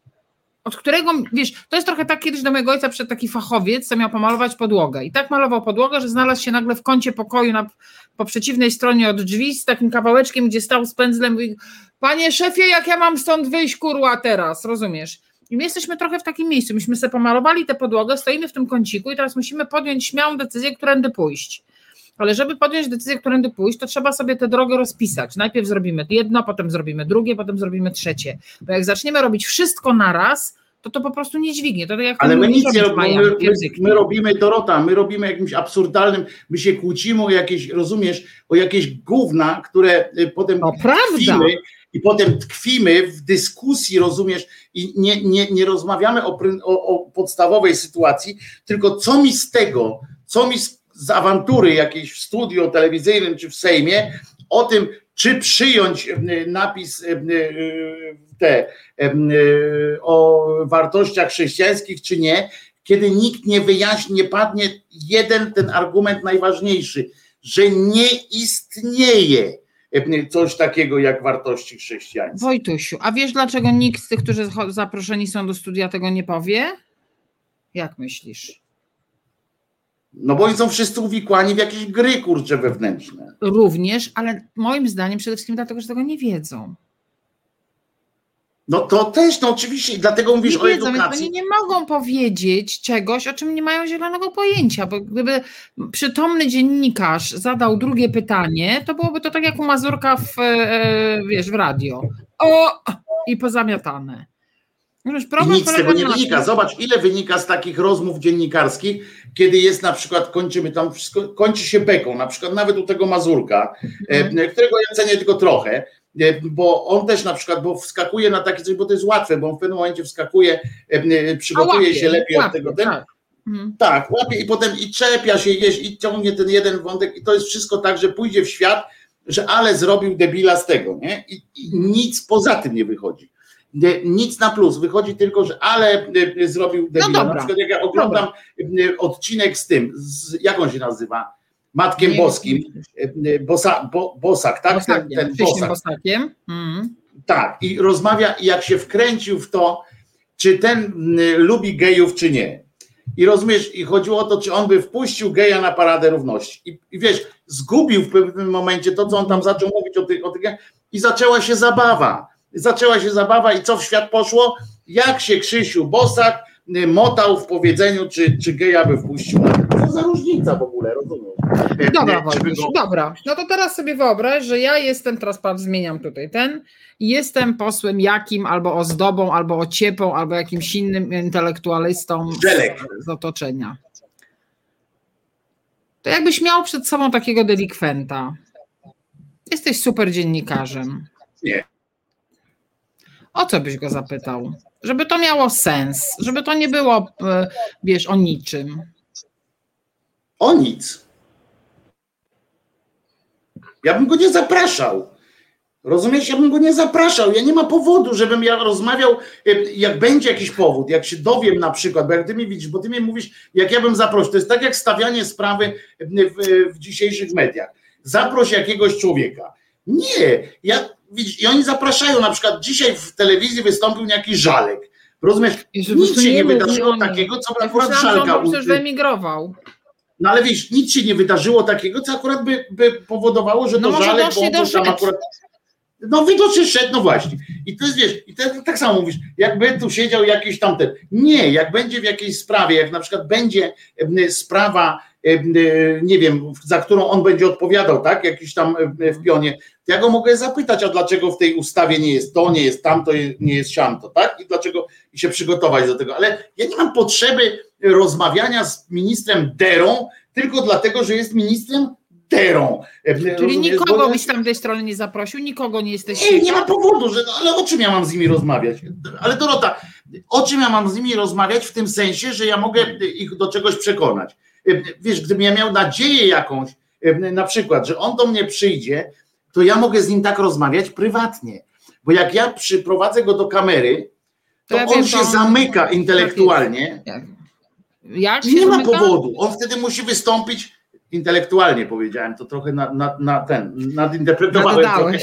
S3: od którego, wiesz, to jest trochę tak, kiedyś do mojego ojca przyszedł taki fachowiec, co miał pomalować podłogę i tak malował podłogę, że znalazł się nagle w kącie pokoju na, po przeciwnej stronie od drzwi z takim kawałeczkiem, gdzie stał z pędzlem i panie szefie, jak ja mam stąd wyjść, kurła, teraz, rozumiesz? I my jesteśmy trochę w takim miejscu, myśmy sobie pomalowali tę podłogę, stoimy w tym kąciku i teraz musimy podjąć śmiałą decyzję, którędy pójść. Ale żeby podjąć decyzję, którędy pójść, to trzeba sobie tę drogę rozpisać. Najpierw zrobimy jedno, potem zrobimy drugie, potem zrobimy trzecie. Bo jak zaczniemy robić wszystko naraz, to to po prostu nie dźwignie. To tak jak
S2: Ale my nic nie robimy, my, my, my, robimy Dorota, my robimy jakimś absurdalnym, my się kłócimy o jakieś, rozumiesz, o jakieś gówna, które y, potem
S3: to tkwimy
S2: i potem tkwimy w dyskusji, rozumiesz, i nie, nie, nie rozmawiamy o, o, o podstawowej sytuacji, tylko co mi z tego, co mi z z awantury jakiejś w studiu telewizyjnym czy w Sejmie o tym, czy przyjąć e, napis e, e, te, o wartościach chrześcijańskich, czy nie, kiedy nikt nie wyjaśni, nie padnie jeden ten argument najważniejszy, że nie istnieje coś takiego jak wartości chrześcijańskie.
S3: Wojtusiu, a wiesz dlaczego nikt z tych, którzy zaproszeni są do studia tego nie powie? Jak myślisz?
S2: No bo oni są wszyscy uwikłani w jakieś gry kurcze wewnętrzne.
S3: Również, ale moim zdaniem przede wszystkim dlatego, że tego nie wiedzą.
S2: No to też, no oczywiście, dlatego mówisz nie o wiedzą, edukacji.
S3: Oni nie mogą powiedzieć czegoś, o czym nie mają zielonego pojęcia, bo gdyby przytomny dziennikarz zadał drugie pytanie, to byłoby to tak jak u Mazurka w, e, wiesz, w radio. O! I pozamiatane.
S2: Nic z tego nie wynika. Zobacz, ile wynika z takich rozmów dziennikarskich, kiedy jest na przykład, kończymy tam wszystko, kończy się beką, na przykład nawet u tego Mazurka, mhm. którego ja cenię tylko trochę, e, bo on też na przykład, bo wskakuje na takie coś, bo to jest łatwe, bo on w pewnym momencie wskakuje, e, przygotuje łapie, się lepiej łapie, od tego. Ten, tak. Mhm. tak, łapie i potem i czepia się jeść i ciągnie ten jeden wątek i to jest wszystko tak, że pójdzie w świat, że ale zrobił debila z tego, nie? I, i nic poza tym nie wychodzi nic na plus. Wychodzi tylko, że ale e, zrobił debila. No na przykład jak ja oglądam dobra. E, odcinek z tym, z, jak on się nazywa? Matkiem nie, Boskim. E, Bosa, bo, Bosak, tak?
S3: Bosakiem, ten, ten Bosak. Bosakiem. Mm.
S2: Tak, i rozmawia, jak się wkręcił w to, czy ten lubi gejów, czy nie. I rozumiesz, i chodziło o to, czy on by wpuścił geja na paradę równości. I, i wiesz, zgubił w pewnym momencie to, co on tam zaczął mówić o tych, o tych i zaczęła się zabawa zaczęła się zabawa i co w świat poszło? Jak się Krzysiu Bosak y, motał w powiedzeniu, czy, czy geja by wpuścił. Co za różnica w ogóle, rozumiem.
S3: Dobra, Wojciech, go... dobra. No to teraz sobie wyobraź, że ja jestem, teraz pan zmieniam tutaj ten, jestem posłem jakim, albo ozdobą, albo ociepą, albo jakimś innym intelektualistą z, z otoczenia. To jakbyś miał przed sobą takiego delikwenta. Jesteś super dziennikarzem.
S2: Nie.
S3: O co byś go zapytał? Żeby to miało sens, żeby to nie było, e, wiesz, o niczym.
S2: O nic. Ja bym go nie zapraszał. Rozumiesz? Ja bym go nie zapraszał. Ja nie ma powodu, żebym ja rozmawiał, e, jak będzie jakiś powód, jak się dowiem na przykład, bo jak ty mi widzisz, bo ty mi mówisz, jak ja bym zaprosił. To jest tak jak stawianie sprawy w, w dzisiejszych mediach. Zaproś jakiegoś człowieka. Nie, ja i oni zapraszają, na przykład dzisiaj w telewizji wystąpił jakiś żalek. Rozumiesz? Nic się nie wydarzyło takiego, co by akurat żalka
S3: już wyemigrował.
S2: No ale wiesz, nic się nie wydarzyło takiego, co akurat by, by powodowało, że no to żalek, bo tam akurat. No widocznie szedł, no właśnie. I to jest, wiesz, i to, tak samo mówisz, jakby tu siedział jakiś tamten. Nie, jak będzie w jakiejś sprawie, jak na przykład będzie sprawa nie wiem, za którą on będzie odpowiadał, tak, jakiś tam w pionie, to ja go mogę zapytać, a dlaczego w tej ustawie nie jest to, nie jest tamto, nie jest siamto, tak, i dlaczego, i się przygotować do tego, ale ja nie mam potrzeby rozmawiania z ministrem Derą, tylko dlatego, że jest ministrem Terą.
S3: Czyli Rozumiesz? nikogo byś tam tej strony nie zaprosił, nikogo nie jesteś.
S2: Nie, nie ma powodu, że, no, ale o czym ja mam z nimi rozmawiać? Ale Dorota, o czym ja mam z nimi rozmawiać w tym sensie, że ja mogę ich do czegoś przekonać? Wiesz, gdybym ja miał nadzieję jakąś, na przykład, że on do mnie przyjdzie, to ja mogę z nim tak rozmawiać prywatnie. Bo jak ja przyprowadzę go do kamery, to, to ja on wiem, się on... zamyka intelektualnie. Jak, jak nie ma powodu. On wtedy musi wystąpić intelektualnie powiedziałem, to trochę na, na, na ten, nadinterpretowałem trochę.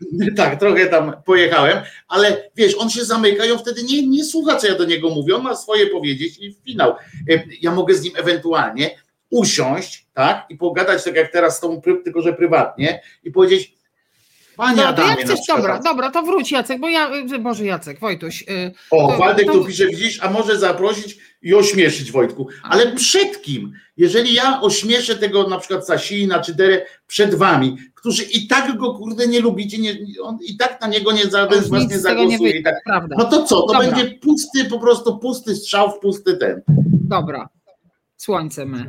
S2: Tak, trochę tam pojechałem, ale wiesz, on się zamyka i on wtedy nie, nie słucha, co ja do niego mówię, on ma swoje powiedzieć i finał. E, ja mogę z nim ewentualnie usiąść, tak, i pogadać tak jak teraz z tą, tylko że prywatnie i powiedzieć,
S3: Panie no, Adamie, jak chcesz, dobra, dobra, to wróć Jacek, bo ja, Boże Jacek, Wojtuś. Yy,
S2: o, to, Waldek to... tu pisze, widzisz, a może zaprosić i ośmieszyć Wojtku, ale przed kim? Jeżeli ja ośmieszę tego na przykład Sasina czy Derę przed wami, którzy i tak go kurde nie lubicie, nie, on i tak na niego nie, żaden z was nie zagłosuje. Nie tak, no to co, to dobra. będzie pusty, po prostu pusty strzał w pusty ten.
S3: Dobra, słońce my.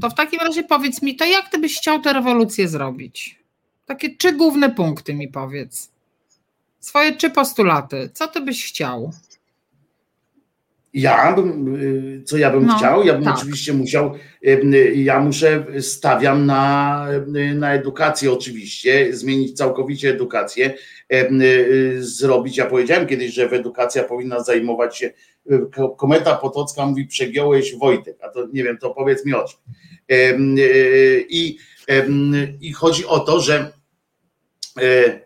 S3: To w takim razie powiedz mi, to jak ty byś chciał tę rewolucję zrobić? Takie trzy główne punkty mi powiedz. Swoje trzy postulaty. Co ty byś chciał?
S2: Ja bym, y, co ja bym no, chciał? Ja bym tak. oczywiście musiał, ja muszę, stawiam na, na edukację oczywiście, zmienić całkowicie edukację, y, zrobić, ja powiedziałem kiedyś, że edukacja powinna zajmować się, y, kometa Potocka mówi, przegiąłeś Wojtek, a to nie wiem, to powiedz mi o czym. I, i chodzi o to, że e,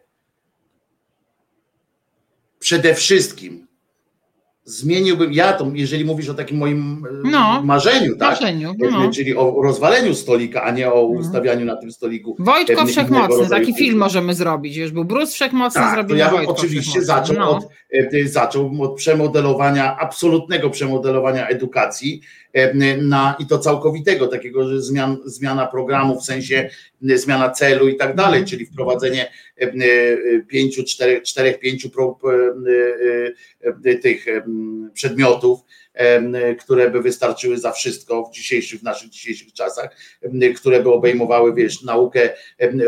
S2: przede wszystkim zmieniłbym, ja to, jeżeli mówisz o takim moim e, no, marzeniu, tak? Marzeniu, no. Czyli o rozwaleniu stolika, a nie o mhm. ustawianiu na tym stoliku.
S3: Wojtko Wszechmocny, taki film możemy zrobić, już był Bruce Wszechmocny, tak, zrobimy
S2: to ja bym oczywiście zaczął, no. od, e, zaczął od przemodelowania, absolutnego przemodelowania edukacji e, na, i to całkowitego, takiego, że zmian, zmiana programu w sensie zmiana celu i tak dalej, mhm. czyli wprowadzenie pięciu, czterech, czterech pięciu tych przedmiotów, które by wystarczyły za wszystko w dzisiejszych, w naszych dzisiejszych czasach, które by obejmowały, wiesz, naukę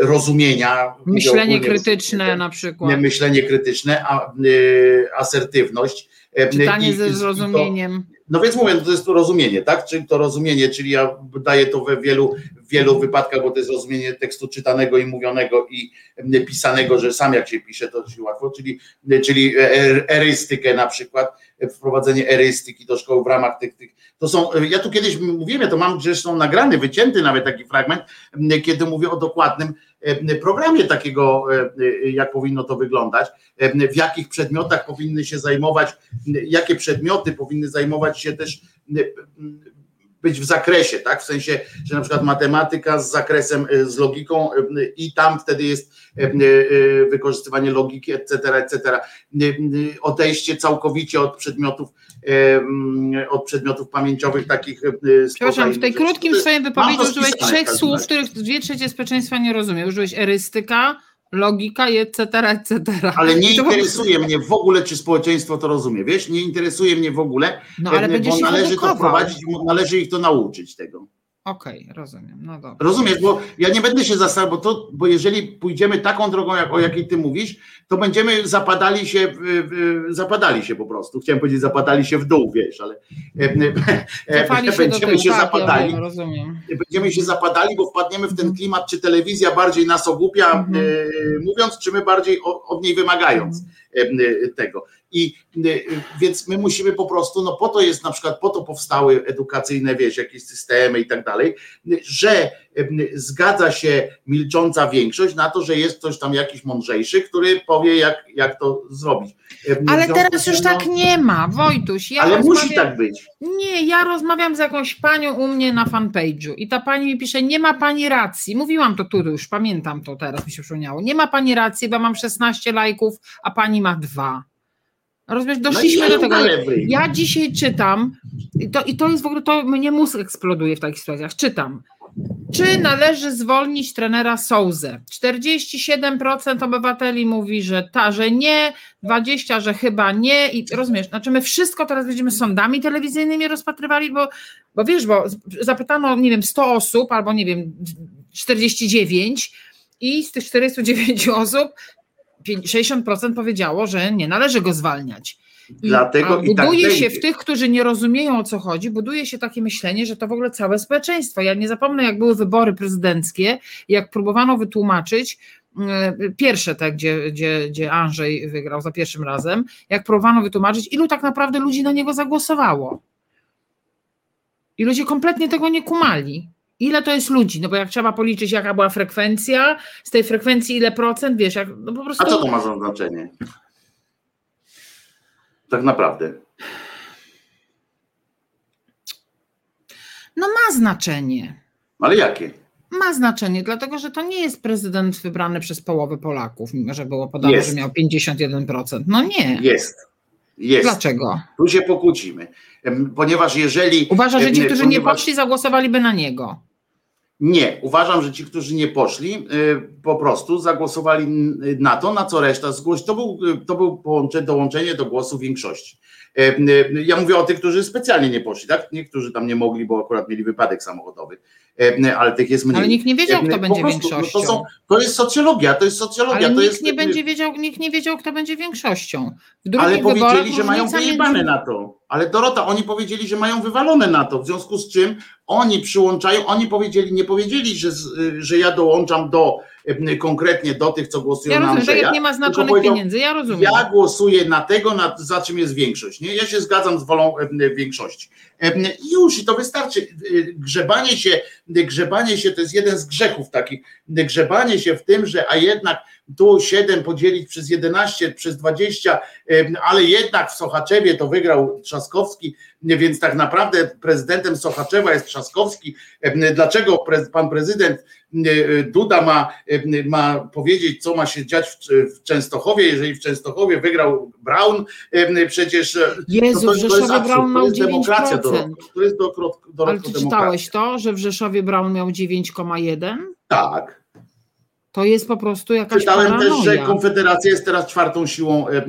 S2: rozumienia.
S3: Myślenie krytyczne na przykład.
S2: Myślenie krytyczne, a, asertywność.
S3: Czytanie I, ze zrozumieniem.
S2: To, no więc mówię, to jest to rozumienie, tak? Czyli to rozumienie, czyli ja daję to we wielu, wielu wypadkach, bo to jest rozumienie tekstu czytanego i mówionego i pisanego, że sam jak się pisze, to się łatwo, czyli, czyli erystykę na przykład, wprowadzenie erystyki do szkoły w ramach tych, tych. To są, ja tu kiedyś mówiłem, ja to mam zresztą nagrany, wycięty nawet taki fragment, kiedy mówię o dokładnym programie takiego, jak powinno to wyglądać, w jakich przedmiotach powinny się zajmować, jakie przedmioty powinny zajmować się też być w zakresie, tak? W sensie, że na przykład matematyka z zakresem, e, z logiką e, i tam wtedy jest wykorzystywanie logiki, etc., etc. Odejście całkowicie od przedmiotów, od przedmiotów pamięciowych takich.
S3: Przepraszam, w tej krótkim swojej wypowiedzi użyłeś trzech słów, których dwie trzecie społeczeństwa nie rozumie. Użyłeś erystyka, logika etc., etc.
S2: Ale nie interesuje mnie w ogóle, czy społeczeństwo to rozumie, wiesz, nie interesuje mnie w ogóle, no, ale bo należy to wprowadzić, należy ich to nauczyć tego.
S3: Okej, okay, rozumiem. No dobra.
S2: Rozumiesz, bo ja nie będę się zastanawiał, bo, to, bo jeżeli pójdziemy taką drogą, jak, o jakiej ty mówisz, to będziemy zapadali się, zapadali się po prostu. Chciałem powiedzieć, zapadali się w dół, wiesz, ale
S3: Zapali
S2: będziemy się,
S3: tak,
S2: zapadali.
S3: Ja rozumiem.
S2: Będziemy się zapadali, bo wpadniemy w ten mhm. klimat, czy telewizja bardziej nas ogłupia, mhm. mówiąc, czy my bardziej od niej wymagając mhm. tego. I y, więc my musimy po prostu, no po to jest na przykład, po to powstały edukacyjne, wiesz, jakieś systemy i tak dalej, że zgadza się milcząca większość na to, że jest ktoś tam jakiś mądrzejszy, który powie, jak, jak to zrobić.
S3: Ale teraz już tak nie ma, Wojtuś.
S2: Ja ale musi tak być.
S3: Nie, ja rozmawiam z jakąś panią u mnie na fanpage'u i ta pani mi pisze, nie ma pani racji. Mówiłam to tu już, pamiętam to teraz, mi się przypomniało. Nie ma pani racji, bo mam 16 lajków, a pani ma dwa. Rozumiesz, doszliśmy no do tego. Ja dzisiaj czytam, i to, i to jest w ogóle, to mnie mózg eksploduje w takich sytuacjach. Czytam. Czy należy zwolnić trenera Souzę? 47% obywateli mówi, że ta, że nie, 20, że chyba nie. I rozumiesz, znaczy my wszystko teraz będziemy sądami telewizyjnymi rozpatrywali, bo, bo wiesz, bo zapytano, nie wiem, 100 osób albo nie wiem, 49 i z tych 49 osób 60% powiedziało, że nie należy go zwalniać. I, Dlatego i tak buduje tak się w tych, którzy nie rozumieją o co chodzi, buduje się takie myślenie, że to w ogóle całe społeczeństwo. Ja nie zapomnę, jak były wybory prezydenckie, jak próbowano wytłumaczyć, e, pierwsze te, gdzie, gdzie, gdzie Andrzej wygrał za pierwszym razem, jak próbowano wytłumaczyć, ilu tak naprawdę ludzi na niego zagłosowało. I ludzie kompletnie tego nie kumali. Ile to jest ludzi? No bo jak trzeba policzyć, jaka była frekwencja, z tej frekwencji ile procent, wiesz, jak, no po prostu...
S2: A co to ma za znaczenie? Tak naprawdę.
S3: No ma znaczenie.
S2: Ale jakie?
S3: Ma znaczenie, dlatego że to nie jest prezydent wybrany przez połowę Polaków, mimo że było podane, jest. że miał 51%. No nie.
S2: Jest. Jest.
S3: Dlaczego?
S2: Tu się pokłócimy. Ponieważ jeżeli.
S3: Uważa, że ci, którzy ponieważ... nie poszli, zagłosowaliby na niego.
S2: Nie, uważam, że ci, którzy nie poszli, y, po prostu zagłosowali na to, na co reszta zgłosiła. To był, to był dołączenie do głosu większości. Y, ja mówię o tych, którzy specjalnie nie poszli, tak? Niektórzy tam nie mogli, bo akurat mieli wypadek samochodowy, ale tych jest mniej.
S3: Ale nikt nie wiedział, kto będzie prostu, większością.
S2: No to, są, to jest socjologia, to jest socjologia.
S3: Ale
S2: to
S3: nikt
S2: jest,
S3: nie będzie wiedział, nikt nie wiedział, kto będzie większością.
S2: ale powiedzieli, że mają wyjebane między... na to. Ale Dorota, oni powiedzieli, że mają wywalone na to, w związku z czym oni przyłączają, oni powiedzieli, nie powiedzieli, że, że ja dołączam do konkretnie do tych, co głosują
S3: ja
S2: rozumiem, na
S3: Andrzeja. Tak nie ma znaczonych pieniędzy, ja rozumiem.
S2: Ja głosuję na tego, na, za czym jest większość. Nie? Ja się zgadzam z wolą e, większości. E, już i to wystarczy. Grzebanie się, grzebanie się to jest jeden z grzechów takich. Grzebanie się w tym, że a jednak tu 7 podzielić przez 11, przez 20, ale jednak w Sochaczewie to wygrał Trzaskowski, więc tak naprawdę prezydentem Sochaczewa jest Trzaskowski. Dlaczego pan prezydent Duda ma, ma powiedzieć, co ma się dziać w Częstochowie, jeżeli w Częstochowie wygrał Braun, przecież
S3: Jezu, to, to, to Rzeszowie Braun miał 9%. Demokracja do,
S2: to jest do, do, do
S3: Ale czytałeś to, że w Rzeszowie Braun miał 9,1?
S2: Tak.
S3: To jest po prostu jakaś
S2: Czytałem
S3: paranoja.
S2: też, że Konfederacja jest teraz czwartą siłą, e, e,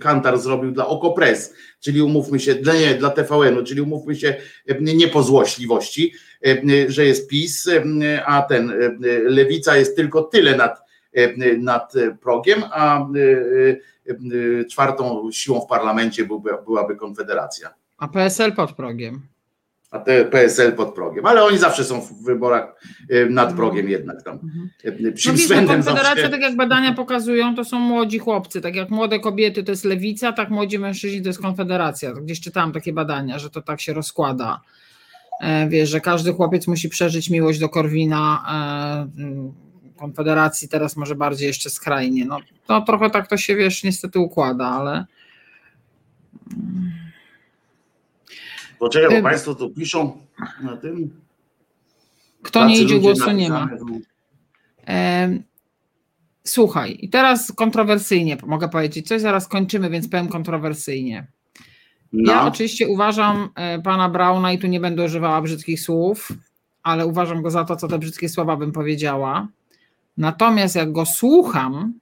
S2: Kantar zrobił dla Okopres, czyli umówmy się, dla, nie, dla TVN-u, czyli umówmy się e, nie po złośliwości, że jest PiS, a ten Lewica jest tylko tyle nad, nad progiem, a czwartą siłą w parlamencie byłby, byłaby Konfederacja.
S3: A PSL pod progiem
S2: a te PSL pod progiem, ale oni zawsze są w wyborach y, nad mhm. progiem jednak tam.
S3: Mhm. Przy no Konfederacja, zawsze... tak jak badania pokazują, to są młodzi chłopcy, tak jak młode kobiety to jest lewica, tak młodzi mężczyźni to jest Konfederacja. Gdzieś czytałam takie badania, że to tak się rozkłada. E, wiesz, że każdy chłopiec musi przeżyć miłość do Korwina, e, Konfederacji teraz może bardziej jeszcze skrajnie. No to trochę tak to się, wiesz, niestety układa, ale...
S2: Poczekaj, bo Państwo tu piszą na tym.
S3: Kto nie idzie, głosu nie ma. Słuchaj, i teraz kontrowersyjnie mogę powiedzieć coś, zaraz kończymy, więc powiem kontrowersyjnie. No. Ja oczywiście uważam e, pana Brauna i tu nie będę używała brzydkich słów, ale uważam go za to, co te brzydkie słowa bym powiedziała. Natomiast jak go słucham,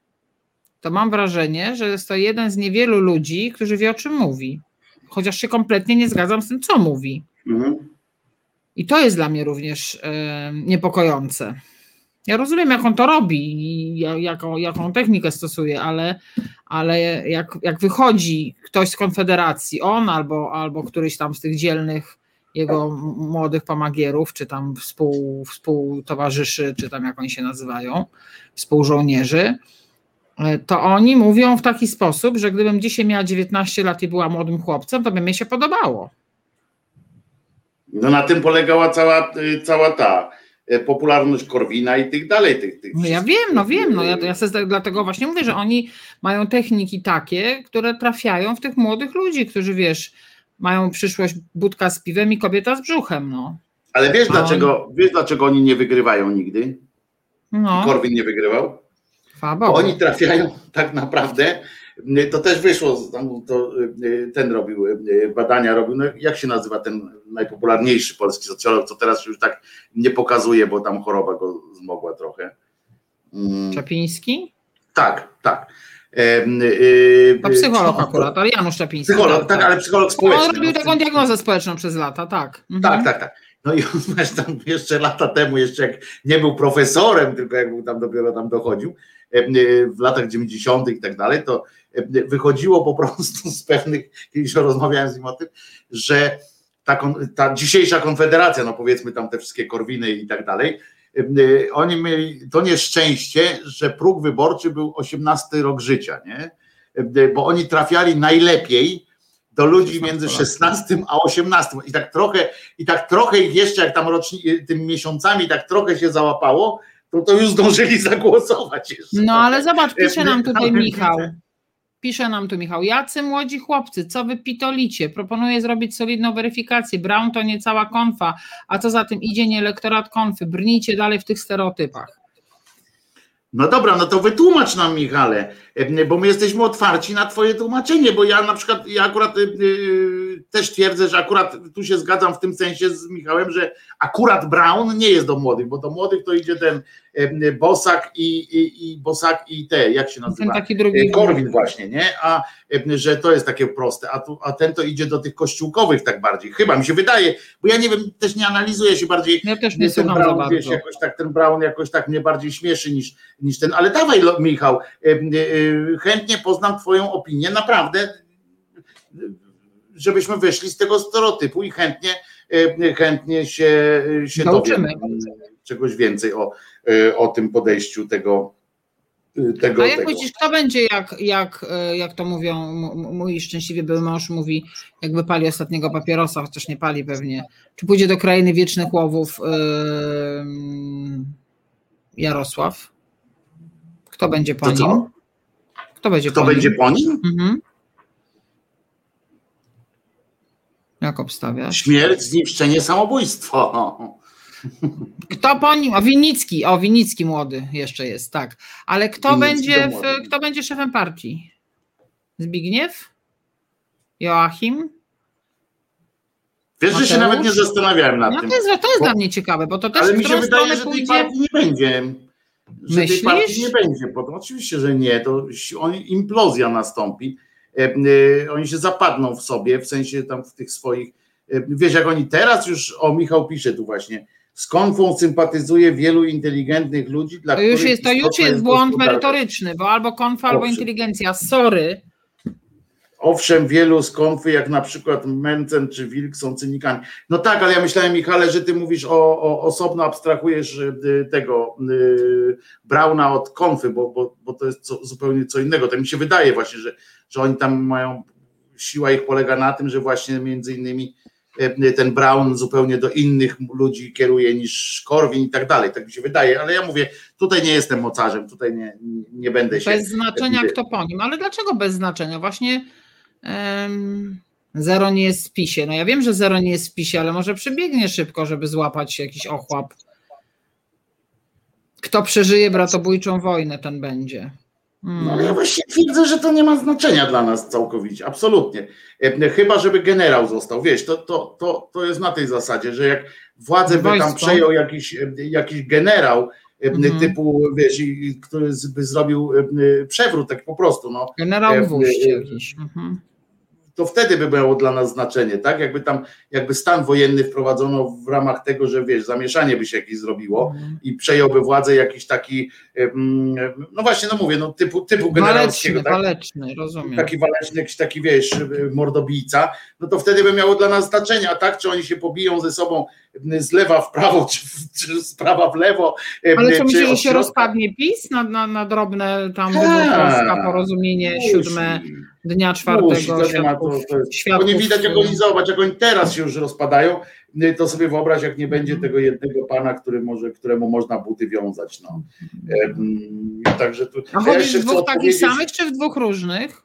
S3: to mam wrażenie, że jest to jeden z niewielu ludzi, którzy wie o czym mówi chociaż się kompletnie nie zgadzam z tym, co mówi. Mhm. I to jest dla mnie również e, niepokojące. Ja rozumiem, jak on to robi i jaką, jaką technikę stosuje, ale, ale jak, jak wychodzi ktoś z Konfederacji, on albo, albo któryś tam z tych dzielnych jego młodych pomagierów, czy tam współ, współtowarzyszy, czy tam jak oni się nazywają, współżołnierzy, to oni mówią w taki sposób, że gdybym dzisiaj miała 19 lat i była młodym chłopcem, to by mi się podobało.
S2: No na tym polegała cała, y, cała ta e, popularność Korwina i tych dalej. Tych, tych
S3: no ja wiem, no wiem, no ja, ja sobie dlatego właśnie mówię, że oni mają techniki takie, które trafiają w tych młodych ludzi, którzy wiesz, mają przyszłość budka z piwem i kobieta z brzuchem, no.
S2: Ale wiesz, dlaczego, on... wiesz dlaczego oni nie wygrywają nigdy? No. Korwin nie wygrywał? Oni trafiają tak naprawdę to też wyszło, to ten robił badania, robił, no jak się nazywa ten najpopularniejszy polski socjolog, co teraz już tak nie pokazuje, bo tam choroba go zmogła trochę.
S3: Mm. Czapiński?
S2: Tak, tak.
S3: To psycholog akurat, ale Janusz Czapiński.
S2: Psycholog, tak, tak ale psycholog społeczny.
S3: On robił taką diagnozę społeczną przez lata, tak.
S2: Mhm. Tak, tak, tak. No i on tam jeszcze lata temu, jeszcze jak nie był profesorem, tylko jak był tam dopiero tam dochodził, w latach 90. i tak dalej, to wychodziło po prostu z pewnych, kiedyś rozmawiałem z nim o tym, że ta, ta dzisiejsza konfederacja, no powiedzmy tam te wszystkie korwiny i tak dalej, oni mieli to nieszczęście, że próg wyborczy był 18 rok życia, nie? Bo oni trafiali najlepiej do ludzi między 16 a 18 i tak trochę, i tak trochę ich jeszcze jak tam roczni, tym miesiącami tak trochę się załapało, to to już zdążyli zagłosować jeszcze.
S3: No ale zobacz, pisze nam tutaj Michał. Pisze nam tu Michał, jacy młodzi chłopcy, co wy pitolicie? Proponuję zrobić solidną weryfikację. Brown to nie cała konfa, a co za tym idzie, nie elektorat konfy. Brnijcie dalej w tych stereotypach.
S2: No dobra, no to wytłumacz nam, Michale, e, bo my jesteśmy otwarci na Twoje tłumaczenie, bo ja na przykład, ja akurat yy, też twierdzę, że akurat tu się zgadzam w tym sensie z Michałem, że akurat Brown nie jest do młodych, bo do młodych to idzie ten yy, Bosak i, i, i Bosak i te, jak się nazywa?
S3: Ten taki drugi.
S2: Korwin właśnie, nie? A yy, że to jest takie proste, a, tu, a ten to idzie do tych kościółkowych tak bardziej, chyba mi się wydaje, bo ja nie wiem, też nie analizuję się bardziej.
S3: Ja też nie
S2: ten Brown, wiesz, jakoś tak, ten Brown jakoś tak mnie bardziej śmieszy niż, niż ten, ale dawaj Michał, chętnie poznam Twoją opinię, naprawdę, żebyśmy wyszli z tego stereotypu i chętnie, chętnie się, się dowiem czegoś więcej o, o tym podejściu tego. Tego,
S3: A jak
S2: tego.
S3: myślisz, kto będzie, jak, jak, jak to mówią, mój szczęśliwie był mąż mówi, jakby pali ostatniego papierosa, chociaż nie pali pewnie, czy pójdzie do krainy wiecznych łowów yy, Jarosław? Kto będzie po nim? Kto będzie
S2: Kto
S3: po
S2: będzie
S3: nim?
S2: po nim?
S3: Mhm. Jak obstawiasz?
S2: Śmierć, zniszczenie, samobójstwo.
S3: Kto po nim? O Winicki, o Winicki młody jeszcze jest, tak. Ale kto
S2: Winnicki
S3: będzie, w, kto będzie szefem partii? Zbigniew? Joachim?
S2: Wiesz, że się nawet nie zastanawiałem nad
S3: No
S2: tym.
S3: to jest, to jest
S2: Bo-
S3: dla mnie ciekawe, bo to też
S2: Ale mi się wydaje, że tej
S3: pójdzie.
S2: partii nie będzie. Że
S3: Myślisz?
S2: tej partii nie będzie. Bo, oczywiście, że nie. To on, implozja nastąpi. E, e, oni się zapadną w sobie, w sensie tam w tych swoich. E, wiesz, jak oni teraz już, o Michał pisze tu właśnie, z konfą sympatyzuje wielu inteligentnych ludzi, dla
S3: To już
S2: których
S3: jest, to już
S2: istotna
S3: jest błąd merytoryczny, bo albo konfa, albo inteligencja. Sorry.
S2: Owszem, wielu z konfy, jak na przykład Mencen czy Wilk są cynikami. No tak, ale ja myślałem, Michale, że ty mówisz o, o osobno abstrahujesz y, tego y, Brauna od konfy, bo, bo, bo to jest co, zupełnie co innego. Tak mi się wydaje właśnie, że, że oni tam mają, siła ich polega na tym, że właśnie między innymi y, ten Brown zupełnie do innych ludzi kieruje niż Korwin i tak dalej. Tak mi się wydaje, ale ja mówię, tutaj nie jestem mocarzem, tutaj nie, nie będę się...
S3: Bez znaczenia kto po nim. Ale dlaczego bez znaczenia? Właśnie em, zero nie jest w spisie. No ja wiem, że zero nie jest w spisie, ale może przebiegnie szybko, żeby złapać jakiś ochłap. Kto przeżyje bratobójczą wojnę, ten będzie. Hmm.
S2: No ja właśnie twierdzę, że to nie ma znaczenia dla nas całkowicie, absolutnie. Chyba, żeby generał został. Wiesz, to, to, to, to jest na tej zasadzie, że jak władzę by tam przejął jakiś, jakiś generał
S3: Mhm.
S2: typu, wiesz, który by zrobił przewrót, tak po prostu, no,
S3: Generał
S2: e,
S3: jakiś. Mhm.
S2: To wtedy by miało dla nas znaczenie, tak? Jakby tam, jakby stan wojenny wprowadzono w ramach tego, że wiesz, zamieszanie by się jakieś zrobiło
S3: Mhm.
S2: i przejąłby władzę jakiś taki, no właśnie, no mówię, no typu, typu generalskiego,
S3: Waleczny,
S2: tak?
S3: waleczny, rozumiem.
S2: taki waleczny, jakiś taki, wiesz, mordobijca, no to wtedy by miało dla nas znaczenie, a tak, czy oni się pobiją ze sobą z lewa w prawo, czy, czy z prawa w lewo.
S3: Ale
S2: czy
S3: co myślisz, że się rozpadnie PiS na, na, na drobne tam
S2: Tak.
S3: wymówka, porozumienie siódme dnia
S2: Musi,
S3: czwartego
S2: to nie ma, to,
S3: świadków,
S2: to jest,
S3: świadków,
S2: bo nie widać, jak oni, zobacz, jak oni teraz się już rozpadają, y, to sobie wyobraź, jak nie będzie
S3: Mhm.
S2: tego jednego pana, który może, któremu można buty wiązać, no. Em, Także tu,
S3: A
S2: ja
S3: chodzisz
S2: jeszcze
S3: w dwóch takich samych, czy w dwóch różnych?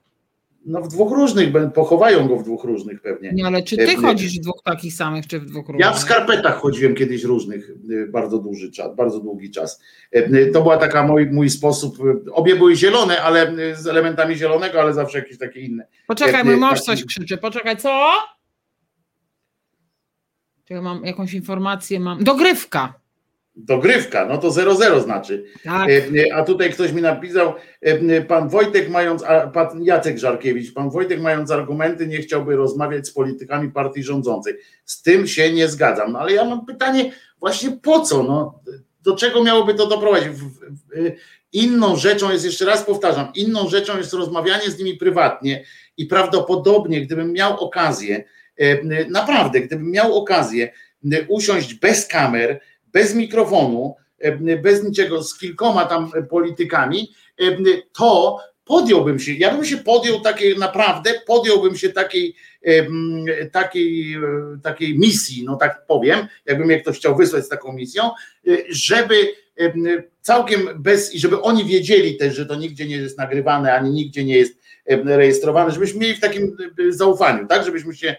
S2: No w dwóch różnych, pochowają go w dwóch różnych pewnie.
S3: Nie, ale czy ty chodzisz w dwóch takich samych, czy w dwóch różnych?
S2: Ja w skarpetach chodziłem kiedyś różnych, bardzo duży czas, bardzo długi czas. To była taka mój, mój sposób, obie były zielone, ale z elementami zielonego, ale zawsze jakieś takie inne.
S3: Poczekaj, mój mąż coś krzyczy, poczekaj, co? Czy ja mam jakąś informację, mam, dogrywka.
S2: Dogrywka, no to 0-0 znaczy. Tak. E, a tutaj ktoś mi napisał, e, pan Wojtek mając, pan Jacek Żarkiewicz, pan Wojtek mając argumenty nie chciałby rozmawiać z politykami partii rządzącej. Z tym się nie zgadzam. No ale ja mam pytanie właśnie po co? No, do czego miałoby to doprowadzić? Inną rzeczą jest, jeszcze raz powtarzam, inną rzeczą jest rozmawianie z nimi prywatnie i prawdopodobnie, gdybym miał okazję, e, naprawdę, gdybym miał okazję usiąść bez kamer, bez mikrofonu, e, bez niczego, z kilkoma tam politykami, e, to podjąłbym się, ja bym się podjął takiej, naprawdę podjąłbym się takiej, e, takiej, takiej misji, no tak powiem, jakby mnie ktoś chciał wysłać z taką misją, żeby całkiem bez, i żeby oni wiedzieli też, że to nigdzie nie jest nagrywane, ani nigdzie nie jest rejestrowane, żebyśmy mieli w takim zaufaniu, tak, żebyśmy się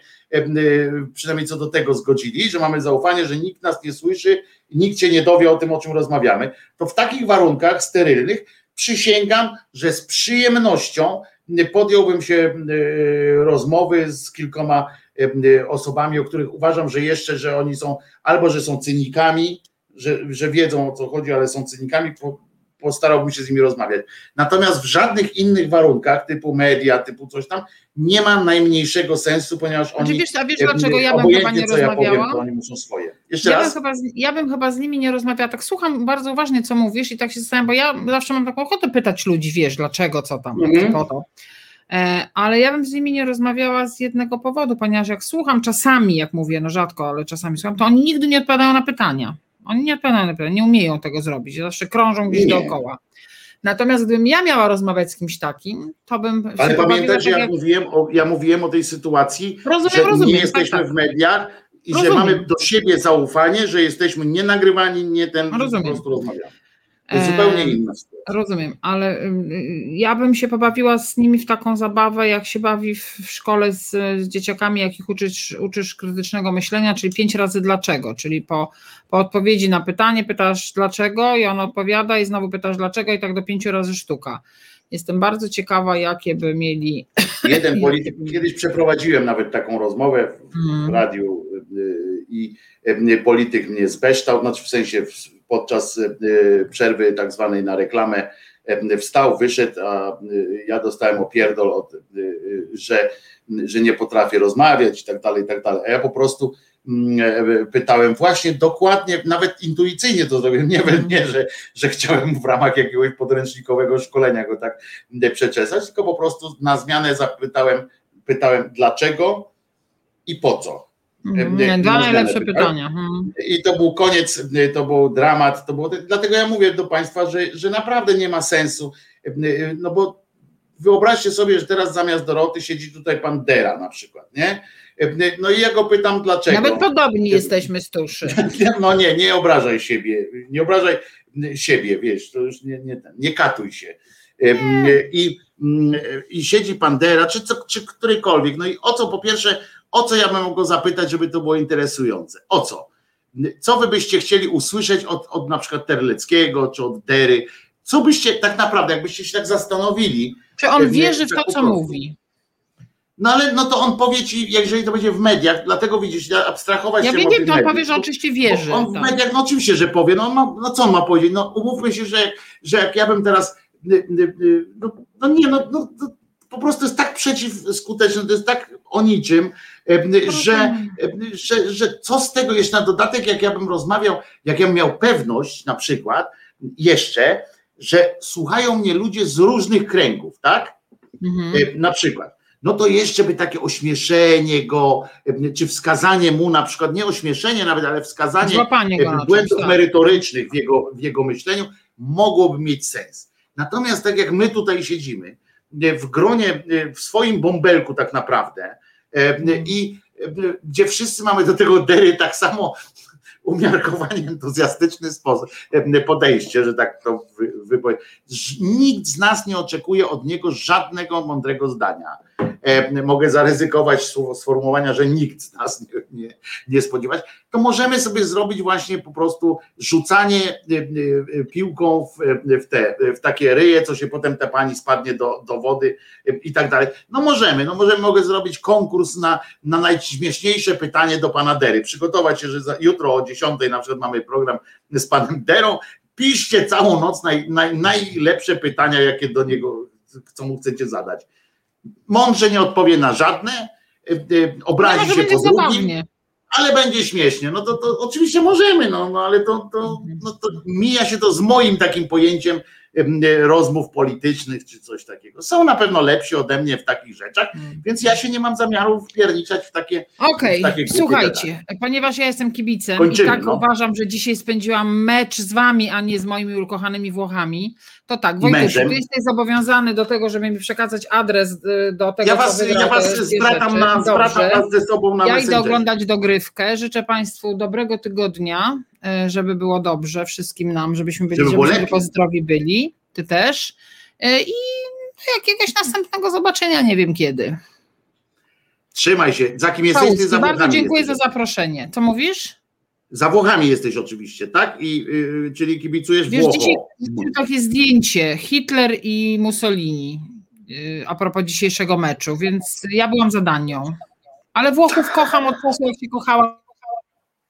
S2: przynajmniej co do tego zgodzili, że mamy zaufanie, że nikt nas nie słyszy, nikt się nie dowie o tym, o czym rozmawiamy, to w takich warunkach sterylnych przysięgam, że z przyjemnością podjąłbym się e, rozmowy z kilkoma e, osobami, o których uważam, że jeszcze, że oni są albo że są cynikami, że, że wiedzą o co chodzi, ale są cynikami, postarałbym się z nimi rozmawiać. Natomiast w żadnych innych warunkach, typu media, typu coś tam, nie ma najmniejszego sensu, ponieważ znaczy, oni.
S3: Wiesz, a wiesz dlaczego ja bym chyba nie rozmawiała? Ja, powiem,
S2: to oni muszą swoje. Jeszcze
S3: ja,
S2: raz?
S3: Bym chyba z, ja bym chyba z nimi nie rozmawiała. Tak słucham bardzo uważnie, co mówisz, i tak się zastanawiam, bo ja zawsze mam taką ochotę pytać ludzi, wiesz, dlaczego, co tam, mhm. po to. E, ale ja bym z nimi nie rozmawiała z jednego powodu, ponieważ jak słucham czasami, jak mówię, no rzadko, ale czasami słucham, to oni nigdy nie odpowiadają na pytania. Oni nie nie umieją tego zrobić, zawsze krążą gdzieś nie. dookoła. Natomiast gdybym ja miała rozmawiać z kimś takim, to bym.
S2: Ale pamiętaj, że ja, jak... mówiłem o, ja mówiłem o tej sytuacji, rozumiem, że rozumiem, nie tak, jesteśmy tak, w mediach i rozumiem. że mamy do siebie zaufanie, że jesteśmy nie nagrywani, nie ten, rozumiem. po prostu rozmawiamy. To zupełnie inna sytuacja.
S3: Rozumiem, ale ja bym się pobawiła z nimi w taką zabawę, jak się bawi w szkole z, z dzieciakami, jak ich uczysz, uczysz krytycznego myślenia, czyli pięć razy dlaczego, czyli po, po odpowiedzi na pytanie pytasz dlaczego i on odpowiada i znowu pytasz dlaczego i tak do pięciu razy sztuka. Jestem bardzo ciekawa, jakie by mieli.
S2: Jeden polityk, kiedyś przeprowadziłem nawet taką rozmowę w, hmm. radiu y, y, i y, polityk mnie zbeształ, znaczy w sensie podczas przerwy tak zwanej na reklamę wstał, wyszedł, a ja dostałem opierdol, od, że, że nie potrafię rozmawiać i tak dalej, i tak dalej. A ja po prostu Mm, pytałem właśnie dokładnie, nawet intuicyjnie to zrobiłem, nie, nie że, że chciałem w ramach jakiegoś podręcznikowego szkolenia go tak przeczesać, tylko po prostu na zmianę zapytałem, pytałem dlaczego i po co.
S3: Mhm. Nie, dwa najlepsze pytania. Hmm.
S2: I to był koniec, to był dramat, to było, dlatego ja mówię do Państwa, że, że naprawdę nie ma sensu, no bo wyobraźcie sobie, że teraz zamiast Doroty siedzi tutaj pan Dera na przykład, nie? No i ja go pytam dlaczego.
S3: Nawet podobni jesteśmy z tuszy.
S2: No nie, nie obrażaj siebie, nie obrażaj siebie, wiesz, to już nie, nie, nie katuj się. Nie. I, I siedzi Pandera, czy, co, czy którykolwiek. No i o co po pierwsze, o co ja bym mógł go zapytać, żeby to było interesujące? O co? Co wy byście chcieli usłyszeć od, od na przykład Terleckiego, czy od Dery? Co byście tak naprawdę, jakbyście się tak zastanowili?
S3: Czy on wierzy w to, co mówi?
S2: No ale no to on powie ci, jeżeli to będzie w mediach, dlatego widzisz, abstrahować
S3: ja
S2: się
S3: wiem, to on powie, że oczywiście wierzy.
S2: On w tak. mediach, no oczywiście, że powie, no, ma, no co on ma powiedzieć, no umówmy się, że, że jak ja bym teraz, no, no nie, no, no, no po prostu jest tak przeciwskuteczny, to jest tak o niczym, że, że, że co z tego jeszcze na dodatek, jak ja bym rozmawiał, jak ja bym miał pewność na przykład jeszcze, że słuchają mnie ludzie z różnych kręgów, tak? Mhm. Na przykład no to jeszcze by takie ośmieszenie go, czy wskazanie mu na przykład, nie ośmieszenie nawet, ale wskazanie błędów tak. merytorycznych w jego, w jego myśleniu mogłoby mieć sens. Natomiast tak jak my tutaj siedzimy, w gronie, w swoim bąbelku tak naprawdę i gdzie wszyscy mamy do tego dery tak samo umiarkowanie entuzjastyczny sposób, podejście, że tak to wypowiedz. Nikt z nas nie oczekuje od niego żadnego mądrego zdania. Mogę zaryzykować sformułowania, że nikt z nas nie, nie, nie spodziewać. To możemy sobie zrobić właśnie po prostu rzucanie piłką w, w, te, w takie ryje, co się potem te pani spadnie do, do wody i tak dalej. No możemy, no możemy, mogę zrobić konkurs na, na najśmieszniejsze pytanie do pana Dery. Przygotować się, że za, jutro o 10 na przykład mamy program z panem Derą. Piszcie całą noc naj, naj, najlepsze pytania, jakie do niego, co mu chcecie zadać. Mądrze nie odpowie na żadne, y, y, obrazi się po drugim, ale będzie śmiesznie. No to, to oczywiście możemy, no, no ale to, to, no to mija się to z moim takim pojęciem rozmów politycznych czy coś takiego. Są na pewno lepsi ode mnie w takich rzeczach, mm. więc ja się nie mam zamiaru wpierniczać w takie.
S3: Okej, okay. słuchajcie, ponieważ ja jestem kibicem Kończymy, i tak no. uważam, że dzisiaj spędziłam mecz z wami, a nie z moimi ukochanymi Włochami, to tak, Wojtek, ty jesteś zobowiązany do tego, żeby mi przekazać adres y, do tego,
S2: ja was, co Ja was zwracam, na, zwracam was ze sobą na
S3: Ja idę oglądać dogrywkę. Życzę Państwu dobrego tygodnia, żeby było dobrze wszystkim nam, żebyśmy byli, żeby żebyśmy tylko zdrowi byli. Ty też. Y, I jakiegoś następnego zobaczenia, nie wiem kiedy.
S2: Trzymaj się. Za kim jesteś? Ty
S3: za Bardzo dziękuję jesteś. za zaproszenie. Co mówisz?
S2: Za Włochami jesteś oczywiście, tak? I, yy, czyli kibicujesz Wiesz, Włochom. Dzisiaj
S3: takie zdjęcie Hitler i Mussolini yy, a propos dzisiejszego meczu, więc ja byłam za Danią. Ale Włochów kocham od czasu, jak się kochała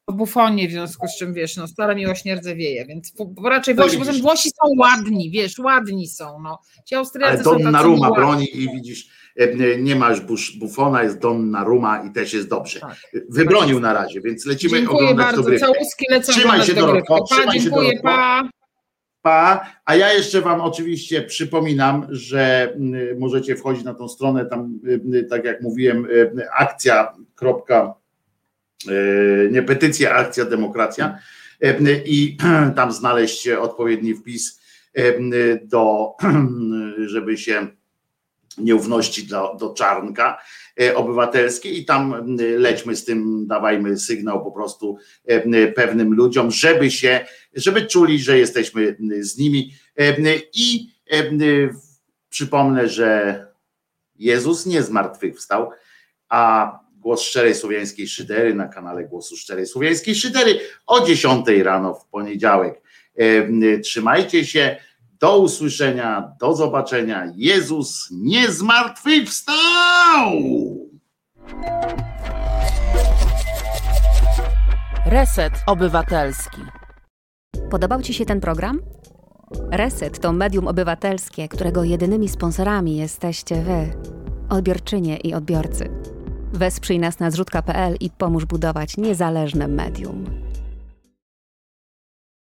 S3: w Bufonie, w związku z czym, wiesz, no stara miłość nie rdzewieje, więc raczej no Włosi, bo Włosi są ładni, wiesz, ładni są, no. Ci Austriacy Ale
S2: Donnarumma broni i widzisz, E, nie ma już Buffona, jest Donnarumma i też jest dobrze. Tak. Wybronił na razie, więc lecimy
S3: dziękuję
S2: oglądać
S3: bardzo.
S2: dogrywkę.
S3: Całuski lecą
S2: Trzymaj się
S3: Dorotko. Pa, dziękuję,
S2: się pa. Pa. A ja jeszcze Wam oczywiście przypominam, że możecie wchodzić na tą stronę, tam tak jak mówiłem, akcja. Nie petycja, akcja demokracja. I tam znaleźć odpowiedni wpis do, żeby się nieufności do, do czarnka e, obywatelskiej i tam lećmy z tym, dawajmy sygnał po prostu e, pewnym ludziom, żeby się, żeby czuli, że jesteśmy z nimi. E, i przypomnę, że Jezus nie zmartwychwstał, a głos szczerej słowiańskiej szydery na kanale Głosu Szczerej Słowiańskiej Szydery o 10 rano w poniedziałek. Trzymajcie się. Do usłyszenia, do zobaczenia. Jezus nie zmartwychwstał!
S1: Reset Obywatelski.
S5: Podobał Ci się ten program? Reset to medium obywatelskie, którego jedynymi sponsorami jesteście Wy, odbiorczynie i odbiorcy. Wesprzyj nas na zrzutka.pl i pomóż budować niezależne medium.